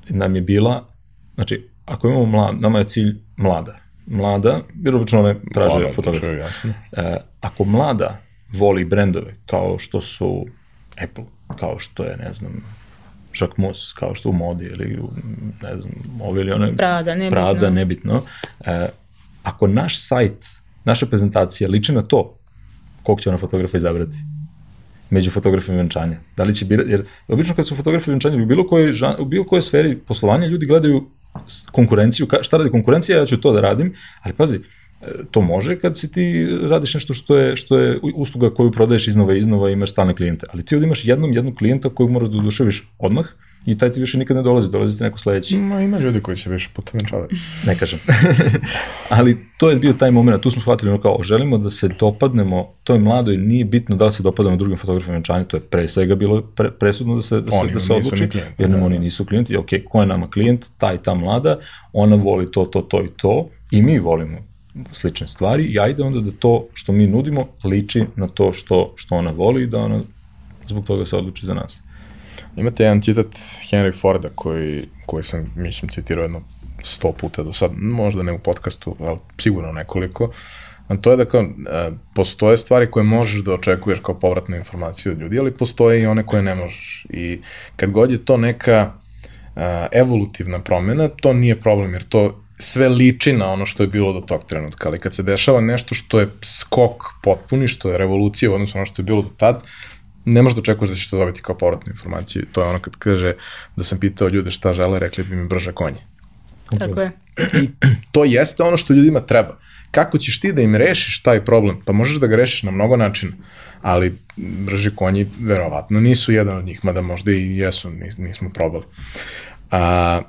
nam je bila, znači, ako imamo mlad, nama je cilj mlada. Mlada, jer obično one traže Mlada, fotografe. to je jasno. E, ako mlada voli brendove kao što su Apple, kao što je, ne znam, Jacques Mus, kao što u modi ili u, ne znam, ove ili one... Prada, nebitno. Prada, nebitno. E, ako naš sajt, naša prezentacija liči na to, kog će ona fotografa izabrati? Među fotografima venčanja. Da li će birati, jer obično kad su fotografi venčanja u bilo kojoj, žan, u bilo kojoj sferi poslovanja ljudi gledaju konkurenciju, ka, šta radi konkurencija, ja ću to da radim, ali pazi, e, to može kad si ti radiš nešto što je, što je usluga koju prodaješ iznova i iznova i imaš stalne klijente, ali ti ovdje imaš jednom jednog klijenta kojeg moraš da oduševiš odmah i taj ti više nikad ne dolazi, dolazi ti neko sledeći. Ma, ima ljudi koji se više puta venčavaju. Ne kažem. *laughs* Ali to je bio taj moment, tu smo shvatili ono kao, želimo da se dopadnemo toj mladoj, nije bitno da li se dopadamo drugim fotografima venčanja, to je pre svega bilo pre, presudno da se, da se, Oni da se nisu odluči, klijenti, jer nam da, oni nisu klijenti, ok, ko je nama klijent, ta i ta mlada, ona voli to, to, to i to, i mi volimo slične stvari i ajde onda da to što mi nudimo liči na to što, što ona voli i da ona zbog toga se odluči za nas. Imate jedan citat Henry Forda koji, koji sam, mislim, citirao jedno sto puta do sad, možda ne u podcastu, ali sigurno nekoliko, a to je da kao, e, postoje stvari koje možeš da očekuješ kao povratnu informaciju od ljudi, ali postoje i one koje ne možeš. I kad god je to neka e, evolutivna promena, to nije problem, jer to sve liči na ono što je bilo do tog trenutka, ali kad se dešava nešto što je skok potpuni, što je revolucija u odnosu na ono što je bilo do tad, ne možeš da očekuješ da ćeš to dobiti kao povratnu informaciju. To je ono kad kaže da sam pitao ljude šta žele, rekli bi mi brže konje. Tako je. To jeste ono što ljudima treba. Kako ćeš ti da im rešiš taj problem? Pa možeš da ga rešiš na mnogo načina, ali brži konji verovatno nisu jedan od njih, mada možda i jesu, nis, nismo probali. A,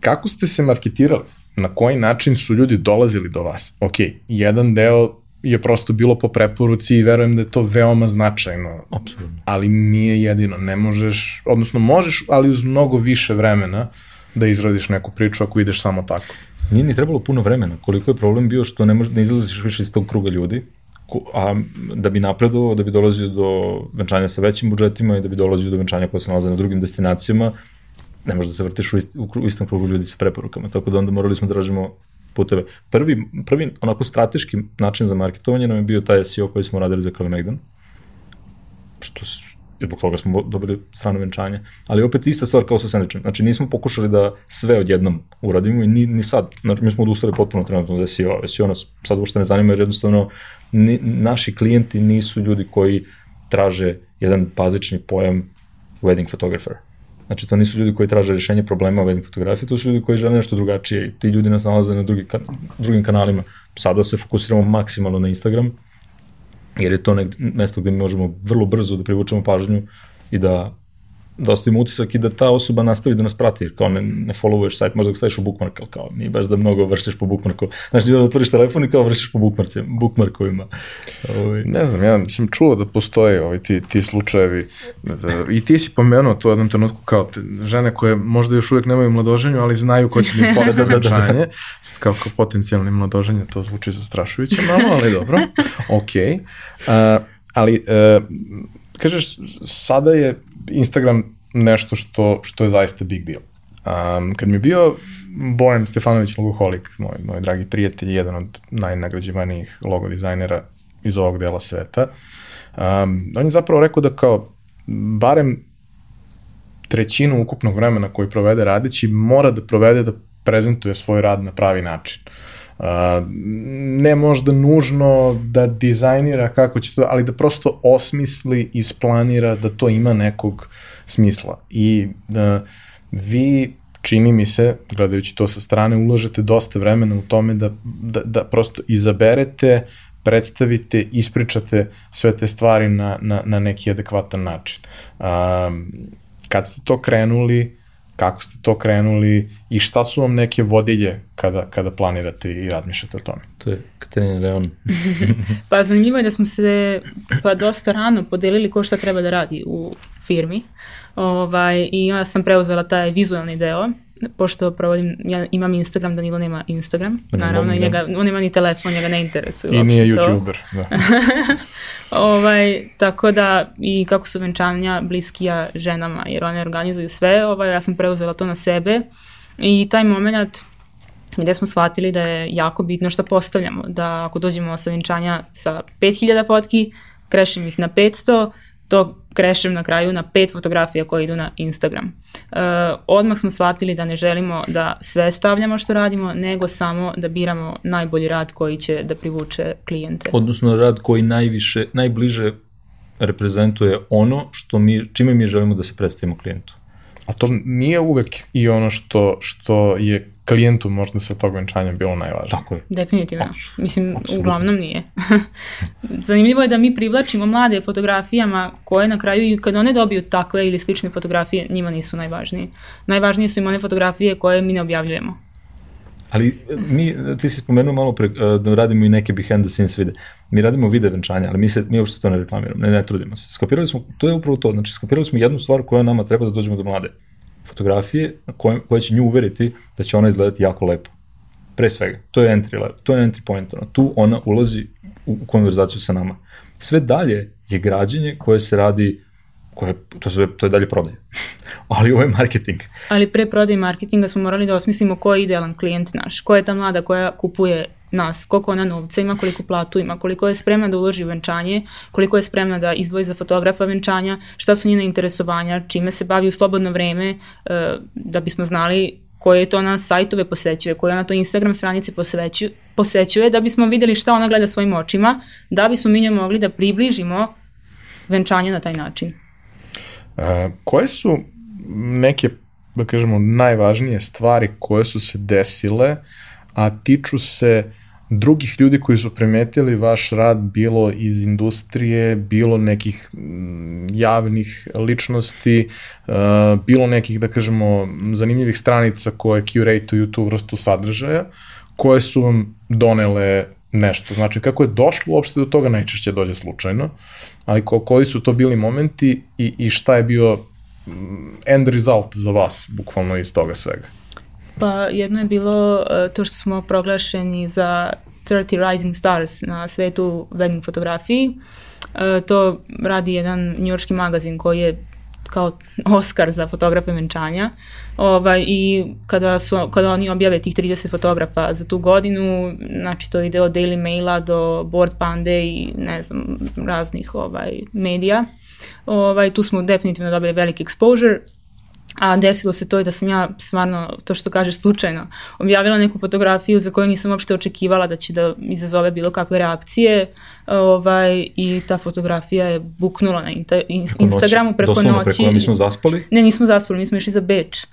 kako ste se marketirali? Na koji način su ljudi dolazili do vas? Ok, jedan deo je prosto bilo po preporuci i verujem da je to veoma značajno. Apsolutno. Ali nije jedino, ne možeš, odnosno možeš, ali uz mnogo više vremena da izradiš neku priču ako ideš samo tako. Nije ni trebalo puno vremena. Koliko je problem bio što ne, može, ne izlaziš više iz tog kruga ljudi, a da bi napredovao, da bi dolazio do venčanja sa većim budžetima i da bi dolazio do venčanja koje se nalaze na drugim destinacijama, ne možeš da se vrtiš u, ist, u istom krugu ljudi sa preporukama. Tako da onda morali smo da tražimo puteve. Prvi, prvi onako strateški način za marketovanje nam je bio taj SEO koji smo radili za Kalimegdan, što zbog toga smo dobili strano venčanje. Ali opet ista stvar kao sa sandvičem. Znači nismo pokušali da sve odjednom uradimo i ni, ni sad. Znači mi smo odustali potpuno trenutno od SEO. SEO nas sad uopšte ne zanima jer jednostavno ni, naši klijenti nisu ljudi koji traže jedan bazični pojam wedding photographer. Znači, to nisu ljudi koji traže rješenje problema u wedding fotografiji, to su ljudi koji žele nešto drugačije i ti ljudi nas nalaze na drugi, kan drugim kanalima. Sada se fokusiramo maksimalno na Instagram, jer je to nek, mesto gde mi možemo vrlo brzo da privučemo pažnju i da da ostavimo utisak i da ta osoba nastavi da nas prati, jer kao ne, ne followuješ sajt, možda ga staviš u bookmark, ali kao nije baš da mnogo vršiš po bookmarku. Znači, da otvoriš telefon i kao vršiš po bookmarcima, bookmarkovima. Ovaj. Ne znam, ja sam čuo da postoje ovaj, ti, ti slučajevi da, i ti si pomenuo to u jednom trenutku kao te, žene koje možda još uvijek nemaju mladoženju, ali znaju ko će *laughs* mi pogledati da, da, da. kao, kao potencijalni mladoženje, to zvuči zastrašujuće *laughs* malo, ali dobro, ok. Uh, ali, uh, kažeš, sada je Instagram nešto što, što je zaista big deal. Um, kad mi je bio Bojan Stefanović logoholik, moj, moj dragi prijatelj, jedan od najnagrađivanijih logo dizajnera iz ovog dela sveta, um, on je zapravo rekao da kao barem trećinu ukupnog vremena koji provede radeći mora da provede da prezentuje svoj rad na pravi način. Uh, ne možda nužno da dizajnira kako će to, ali da prosto osmisli, isplanira da to ima nekog smisla. I da vi čini mi se, gledajući to sa strane, uložete dosta vremena u tome da, da, da prosto izaberete, predstavite, ispričate sve te stvari na, na, na neki adekvatan način. Um, kad ste to krenuli, kako ste to krenuli i šta su vam neke vodilje kada, kada planirate i razmišljate o tome? To je Katarina Leon. *laughs* pa zanimljivo je da smo se pa dosta rano podelili ko šta treba da radi u firmi. Ovaj, I ja sam preuzela taj vizualni deo, pošto provodim, ja imam Instagram, Danilo nema Instagram, naravno, i njega, on nema ni telefon, njega ne interesuje. I nije YouTuber, da. *laughs* ovaj, tako da, i kako su venčanja bliskija ženama, jer one organizuju sve, ovaj, ja sam preuzela to na sebe i taj moment gde smo shvatili da je jako bitno šta postavljamo, da ako dođemo sa venčanja sa 5000 fotki, krešim ih na 500, to krešem na kraju na pet fotografija koje idu na Instagram. Uh, odmah smo shvatili da ne želimo da sve stavljamo što radimo, nego samo da biramo najbolji rad koji će da privuče klijente. Odnosno rad koji najviše, najbliže reprezentuje ono što mi, čime mi želimo da se predstavimo klijentu. A to nije uvek i ono što, što je klijentu možda sa tog venčanja bilo najvažnije. Tako je. Definitivno. Absolutno. Mislim, Absolutno. uglavnom nije. *laughs* Zanimljivo je da mi privlačimo mlade fotografijama koje na kraju i kad one dobiju takve ili slične fotografije, njima nisu najvažnije. Najvažnije su im one fotografije koje mi ne objavljujemo. Ali mi, ti si spomenuo malo pre, da radimo i neke behind the scenes vide. Mi radimo vide venčanja, ali mi, se, mi uopšte to ne reklamiramo, ne, ne trudimo se. Skapirali smo, to je upravo to, znači skapirali smo jednu stvar koja nama treba da dođemo do mlade fotografije koje, koje će nju uveriti da će ona izgledati jako lepo. Pre svega, to je entry level, to je entry point, ono, tu ona ulazi u, u konverzaciju sa nama. Sve dalje je građenje koje se radi koje, to, su, to je dalje prodaje. *laughs* Ali ovo je marketing. Ali pre prodaje marketinga smo morali da osmislimo ko je idealan klijent naš, ko je ta mlada koja kupuje nas, koliko ona novca ima, koliko platu ima, koliko je spremna da uloži u venčanje, koliko je spremna da izvoji za fotografa venčanja, šta su njene interesovanja, čime se bavi u slobodno vreme, e, da bismo znali koje to na sajtove posećuje, koje ona to Instagram stranice posećuje, posećuje, da bismo videli šta ona gleda svojim očima, da bismo mi nje mogli da približimo venčanje na taj način. A, e, koje su neke, da kažemo, najvažnije stvari koje su se desile, a tiču se drugih ljudi koji su primetili vaš rad bilo iz industrije, bilo nekih mm, javnih ličnosti, uh, bilo nekih, da kažemo, zanimljivih stranica koje curate-uju tu vrstu sadržaja, koje su vam donele nešto. Znači, kako je došlo uopšte do toga, najčešće dođe slučajno, ali ko, koji su to bili momenti i, i šta je bio mm, end result za vas, bukvalno iz toga svega? Pa jedno je bilo uh, to što smo proglašeni za 30 Rising Stars na svetu wedding fotografiji. Uh, to radi jedan njurški magazin koji je kao Oscar za fotografe venčanja. Ovaj, I kada, su, kada oni objave tih 30 fotografa za tu godinu, znači to ide od Daily Maila do Board Pande i ne znam, raznih ovaj, medija. Ovaj, tu smo definitivno dobili veliki exposure A desilo se to i da sam ja stvarno, to što kažeš slučajno, objavila neku fotografiju za koju nisam uopšte očekivala da će da izazove bilo kakve reakcije ovaj, i ta fotografija je buknula na inta, in, Instagramu preko Doslovno noći. preko, mi smo zaspali. Ne, nismo zaspali, mi smo išli za Beč.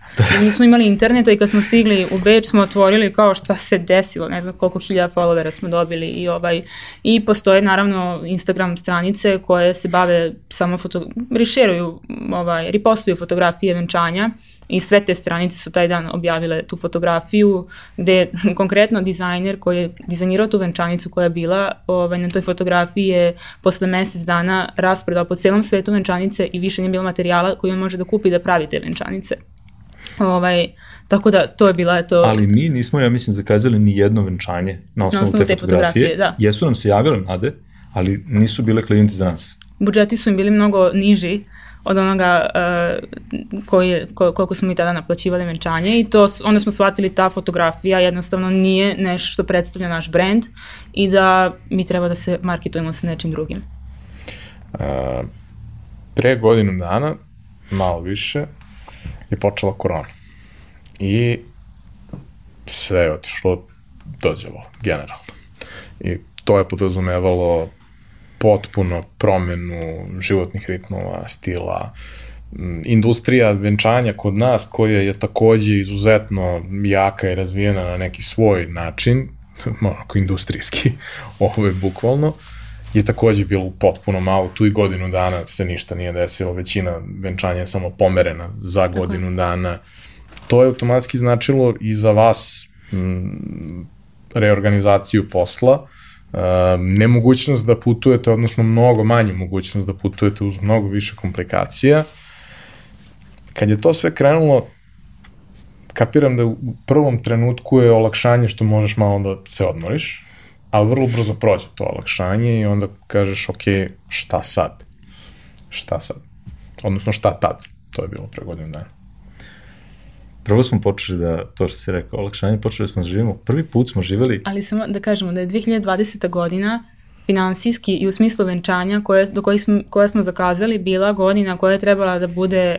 I nismo imali interneta i kad smo stigli u Beč smo otvorili kao šta se desilo, ne znam koliko hiljada followera smo dobili i ovaj i postoje naravno Instagram stranice koje se bave samo foto rešeruju, ovaj repostuju fotografije venčanja i sve te stranice su taj dan objavile tu fotografiju gde *laughs* konkretno dizajner koji je dizajnirao tu venčanicu koja je bila ovaj, na toj fotografiji je posle mesec dana raspredao po celom svetu venčanice i više nije bilo materijala koji on može da kupi da pravi te venčanice. Ovaj, tako da to je bila to... Ali mi nismo, ja mislim, zakazali ni jedno venčanje na osnovu, osnovu te, te fotografije. fotografije, da. Jesu nam se javile nade, ali nisu bile klijenti za nas. budžeti su im bili mnogo niži od onoga uh, koji ko, koliko smo mi tada naplaćivali venčanje i to, onda smo shvatili ta fotografija jednostavno nije nešto što predstavlja naš brand i da mi treba da se marketujemo sa nečim drugim. A, pre godinu dana, malo više, je počela korona. I sve je otišlo dođevo, generalno. I to je podrazumevalo potpuno promenu životnih ritmova, stila, industrija venčanja kod nas koja je takođe izuzetno jaka i razvijena na neki svoj način, *laughs* onako industrijski, *laughs* ovo je bukvalno, je takođe bilo potpuno malo, tu i godinu dana se ništa nije desilo, većina venčanja je samo pomerena za godinu dana. To je automatski značilo i za vas m, reorganizaciju posla, nemogućnost da putujete, odnosno mnogo manju mogućnost da putujete uz mnogo više komplikacija. Kad je to sve krenulo, kapiram da u prvom trenutku je olakšanje što možeš malo da se odmoriš, ali vrlo brzo prođe to olakšanje i onda kažeš, ok, šta sad? Šta sad? Odnosno, šta tad? To je bilo pre godinu dana. Prvo smo počeli da, to što si rekao, olakšanje, počeli smo da živimo. Prvi put smo živeli, Ali samo da kažemo da je 2020. godina finansijski i u smislu venčanja koje, do kojih smo, koje smo zakazali bila godina koja je trebala da bude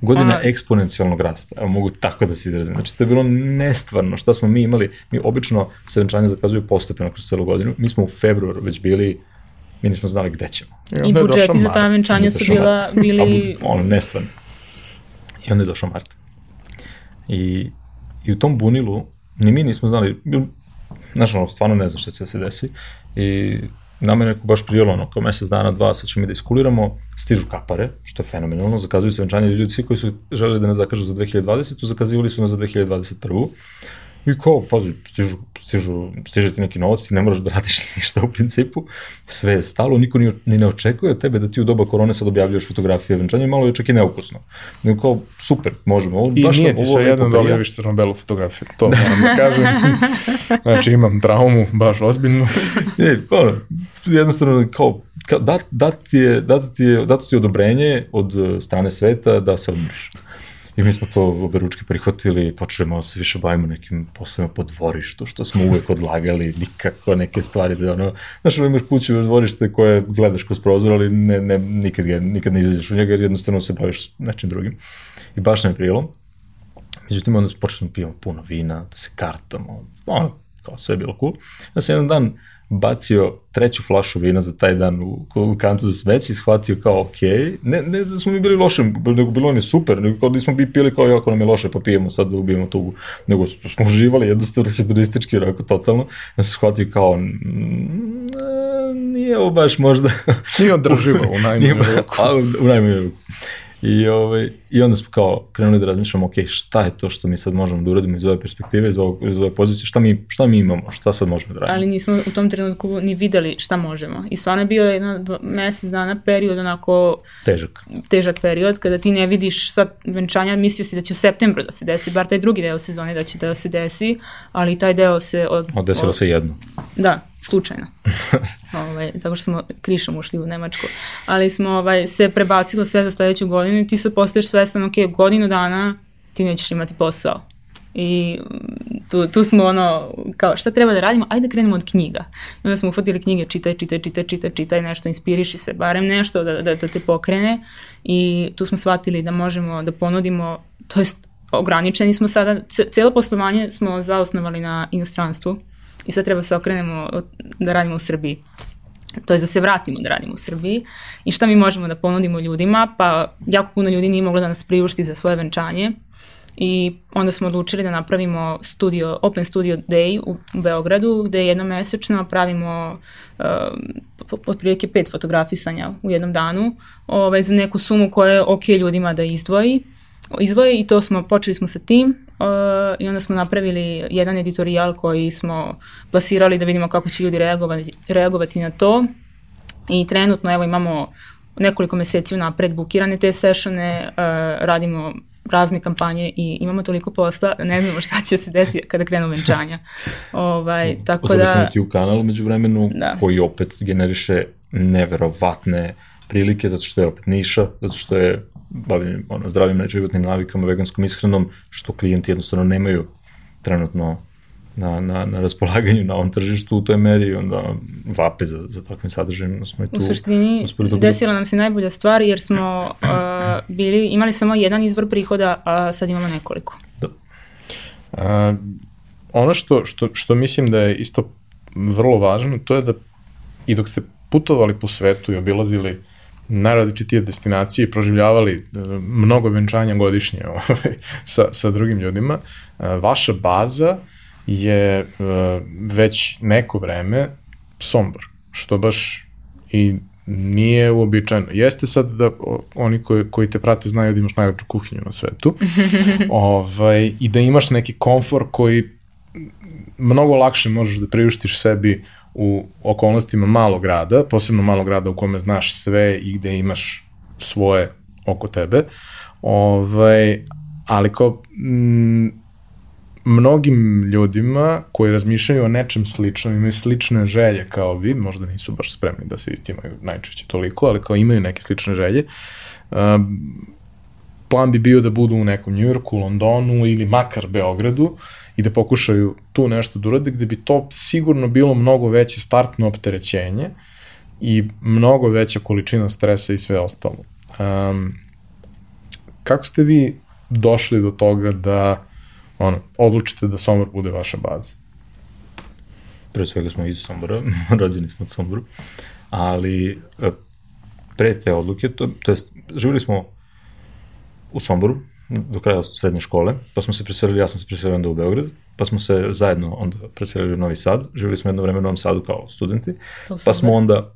godina Ona- eksponencijalnog rasta, evo mogu tako da se izrazim. Znači, to je bilo nestvarno šta smo mi imali. Mi obično se venčanje zakazuju postepeno kroz celu godinu. Mi smo u februaru već bili, mi nismo znali gde ćemo. i došao budžeti za ta venčanja su bila, bili ono, nestvarno. I onda je došao mart. I, I u tom bunilu, ni mi nismo znali, znaš, ono, stvarno ne znam šta će da se desi. I nama je neko baš prijelo, ono, kao mesec dana, dva, sad ćemo mi da iskuliramo, stižu kapare, što je fenomenalno, zakazuju se venčanje ljudi, svi koji su želeli da nas zakažu za 2020, zakazivali su nas za 2021. I kao, pazi, stižu, stižu, stiže ti neki novac, ti ne moraš da radiš *laughs* ništa u principu, sve je stalo, niko ni, ni ne očekuje od tebe da ti u doba korone sad objavljaš fotografije venčanja, malo je čak i neukusno. Nego kao, super, možemo. Ovo, I baš nije ti ovo sve lepo jedno da objaviš crno-belu fotografiju, to moram da kažem. *laughs* znači imam traumu, baš ozbiljnu. Ne, *laughs* ono, jednostavno, kao, kao dat, dat ti je, dat ti je, dato ti je odobrenje od eh, strane sveta da se odmoriš. I mi smo to obe ručke prihvatili i počeli malo se više bavimo nekim poslovima po dvorištu, što smo uvek *laughs* odlagali, nikako neke stvari da ono, znaš, ono imaš kuću u dvorište koje gledaš kroz prozor, ali ne, ne, nikad, ga, nikad ne izađeš u njega jer jednostavno se baviš nečim drugim. I baš nam je prijelo. Međutim, onda počnemo pijemo puno vina, da se kartamo, ono, kao sve je bilo cool. Ja sam jedan dan bacio treću flašu vina za taj dan u, u kantu za smeće i shvatio kao, ok, ne, ne da smo mi bili loše, nego bilo nam je super, nego kao da smo bi pili kao, jako nam je loše, pa pijemo sad da ubijemo tugu, nego smo uživali jednostavno *laughs* hedonistički, onako, totalno. Ja sam shvatio kao, mm, nije ovo baš možda... Nije održivo u najmanju *laughs* ruku. U najmanju ruku. I, ovaj, I onda smo kao krenuli da razmišljamo, ok, šta je to što mi sad možemo da uradimo iz ove perspektive, iz, ovog, iz ove pozicije, šta mi, šta mi imamo, šta sad možemo da radimo. ali nismo u tom trenutku ni videli šta možemo. I stvarno je bio jedno dva, mesec dana period onako Težak. težak period kada ti ne vidiš sad venčanja, mislio si da će u septembru da se desi, bar taj drugi deo sezone da će da se desi, ali taj deo se od... O, desilo se jedno. Da, slučajno. *laughs* ovaj, tako što smo krišom ušli u Nemačku. Ali smo ovaj, se prebacilo sve za sledeću godinu i ti se postaješ svestan, ok, godinu dana ti nećeš imati posao. I mm, tu, tu smo ono, kao šta treba da radimo, ajde da krenemo od knjiga. I onda smo uhvatili knjige, čitaj, čitaj, čitaj, čitaj, čitaj nešto, inspiriši se, barem nešto da, da, da te pokrene i tu smo shvatili da možemo da ponudimo, to jest ograničeni smo sada, cijelo poslovanje smo zaosnovali na inostranstvu i sad treba se okrenemo da radimo u Srbiji. To je da se vratimo da radimo u Srbiji. I šta mi možemo da ponudimo ljudima, pa jako puno ljudi nije moglo da nas priušti za svoje venčanje. I onda smo odlučili da napravimo studio, Open Studio Day u Beogradu gde jednomesečno pravimo uh, otprilike pet fotografisanja u jednom danu ovaj, za neku sumu koja je ok ljudima da izdvoji izvoje i to smo, počeli smo sa tim uh, i onda smo napravili jedan editorijal koji smo plasirali da vidimo kako će ljudi reagovati, reagovati na to i trenutno evo imamo nekoliko meseci unapred bukirane te sessione, uh, radimo razne kampanje i imamo toliko posla ne znamo šta će se desiti kada krenu venčanja. *laughs* ovaj, tako Uzeli da... smo ti u kanalu među vremenu da. koji opet generiše neverovatne prilike zato što je opet niša, zato što je bavim ono, zdravim životnim navikama, veganskom ishranom, što klijenti jednostavno nemaju trenutno na, na, na raspolaganju na ovom tržištu u toj meri i onda vape za, za takvim sadržajem. Smo i tu u suštini da desila nam se najbolja stvar jer smo *clears throat* uh, bili, imali samo jedan izvor prihoda, a sad imamo nekoliko. Da. A, ono što, što, što mislim da je isto vrlo važno, to je da i dok ste putovali po svetu i obilazili najrazličitije destinacije i proživljavali e, mnogo venčanja godišnje *laughs* ovaj, sa, sa drugim ljudima, e, vaša baza je e, već neko vreme Sombor, što baš i nije uobičajeno. Jeste sad da oni koji, koji te prate znaju da imaš najlepšu kuhinju na svetu *laughs* ovaj, i da imaš neki komfor koji mnogo lakše možeš da priuštiš sebi u okolnostima malog grada, posebno malog grada u kome znaš sve i gde imaš svoje oko tebe, ovaj, ali kao m, mnogim ljudima koji razmišljaju o nečem sličnom, imaju slične želje kao vi, možda nisu baš spremni da se istimaju najčešće toliko, ali kao imaju neke slične želje, um, plan bi bio da budu u nekom Njujorku, Londonu ili makar Beogradu i da pokušaju tu nešto da urade, gde bi to sigurno bilo mnogo veće startno opterećenje i mnogo veća količina stresa i sve ostalo. Um, kako ste vi došli do toga da ono, odlučite da Sombor bude vaša baza? Pre svega smo iz Sombora, *laughs* rođeni smo od Somboru, ali e, pre te odluke, to, to jest, živili smo u Somboru, do kraja srednje škole, pa smo se preselili, ja sam se preselio onda u Beograd, pa smo se zajedno onda preselili u Novi Sad, živjeli smo jedno vreme u Novom Sadu kao studenti, pa smo onda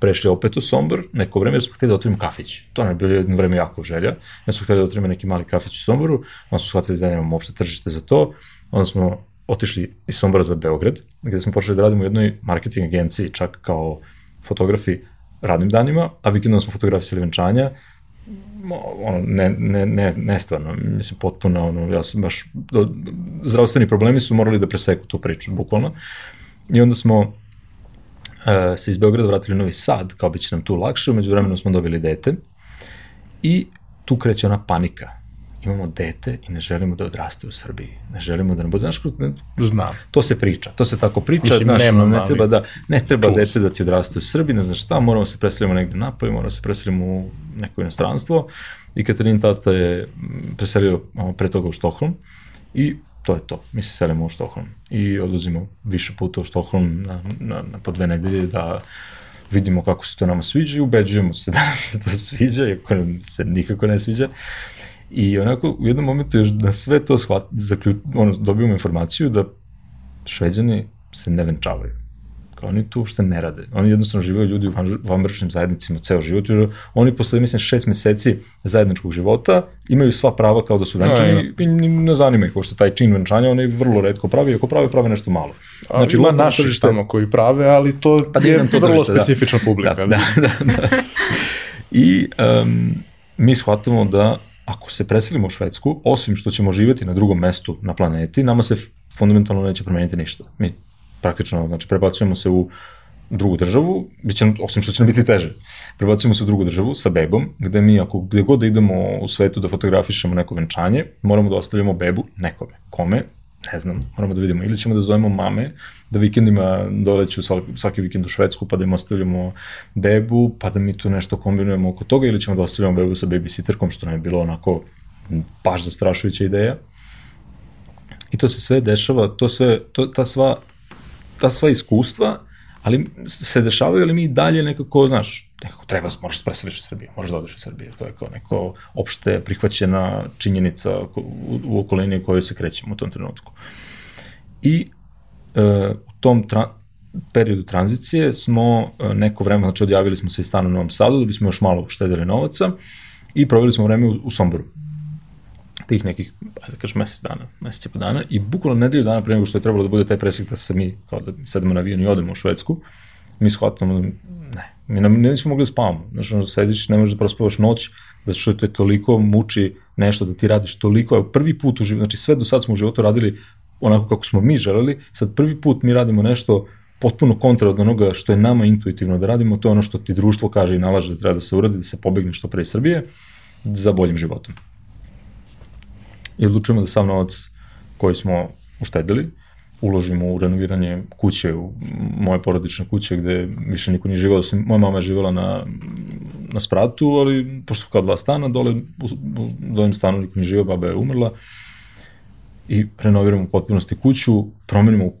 prešli opet u Sombor. Neko vreme jer smo hteli da otvorimo kafić. To nam je bilo jedno vreme jako želja. Ja smo hteli da otvorimo neki mali kafić u Somboru, onda smo shvatili da nemamo uopšte tržište za to, onda smo otišli iz Sombora za Beograd, gde smo počeli da radimo u jednoj marketing agenciji, čak kao fotografi radnim danima, a vikendom smo fotografisali venčanja, ono, ne, ne, ne, nestvarno, mislim, potpuno, ono, ja sam baš, do, zdravstveni problemi su morali da preseku tu priču, bukvalno. I onda smo uh, se iz Beograda vratili u Novi Sad, kao bi će nam tu lakše, umeđu vremenu smo dobili dete i tu kreće ona panika imamo dete i ne želimo da odraste u Srbiji. Ne želimo da ne bude, znaš, ne, Znam. to se priča, to se tako priča, Mislim, znaš, nema, ne treba da, ne treba čus. dete da ti odraste u Srbiji, ne znaš šta, moramo se preselimo negde napoj, moramo se preselimo u neko inostranstvo i Katarin tata je preselio pre toga u Štokholm i to je to, mi se selimo u Štokholm i odlazimo više puta u Štokholm na, na, na po dve nedelje da vidimo kako se to nama sviđa i ubeđujemo se *laughs* da nam se to sviđa, iako nam se nikako ne sviđa. I onako u jednom momentu još da sve to shvat, zaključ, ono, dobijemo informaciju da šveđani se ne venčavaju. Kao oni tu uopšte ne rade. Oni jednostavno živaju ljudi u vanbračnim zajednicima ceo život. Jer oni posle, mislim, šest meseci zajedničkog života imaju sva prava kao da su venčani no, i ne zanima ih uopšte taj čin venčanja, oni vrlo redko pravi, ako prave, prave nešto malo. Znači, ima naši tržište... tamo koji prave, ali to pa, je to vrlo tržište, da. specifična da. publika. Da, da, da, da. I um, mi shvatamo da ako se preselimo u Švedsku, osim što ćemo živeti na drugom mestu na planeti, nama se fundamentalno neće promeniti ništa. Mi praktično, znači, prebacujemo se u drugu državu, biće, osim što će nam biti teže. Prebacujemo se u drugu državu sa bebom, gde mi, ako gde god da idemo u svetu da fotografišemo neko venčanje, moramo da ostavljamo bebu nekome. Kome? ne znam, moramo da vidimo. Ili ćemo da zovemo mame, da vikendima doleću svaki vikend u Švedsku, pa da im ostavljamo bebu, pa da mi tu nešto kombinujemo oko toga, ili ćemo da ostavljamo bebu sa babysitterkom, što nam je bilo onako baš zastrašujuća ideja. I to se sve dešava, to sve, to, ta sva, ta sva iskustva, ali se dešavaju, ali mi dalje nekako, znaš, nekako treba, moraš da preseliš iz Srbije, moraš da odeš iz Srbije, to je kao neko opšte prihvaćena činjenica u, u okolini u kojoj se krećemo u tom trenutku. I e, u tom tra, periodu tranzicije smo e, neko vreme, znači odjavili smo se iz stana u Novom Sadu da bismo još malo štedili novaca i proveli smo vreme u, u Somboru tih nekih, ajde da kažem, mesec dana, mesec i po dana i bukvalno nedelju dana pre nego što je trebalo da bude taj presek da se mi, kao da sedemo na avion i odemo u Švedsku, mi shvatamo da ne, mi nam, nismo mogli da spavamo. Znači, ono, sediš, ne možeš da prospavaš noć, zato što te toliko muči nešto da ti radiš toliko, evo, prvi put u životu, znači sve do sad smo u životu radili onako kako smo mi želeli, sad prvi put mi radimo nešto potpuno kontra od onoga što je nama intuitivno da radimo, to je ono što ti društvo kaže i nalaže da treba da se uradi, da se pobegne što pre iz Srbije, za boljim životom. I odlučujemo da sav novac koji smo uštedili, uložimo u renoviranje kuće, u moje porodične kuće gde više niko nije živao, osim moja mama je živala na, na spratu, ali pošto su kao dva stana, dole u, u dojem stanu niko nije živao, baba je umrla i renoviramo u potpunosti kuću, promenimo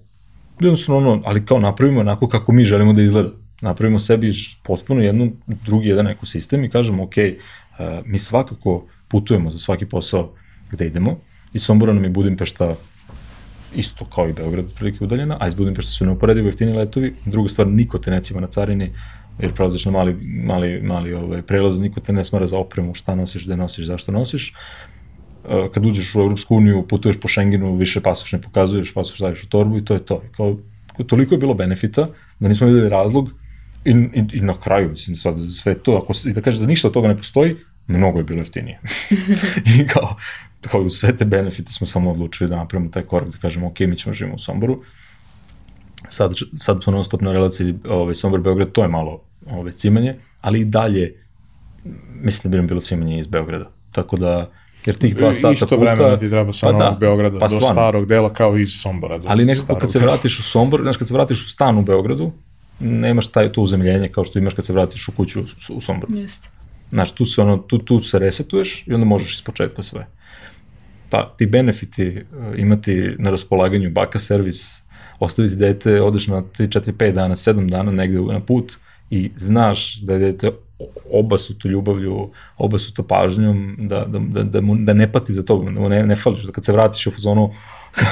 jednostavno ono, ali kao napravimo onako kako mi želimo da izgleda. Napravimo sebi potpuno jednu, drugi jedan ekosistem i kažemo, ok, uh, mi svakako putujemo za svaki posao gde idemo, i Sombora nam je Budimpešta isto kao i Beograd, prilike udaljena, a iz Budimpešte su neuporedivo jeftini letovi. Druga stvar, niko te necima na carini, jer prelaziš na mali, mali, mali ovaj, prelaz, niko te ne smara za opremu, šta nosiš, gde nosiš, zašto nosiš. E, kad uđeš u Europsku uniju, putuješ po Schengenu, više pasoš ne pokazuješ, pasoš daviš u torbu i to je to. Kao, toliko je bilo benefita da nismo videli razlog i, i, i na kraju, mislim, sad sve to, ako, i da kažeš da ništa od toga ne postoji, mnogo je bilo jeftinije. *laughs* I kao, kao u sve te benefite smo samo odlučili da napravimo taj korak, da kažemo, ok, mi ćemo živimo u Somboru. Sad, sad smo non stop na relaciji ovaj, Sombor-Beograd, to je malo ovaj, cimanje, ali i dalje, mislim da bi nam bilo cimanje iz Beograda. Tako da, jer tih dva sata Isto puta... vremena ti treba sa pa Novog da, Beograda pa do stvarno. starog dela kao iz Sombora. Do ali nekako kad se vratiš u Sombor, znaš, kad se vratiš u stan u Beogradu, nemaš taj to uzemljenje kao što imaš kad se vratiš u kuću u, u Somboru. Jeste. Znaš, tu se, ono, tu, tu se resetuješ i onda možeš iz početka sve. Ta, ti benefiti uh, imati na raspolaganju baka servis, ostaviti dete, odeš na 3, 4, 5 dana, 7 dana negde na put i znaš da je dete obasuto ljubavlju, obasuto pažnjom, da, da, da, da, mu, da ne pati za to, da mu ne, ne fališ, da kad se vratiš u fazonu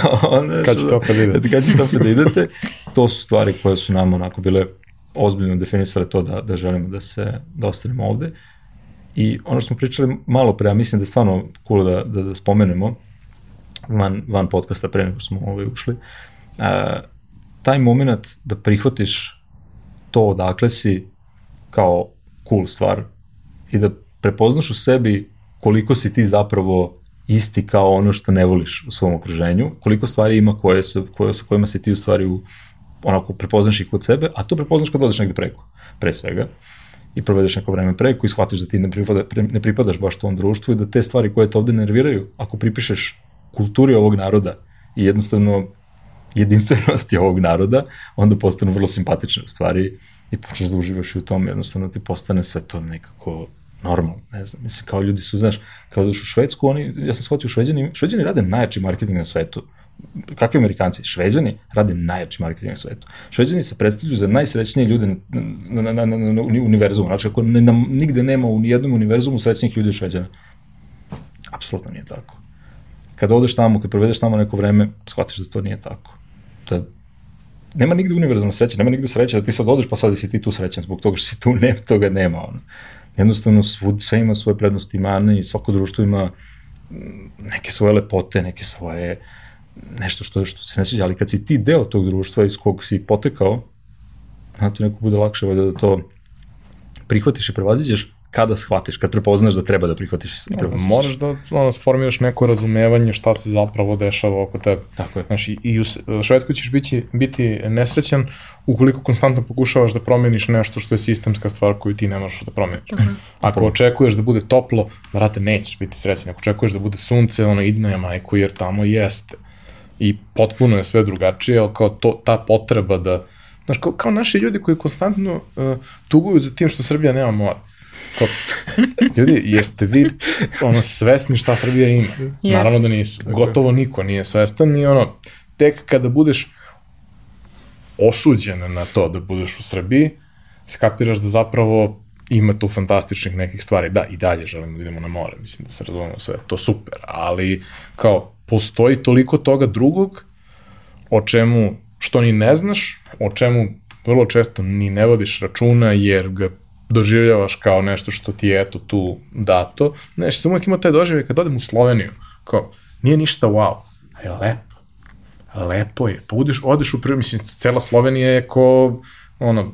*laughs* kad ćete opet da idete. *laughs* Kad ćete opet da idete, to su stvari koje su nam onako bile ozbiljno definisale to da, da želimo da se, da ostanemo ovde. I ono što smo pričali malo pre, a mislim da je stvarno cool da, da, da spomenemo, van, van podcasta pre nego smo ovaj ušli, a, taj moment da prihvatiš to odakle si kao cool stvar i da prepoznaš u sebi koliko si ti zapravo isti kao ono što ne voliš u svom okruženju, koliko stvari ima koje se, koje, sa kojima se ti u stvari u, onako prepoznaš ih kod sebe, a to prepoznaš kad odeš negde preko, pre svega. Uh, i provedeš neko vreme preko i shvatiš da ti ne, pripada, ne pripadaš baš tom društvu i da te stvari koje te ovde nerviraju, ako pripišeš kulturi ovog naroda i jednostavno jedinstvenosti ovog naroda, onda postanu vrlo simpatične u stvari i počneš da uživaš u tom, jednostavno ti postane sve to nekako normalno, ne znam, mislim, kao ljudi su, znaš, kao da u Švedsku, oni, ja sam shvatio, šveđani, šveđani rade najjači marketing na svetu, kakvi Amerikanci? Šveđani rade najjači marketing na svetu. Šveđani se predstavljaju za najsrećnije ljude na, na, na, na, na univerzumu. Znači, ako ne, na, nigde nema u nijednom univerzumu srećnijih ljudi Šveđana. Apsolutno nije tako. Kada odeš tamo, kad provedeš tamo neko vreme, shvatiš da to nije tako. Da nema nigde univerzalna sreća, nema nigde sreća da ti sad odeš pa sad si ti tu srećan zbog toga što si tu, *laughs* ne, toga nema. Ono. Jednostavno, svud, sve ima svoje prednosti i mane i svako društvo ima neke svoje lepote, neke svoje uh, nešto što, što se ne sviđa, ali kad si ti deo tog društva iz kog si potekao, znate, neko bude lakše da to prihvatiš i prevaziđeš kada shvatiš, kad prepoznaš da treba da prihvatiš i prevaziđeš. Moraš da ono, formiraš neko razumevanje šta se zapravo dešava oko tebe. Tako je. Znaš, i u Švedskoj ćeš biti, biti nesrećan ukoliko konstantno pokušavaš da promeniš nešto što je sistemska stvar koju ti ne možeš da promeniš. Tako. Ako očekuješ da bude toplo, vrate, nećeš biti srećan. Ako očekuješ da bude sunce, ono, idi na majku, jer tamo jeste i potpuno je sve drugačije, ali kao to, ta potreba da, znaš, kao, kao naši ljudi koji konstantno uh, tuguju za tim što Srbija nema more. Kao, ljudi, jeste vi ono, svesni šta Srbija ima? Jest. Naravno da nisu. Gotovo niko nije svestan i ono, tek kada budeš osuđen na to da budeš u Srbiji, skapiraš da zapravo ima tu fantastičnih nekih stvari. Da, i dalje želimo da idemo na more, mislim da se razumemo sve, to super, ali kao postoji toliko toga drugog o čemu, što ni ne znaš, o čemu vrlo često ni ne vodiš računa jer ga doživljavaš kao nešto što ti je eto tu dato. Znaš, sam uvijek ima taj doživljaj kad odem u Sloveniju, kao, nije ništa wow, a je lepo. Lepo je. Pa udeš, odeš u prvi, mislim, cela Slovenija je ko, ono,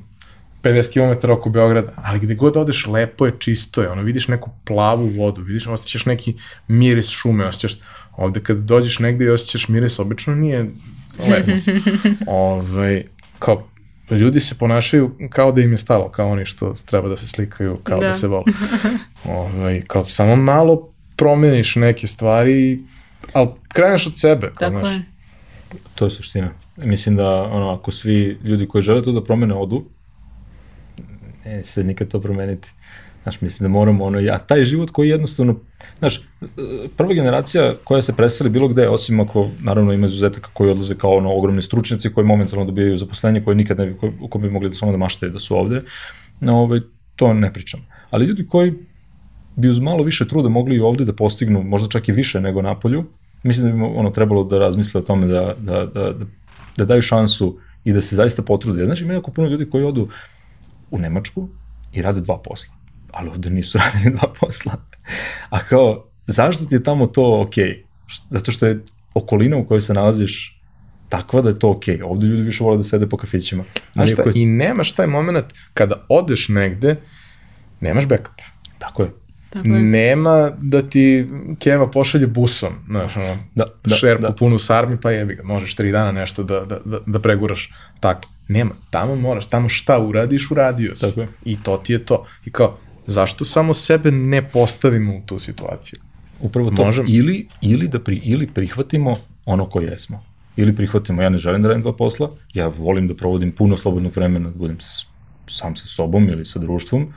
50 km oko Beograda, ali gde god odeš, lepo je, čisto je, ono, vidiš neku plavu vodu, vidiš, osjećaš neki miris šume, osjećaš, ovde kad dođeš negde i osjećaš miris, obično nije lepo. *laughs* Ove, kao, ljudi se ponašaju kao da im je stalo, kao oni što treba da se slikaju, kao da, Da. se vole. *laughs* Ove, kao, samo malo promeniš neke stvari, ali kreneš od sebe. Kao, Tako znaš, je. To je suština. Mislim da ono, ako svi ljudi koji žele to da promene odu, ne se nikad to promeniti. Znaš, mislim da moramo ono, a taj život koji jednostavno, znaš, prva generacija koja se preseli bilo gde, osim ako, naravno, ima izuzetaka koji odlaze kao ono, ogromni stručnjaci koji momentalno dobijaju zaposlenje koje nikad ne bi, ko, ko bi mogli da samo da maštaju da su ovde, no, ovaj, to ne pričam. Ali ljudi koji bi uz malo više truda mogli i ovde da postignu, možda čak i više nego na polju, mislim da bi ono trebalo da razmisle o tome da, da, da, da, da daju šansu i da se zaista potrude. Znaš, ima jako puno ljudi koji odu u Nemačku i rade dva posla, ali ovde nisu *laughs* radili dva posla. A kao, zašto ti je tamo to okej? Okay? Zato što je okolina u kojoj se nalaziš takva da je to okej. Okay. Ovde ljudi više vole da sede po kafićima. Znaš šta, Iako je- i nemaš taj moment kada odeš negde, nemaš backup. Tako je. Tako je. Nema da ti Keva pošalje busom, znaš, ono, Da, da, šerpu da. punu sarmi, pa jebi ga, možeš tri dana nešto da, da, da, da preguraš tako. Nema, tamo moraš, tamo šta uradiš, uradio si. Tako je. I to ti je to. I kao, zašto samo sebe ne postavimo u tu situaciju? Upravo to. Možemo. Ili, ili, da pri, ili prihvatimo ono ko jesmo. Ili prihvatimo, ja ne želim da radim dva posla, ja volim da provodim puno slobodnog vremena, da budem s, sam sa sobom ili sa društvom,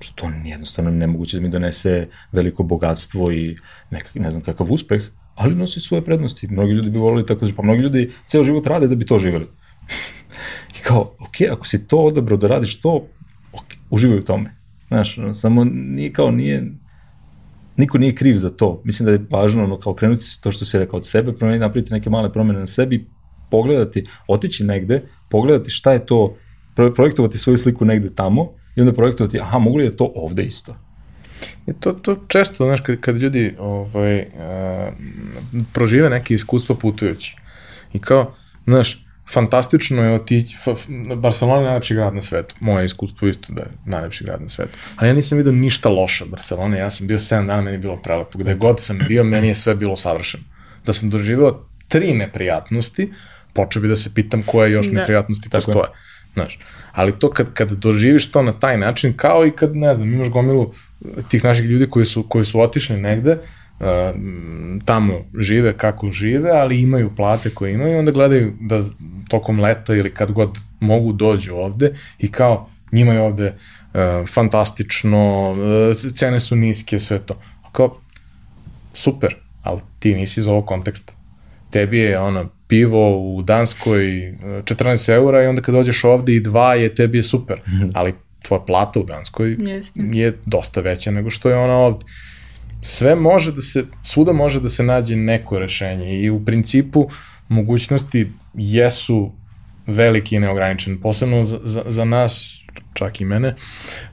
što jednostavno nemoguće da mi donese veliko bogatstvo i nekak, ne znam kakav uspeh, ali nosi svoje prednosti. Mnogi ljudi bi volili tako, pa mnogi ljudi ceo život rade da bi to živeli. *laughs* I kao, ok, ako si to odabrao da radiš to, ok, uživaj u tome. Znaš, samo nije kao, nije, niko nije kriv za to. Mislim da je važno ono, kao krenuti to što si rekao od sebe, promeniti, napraviti neke male promene na sebi, pogledati, otići negde, pogledati šta je to, pro- projektovati svoju sliku negde tamo i onda projektovati, aha, mogu li je to ovde isto? I to, to često, znaš, kad, kad ljudi ovaj, uh, prožive neke iskustva putujući. I kao, znaš, fantastično je otići, Barcelona je najlepši grad na svetu. Moje iskustvo isto da je najlepši grad na svetu. Ali ja nisam vidio ništa loše od Barcelone, ja sam bio 7 dana, meni je bilo prelepo. Gde god sam bio, meni je sve bilo savršeno. Da sam doživeo tri neprijatnosti, počeo bi da se pitam koje još Da. neprijatnosti Tako je. postoje. Znaš, ali to kad, kad doživiš to na taj način, kao i kad, ne znam, imaš gomilu tih naših ljudi koji su, koji su otišli negde, tamo žive kako žive, ali imaju plate koje imaju, i onda gledaju da tokom leta ili kad god mogu dođu ovde i kao njima je ovde uh, fantastično, uh, cene su niske, sve to. Kao, super, ali ti nisi iz ovog konteksta. Tebi je ono, pivo u Danskoj e, 14 eura i onda kad dođeš ovde i dva je, tebi je super. *laughs* Ali tvoja plata u Danskoj Jeste. je dosta veća nego što je ona ovde. Sve može da se, svuda može da se nađe neko rešenje i u principu mogućnosti jesu veliki i neograničen, posebno za, za, za nas, čak i mene,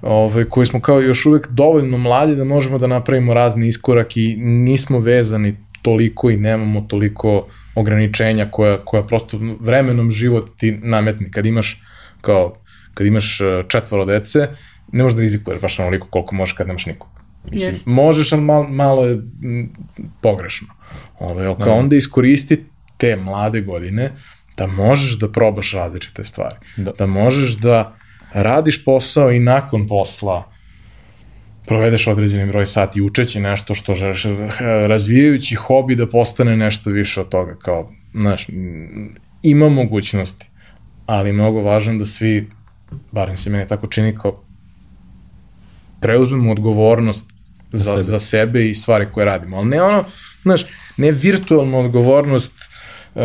ovaj, koji smo kao još uvek dovoljno mladi da možemo da napravimo razne iskorak i nismo vezani toliko i nemamo toliko ograničenja koja, koja prosto vremenom život ti nametni. Kad imaš kao, kad imaš eh, četvoro dece, ne možeš da rizikuješ baš onoliko koliko možeš kad nemaš nikog. Mislim, Jest. možeš, ali malo, malo je m, pogrešno. Ove, ali kao onda iskoristi te mlade godine da možeš da probaš različite stvari. Da. da možeš da radiš posao i nakon posla provedeš određeni broj sati učeći nešto što želiš, razvijajući hobi da postane nešto više od toga, kao znaš, ima mogućnosti, ali je mnogo važno da svi, barem se mene tako čini, kao preuzmemo odgovornost za, sebe. za sebe i stvari koje radimo. Ali ne ono, znaš, ne virtualnu odgovornost, uh,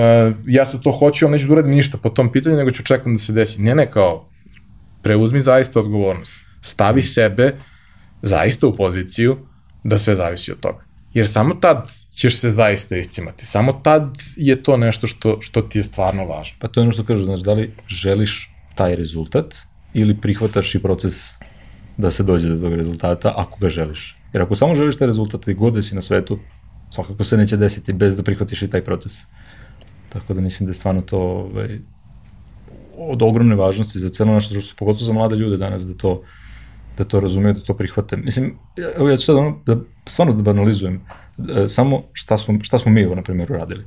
ja sa to hoću, ali neću da uradim ništa po tom pitanju, nego ću čekam da se desi. Ne, ne, kao, preuzmi zaista odgovornost. Stavi sebe zaista u poziciju da sve zavisi od toga. Jer samo tad ćeš se zaista iscimati. Samo tad je to nešto što, što ti je stvarno važno. Pa to je ono što kažeš, znači, da li želiš taj rezultat ili prihvataš i proces da se dođe do tog rezultata ako ga želiš. Jer ako samo želiš taj rezultat i god da si na svetu, svakako se neće desiti bez da prihvatiš i taj proces. Tako da mislim da je stvarno to ovaj, od ogromne važnosti za celo naše društvo, pogotovo za mlade ljude danas da to da to razumeju, da to prihvate. Mislim, evo ja ću sad ono, da, stvarno da banalizujem, e, samo šta smo, šta smo mi, evo, na primjer, uradili.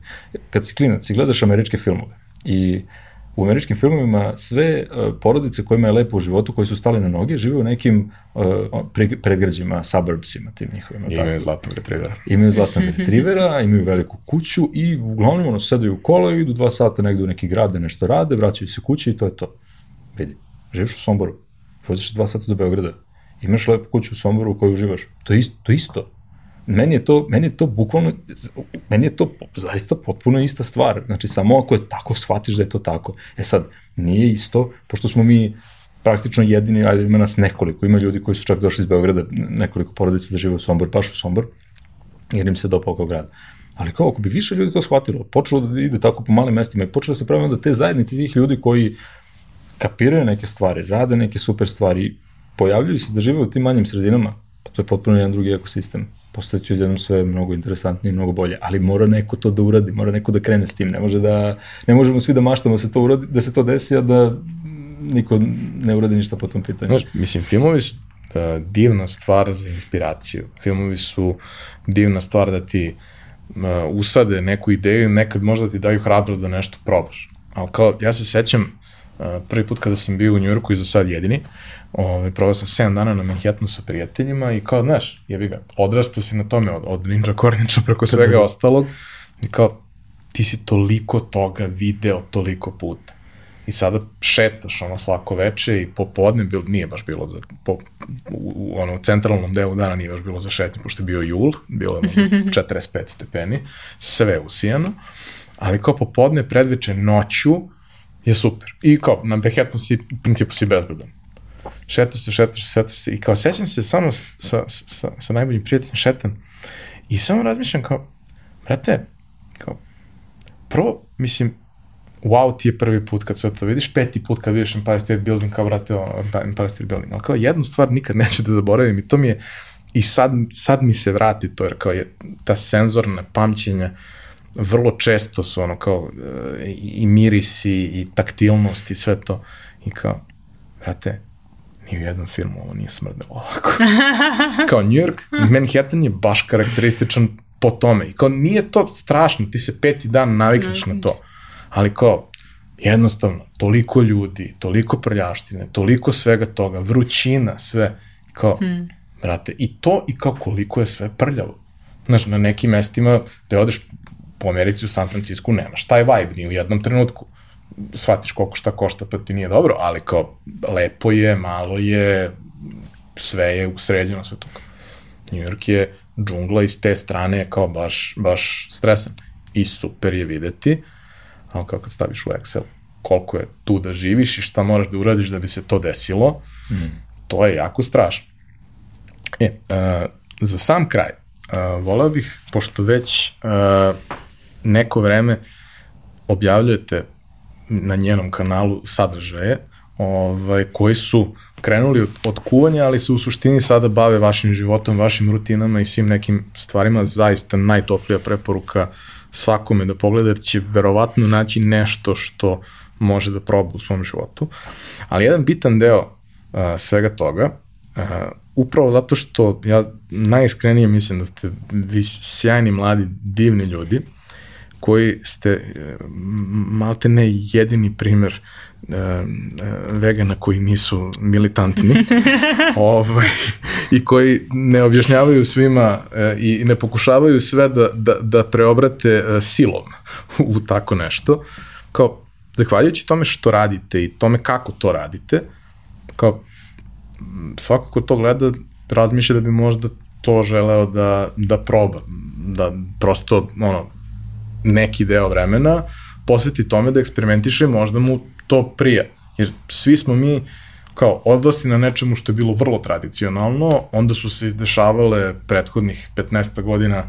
Kad si klinac i gledaš američke filmove i u američkim filmovima sve uh, porodice kojima je lepo u životu, koji su stali na noge, žive u nekim uh, pre, predgrađima, suburbsima, tim njihovima. I imaju zlatnog retrivera. Imaju zlatnog retrivera, imaju veliku kuću i uglavnom ono sedaju u kola i idu dva sata negde u neki grad da nešto rade, vraćaju se kući i to je to. Vidi, živiš u Somboru, voziš dva sata do Beograda, imaš lepu kuću u Somboru u kojoj uživaš. To je isto. To je isto. Meni je to, meni je to bukvalno, meni je to zaista potpuno ista stvar. Znači, samo ako je tako, shvatiš da je to tako. E sad, nije isto, pošto smo mi praktično jedini, ajde ima nas nekoliko, ima ljudi koji su čak došli iz Beograda, nekoliko porodica da žive u Sombor, baš u Sombor, jer im se dopao kao grad. Ali kao, ako bi više ljudi to shvatilo, počelo da ide tako po malim mestima i počelo da se pravi onda te zajednice tih ljudi koji kapiraju neke stvari, rade neke super stvari, pojavljuju se da žive u tim manjim sredinama, to je potpuno jedan drugi ekosistem. Postoje ti odjednom sve mnogo interesantnije i mnogo bolje, ali mora neko to da uradi, mora neko da krene s tim, ne može da, ne možemo svi da maštamo da se to uradi, da se to desi, a da niko ne uradi ništa po tom pitanju. Znaš, mislim, filmovi su da, divna stvar za inspiraciju. Filmovi su divna stvar da ti uh, usade neku ideju, nekad možda ti daju hrabrost da nešto probaš. Ali kao, ja se sećam prvi put kada sam bio u Njujorku i za sad jedini, ovaj, probao sam 7 dana na Manhattanu sa prijateljima i kao, znaš, jebi ga, odrastao si na tome od, od Ninja Kornića *laughs* preko svega ostalog i kao, ti si toliko toga video toliko puta. I sada šetaš ono svako veče i popodne, bil, nije baš bilo za, po, u, u, ono, centralnom delu dana nije baš bilo za šetnje, pošto je bio jul, bilo je možda *laughs* 45 stepeni, sve usijano, ali kao popodne, predveče, noću je super. I kao, na Manhattanu si, u principu si bezbedan. Šetaš se, šetaš se, šetaš se i kao sećam se samo sa, sa, sa, najboljim prijateljem šetam i samo razmišljam kao, brate, kao, prvo, mislim, wow ti je prvi put kad sve to vidiš, peti put kad vidiš Empire State Building, kao vrate, Empire State Building, ali kao jednu stvar nikad neću da zaboravim i to mi je, i sad, sad mi se vrati to, jer kao je ta senzorna pamćenja, vrlo često su ono kao i, i mirisi i taktilnost i sve to i kao, vrate, ni u jednom filmu ovo nije smrdelo ovako. *laughs* kao New York, Manhattan je baš karakterističan po tome. I kao nije to strašno, ti se peti dan navikneš na to ali kao, jednostavno, toliko ljudi, toliko prljavštine, toliko svega toga, vrućina, sve, kao, hmm. brate, i to i kao koliko je sve prljavo. Znaš, na nekim mestima, da odeš po Americi u San Francisco, nemaš taj vibe ni u jednom trenutku. Shvatiš koliko šta košta, pa ti nije dobro, ali kao, lepo je, malo je, sve je usređeno, sve to. New York je džungla i s te strane je kao baš, baš stresan. I super je videti, ali kao kad staviš u Excel koliko je tu da živiš i šta moraš da uradiš da bi se to desilo, mm. to je jako strašno. E, uh, za sam kraj, uh, voleo bih, pošto već uh, neko vreme objavljujete na njenom kanalu sadržaje, ovaj, koji su krenuli od, od kuvanja, ali se u suštini sada bave vašim životom, vašim rutinama i svim nekim stvarima, zaista najtoplija preporuka svakome da pogleda, jer će verovatno naći nešto što može da proba u svom životu. Ali jedan bitan deo uh, svega toga, uh, upravo zato što ja najiskrenije mislim da ste vi sjajni, mladi, divni ljudi, koji ste e, malte ne jedini primer e, e, vegana koji nisu militantni *laughs* ovaj, i koji ne objašnjavaju svima i ne pokušavaju sve da, da, da preobrate silom *laughs* u tako nešto. Kao, zahvaljujući tome što radite i tome kako to radite, kao svako ko to gleda razmišlja da bi možda to želeo da, da proba, da prosto ono, neki deo vremena posveti tome da eksperimentiše, možda mu to prija. Jer svi smo mi kao odlasti na nečemu što je bilo vrlo tradicionalno, onda su se izdešavale prethodnih 15 godina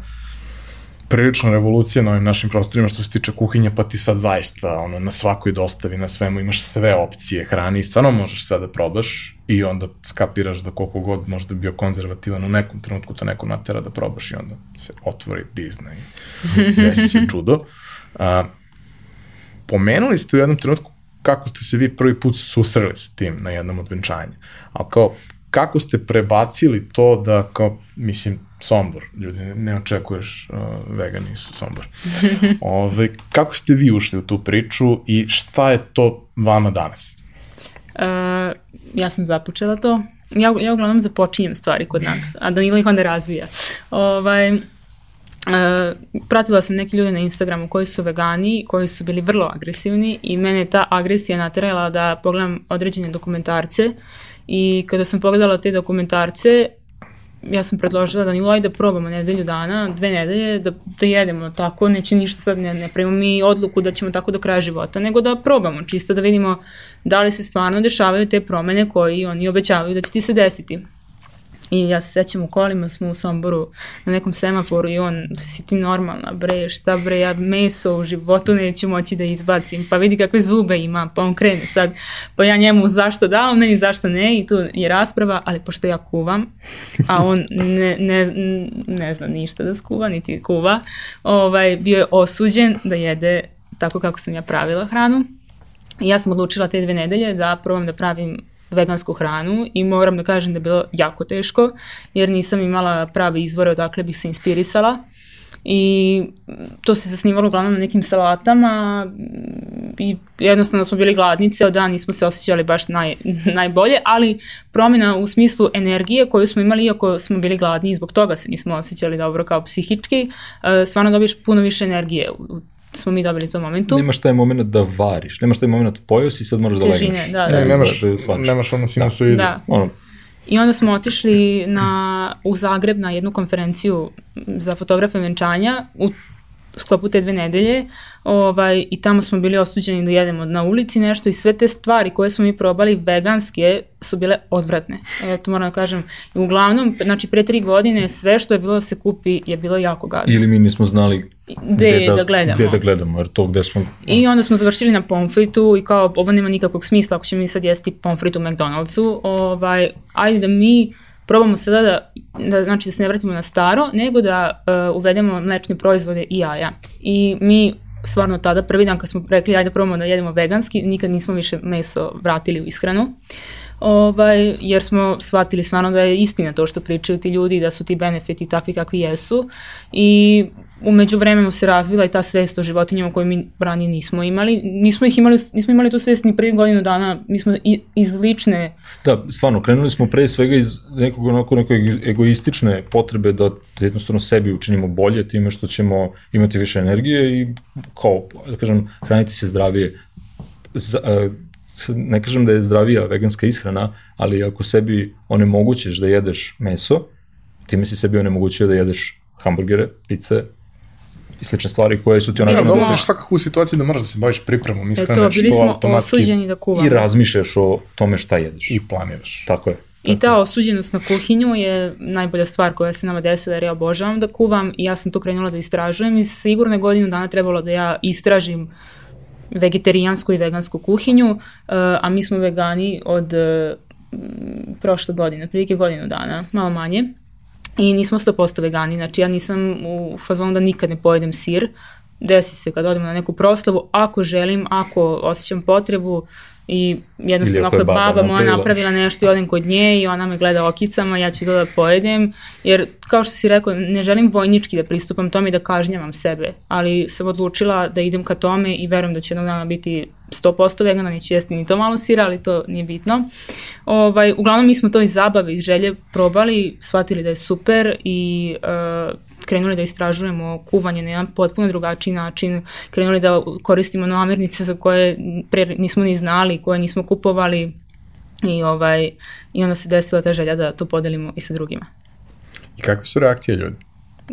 prilična revolucija na ovim našim prostorima što se tiče kuhinje, pa ti sad zaista ono, na svakoj dostavi, na svemu imaš sve opcije hrane i stvarno možeš sve da probaš i onda skapiraš da koliko god možda bio konzervativan u nekom trenutku to neko natera da probaš i onda se otvori Disney i *laughs* desi se čudo. A, pomenuli ste u jednom trenutku kako ste se vi prvi put susreli sa tim na jednom od venčanja. Ali kao, kako ste prebacili to da kao, mislim, Sombor, ljudi, ne očekuješ, uh, vegani su Sombor. *laughs* Ove, kako ste vi ušli u tu priču i šta je to vama danas? Uh, ja sam započela to. Ja, ja uglavnom započinjem stvari kod nas, a Danilo ih onda razvija. Ovaj, uh, pratila sam neke ljude na Instagramu koji su vegani, koji su bili vrlo agresivni i mene je ta agresija natrela da pogledam određene dokumentarce i kada sam pogledala te dokumentarce, ja sam predložila da Nilo, ajde da probamo nedelju dana, dve nedelje, da, da jedemo tako, neće ništa sad, ne, ne pravimo mi odluku da ćemo tako do kraja života, nego da probamo, čisto da vidimo da li se stvarno dešavaju te promene koji oni obećavaju da će ti se desiti. I ja se sećam u kolima smo u Somboru na nekom semaforu i on, si ti normalna bre, šta bre, ja meso u životu neću moći da izbacim, pa vidi kakve zube ima, pa on krene sad, pa ja njemu zašto da, on meni zašto ne i tu je rasprava, ali pošto ja kuvam, a on ne, ne, ne zna ništa da skuva, niti kuva, ovaj, bio je osuđen da jede tako kako sam ja pravila hranu. I ja sam odlučila te dve nedelje da probam da pravim vegansku hranu i moram da kažem da je bilo jako teško jer nisam imala prave izvore odakle bih se inspirisala. I to se zasnivalo uglavnom na nekim salatama i jednostavno smo bili gladni ceo dan, nismo se osjećali baš naj, *laughs* najbolje, ali promjena u smislu energije koju smo imali iako smo bili gladni i zbog toga se nismo osjećali dobro kao psihički, e, stvarno dobiješ puno više energije u smo mi dobili u tom momentu. Nemaš taj moment da variš, nemaš taj moment pojao si i sad moraš da Težine, legneš. Da, da, ne, nemaš, da nemaš ono sinusoidu. Da. da. Ono. I onda smo otišli na, u Zagreb na jednu konferenciju za fotografe venčanja u sklopu te dve nedelje ovaj, i tamo smo bili osuđeni da jedemo na ulici nešto i sve te stvari koje smo mi probali veganske su bile odvratne. E, to moram da kažem. I uglavnom, znači pre tri godine sve što je bilo da se kupi je bilo jako gadno. Ili mi nismo znali gde da, da gledamo. Gde da gledamo, jer to gde smo... I onda smo završili na pomfritu i kao ovo nema nikakvog smisla ako ćemo mi sad jesti pomfrit u McDonald'su, ovaj, ajde da mi probamo sada da, da, znači da se ne vratimo na staro, nego da uh, uvedemo mlečne proizvode i jaja. I mi stvarno tada, prvi dan kad smo rekli ajde probamo da jedemo veganski, nikad nismo više meso vratili u ishranu. Ovaj, jer smo shvatili stvarno da je istina to što pričaju ti ljudi, da su ti benefiti takvi kakvi jesu i umeđu vremenu se razvila i ta svest o životinjama koju mi ranije nismo imali. Nismo ih imali, nismo imali tu svest ni prvi godinu dana, mi smo iz lične... Da, stvarno, krenuli smo pre svega iz nekog onako nekog egoistične potrebe da jednostavno sebi učinimo bolje time što ćemo imati više energije i kao, da kažem, hraniti se zdravije. Z, ne kažem da je zdravija veganska ishrana, ali ako sebi onemogućeš da jedeš meso, time si sebi onemogućio da jedeš hamburgere, pice, i slične stvari koje su ti onako... Ja, dolaziš svakako u situaciji da moraš da se baviš pripremom ishrane, to, bili smo osuđeni da kuvamo. I razmišljaš o tome šta jedeš. I planiraš. Tako je. I ta osuđenost na kuhinju je najbolja stvar koja se nama desila jer ja obožavam da kuvam i ja sam to krenula da istražujem i sigurno je godinu dana trebalo da ja istražim vegetarijansku i vegansku kuhinju, uh, a mi smo vegani od uh, prošle godine, prilike godinu dana, malo manje i nismo 100% vegani, znači ja nisam u fazonu da nikad ne pojedem sir, desi se kad odemo na neku proslavu, ako želim, ako osjećam potrebu, I jednostavno ako je baba baba moja napravila. napravila nešto i odem kod nje i ona me gleda okicama, ja ću to da pojedem, jer kao što si rekao, ne želim vojnički da pristupam tome i da kažnjavam sebe, ali sam odlučila da idem ka tome i verujem da će jednog dana biti 100% vegana, neću jesti ni to malo sira, ali to nije bitno. Ovaj, uglavnom mi smo to iz zabave, iz želje probali, shvatili da je super i uh, krenuli da istražujemo kuvanje na jedan potpuno drugačiji način, krenuli da koristimo namirnice za koje pre nismo ni znali, koje nismo kupovali i, ovaj, i onda se desila ta želja da to podelimo i sa drugima. I kakve su reakcije ljudi?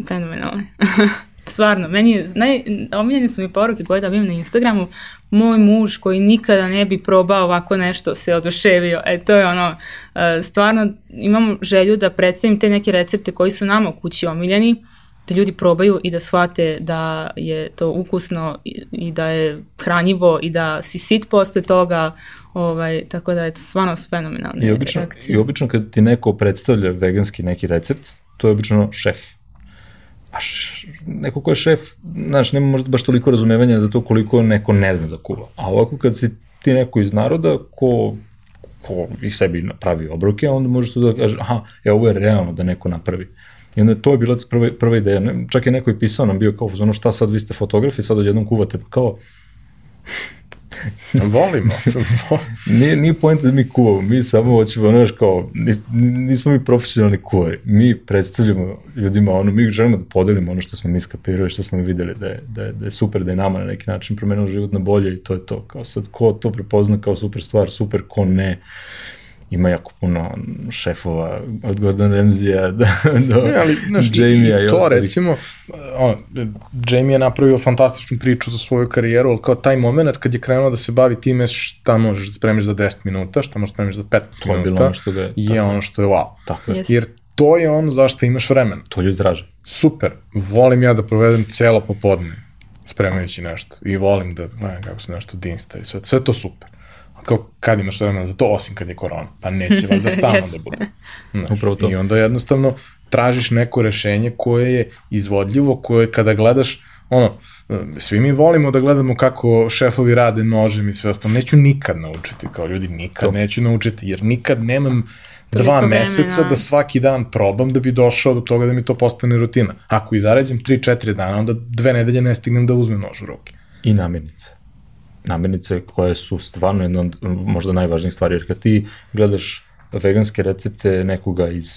Fenomenalne. *laughs* Stvarno, meni je, naj, omiljene su mi poruke koje dobijem na Instagramu, moj muž koji nikada ne bi probao ovako nešto se oduševio, e to je ono, e, stvarno imam želju da predstavim te neke recepte koji su nama u kući omiljeni, da ljudi probaju i da shvate da je to ukusno i, i da je hranjivo i da si sit posle toga, ovaj, tako da je to stvarno fenomenalne I obično, reakcije. I obično kad ti neko predstavlja veganski neki recept, to je obično šef. A š, neko ko je šef, znaš, nema možda baš toliko razumevanja za to koliko neko ne zna da kuva. A ovako kad si ti neko iz naroda ko, ko i sebi pravi obroke, onda možeš tu da kažeš, aha, e, ovo je realno da neko napravi. I onda to je bila prva, prva ideja. Čak je neko i pisao nam bio kao, ono šta sad vi ste fotografi, sad odjednom kuvate, pa kao, *laughs* Volimo. *laughs* Nije, nije pojenta da mi kuvamo, mi samo hoćemo, znaš, kao, nis, nismo mi profesionalni kuvari, mi predstavljamo ljudima ono, mi želimo da podelimo ono što smo mi skapirali, što smo mi videli da je, da je, da je super, da je nama na neki način promenilo život na bolje i to je to, kao sad, ko to prepozna kao super stvar, super, ko ne, ima jako puno šefova od Gordon Ramsay-a *laughs* do, do Ne, ali, znaš, Jamie-a i i to ostalih. recimo, on, Jamie je napravio fantastičnu priču za svoju karijeru, ali kao taj moment kad je krenuo da se bavi time šta možeš da spremiš za 10 minuta, šta možeš da spremiš za 15 To je bilo minuta, ono što ga je- je tako. ono što je wow. Tako je. Jeste. Jer to je ono zašto imaš vremena. To ljudi traže. Super, volim ja da provedem celo popodne spremajući nešto i volim da gledam kako se nešto dinsta i sve, sve to super. Kao kad imaš vremena za to, osim kad je korona, pa neće valjda *laughs* stalno Jeste. da bude. Znaš, Upravo to. I onda jednostavno tražiš neko rešenje koje je izvodljivo, koje kada gledaš, ono, svi mi volimo da gledamo kako šefovi rade nožem i sve ostalo. Neću nikad naučiti, kao ljudi, nikad To. neću naučiti, jer nikad nemam Toliko dva vremena. meseca da svaki dan probam da bi došao do toga da mi to postane rutina. Ako i zarađem 3-4 dana, onda dve nedelje ne stignem da uzmem nož u ruke. i namirnice. Namirnice koje su stvarno jedna od možda najvažnijih stvari, jer kad ti gledaš veganske recepte nekoga iz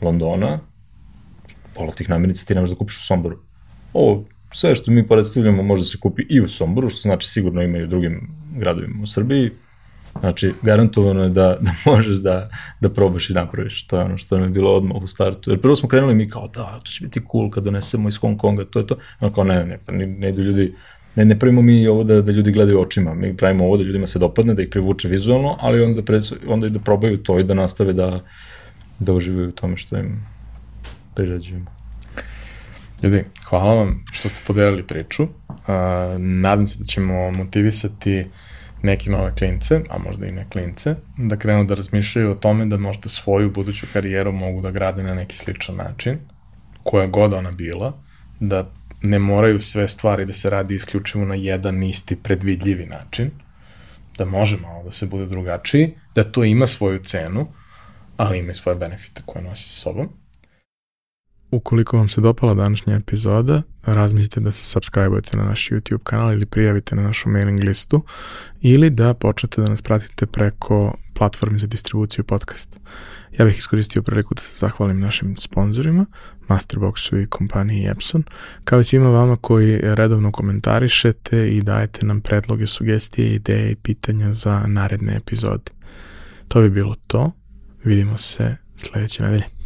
Londona, pola tih namirnica ti ne možeš da kupiš u Somboru. Ovo, sve što mi predstavljamo može da se kupi i u Somboru, što znači sigurno ima i u drugim gradovima u Srbiji. Znači, garantovano je da, *laughs* da možeš da, da probaš i napraviš. To je ono što nam je bilo odmah u startu. Jer prvo smo krenuli mi kao, da, to će biti cool kad donesemo iz Hong Konga, to je to. Ono kao, ne, ne, pa ne, ne idu ljudi, ne, ne pravimo mi ovo da, da ljudi gledaju očima, mi pravimo ovo da ljudima se dopadne, da ih privuče vizualno, ali onda, pre, onda i da probaju to i da nastave da, da uživaju u tome što im prirađujemo. Ljudi, hvala vam što ste podelili priču. Uh, nadam se da ćemo motivisati neke nove klince, a možda i ne klince, da krenu da razmišljaju o tome da možda svoju buduću karijeru mogu da grade na neki sličan način, koja god ona bila, da ne moraju sve stvari da se radi isključivo na jedan isti predvidljivi način, da može malo da se bude drugačiji, da to ima svoju cenu, ali ima i svoje benefite koje nosi sa sobom. Ukoliko vam se dopala današnja epizoda, razmislite da se subscribe-ujete na naš YouTube kanal ili prijavite na našu mailing listu ili da počnete da nas pratite preko platformi za distribuciju podcasta. Ja bih iskoristio priliku da se zahvalim našim sponsorima, Masterboxu i kompaniji Epson, kao i svima vama koji redovno komentarišete i dajete nam predloge, sugestije, ideje i pitanja za naredne epizode. To bi bilo to. Vidimo se sledeće nedelje.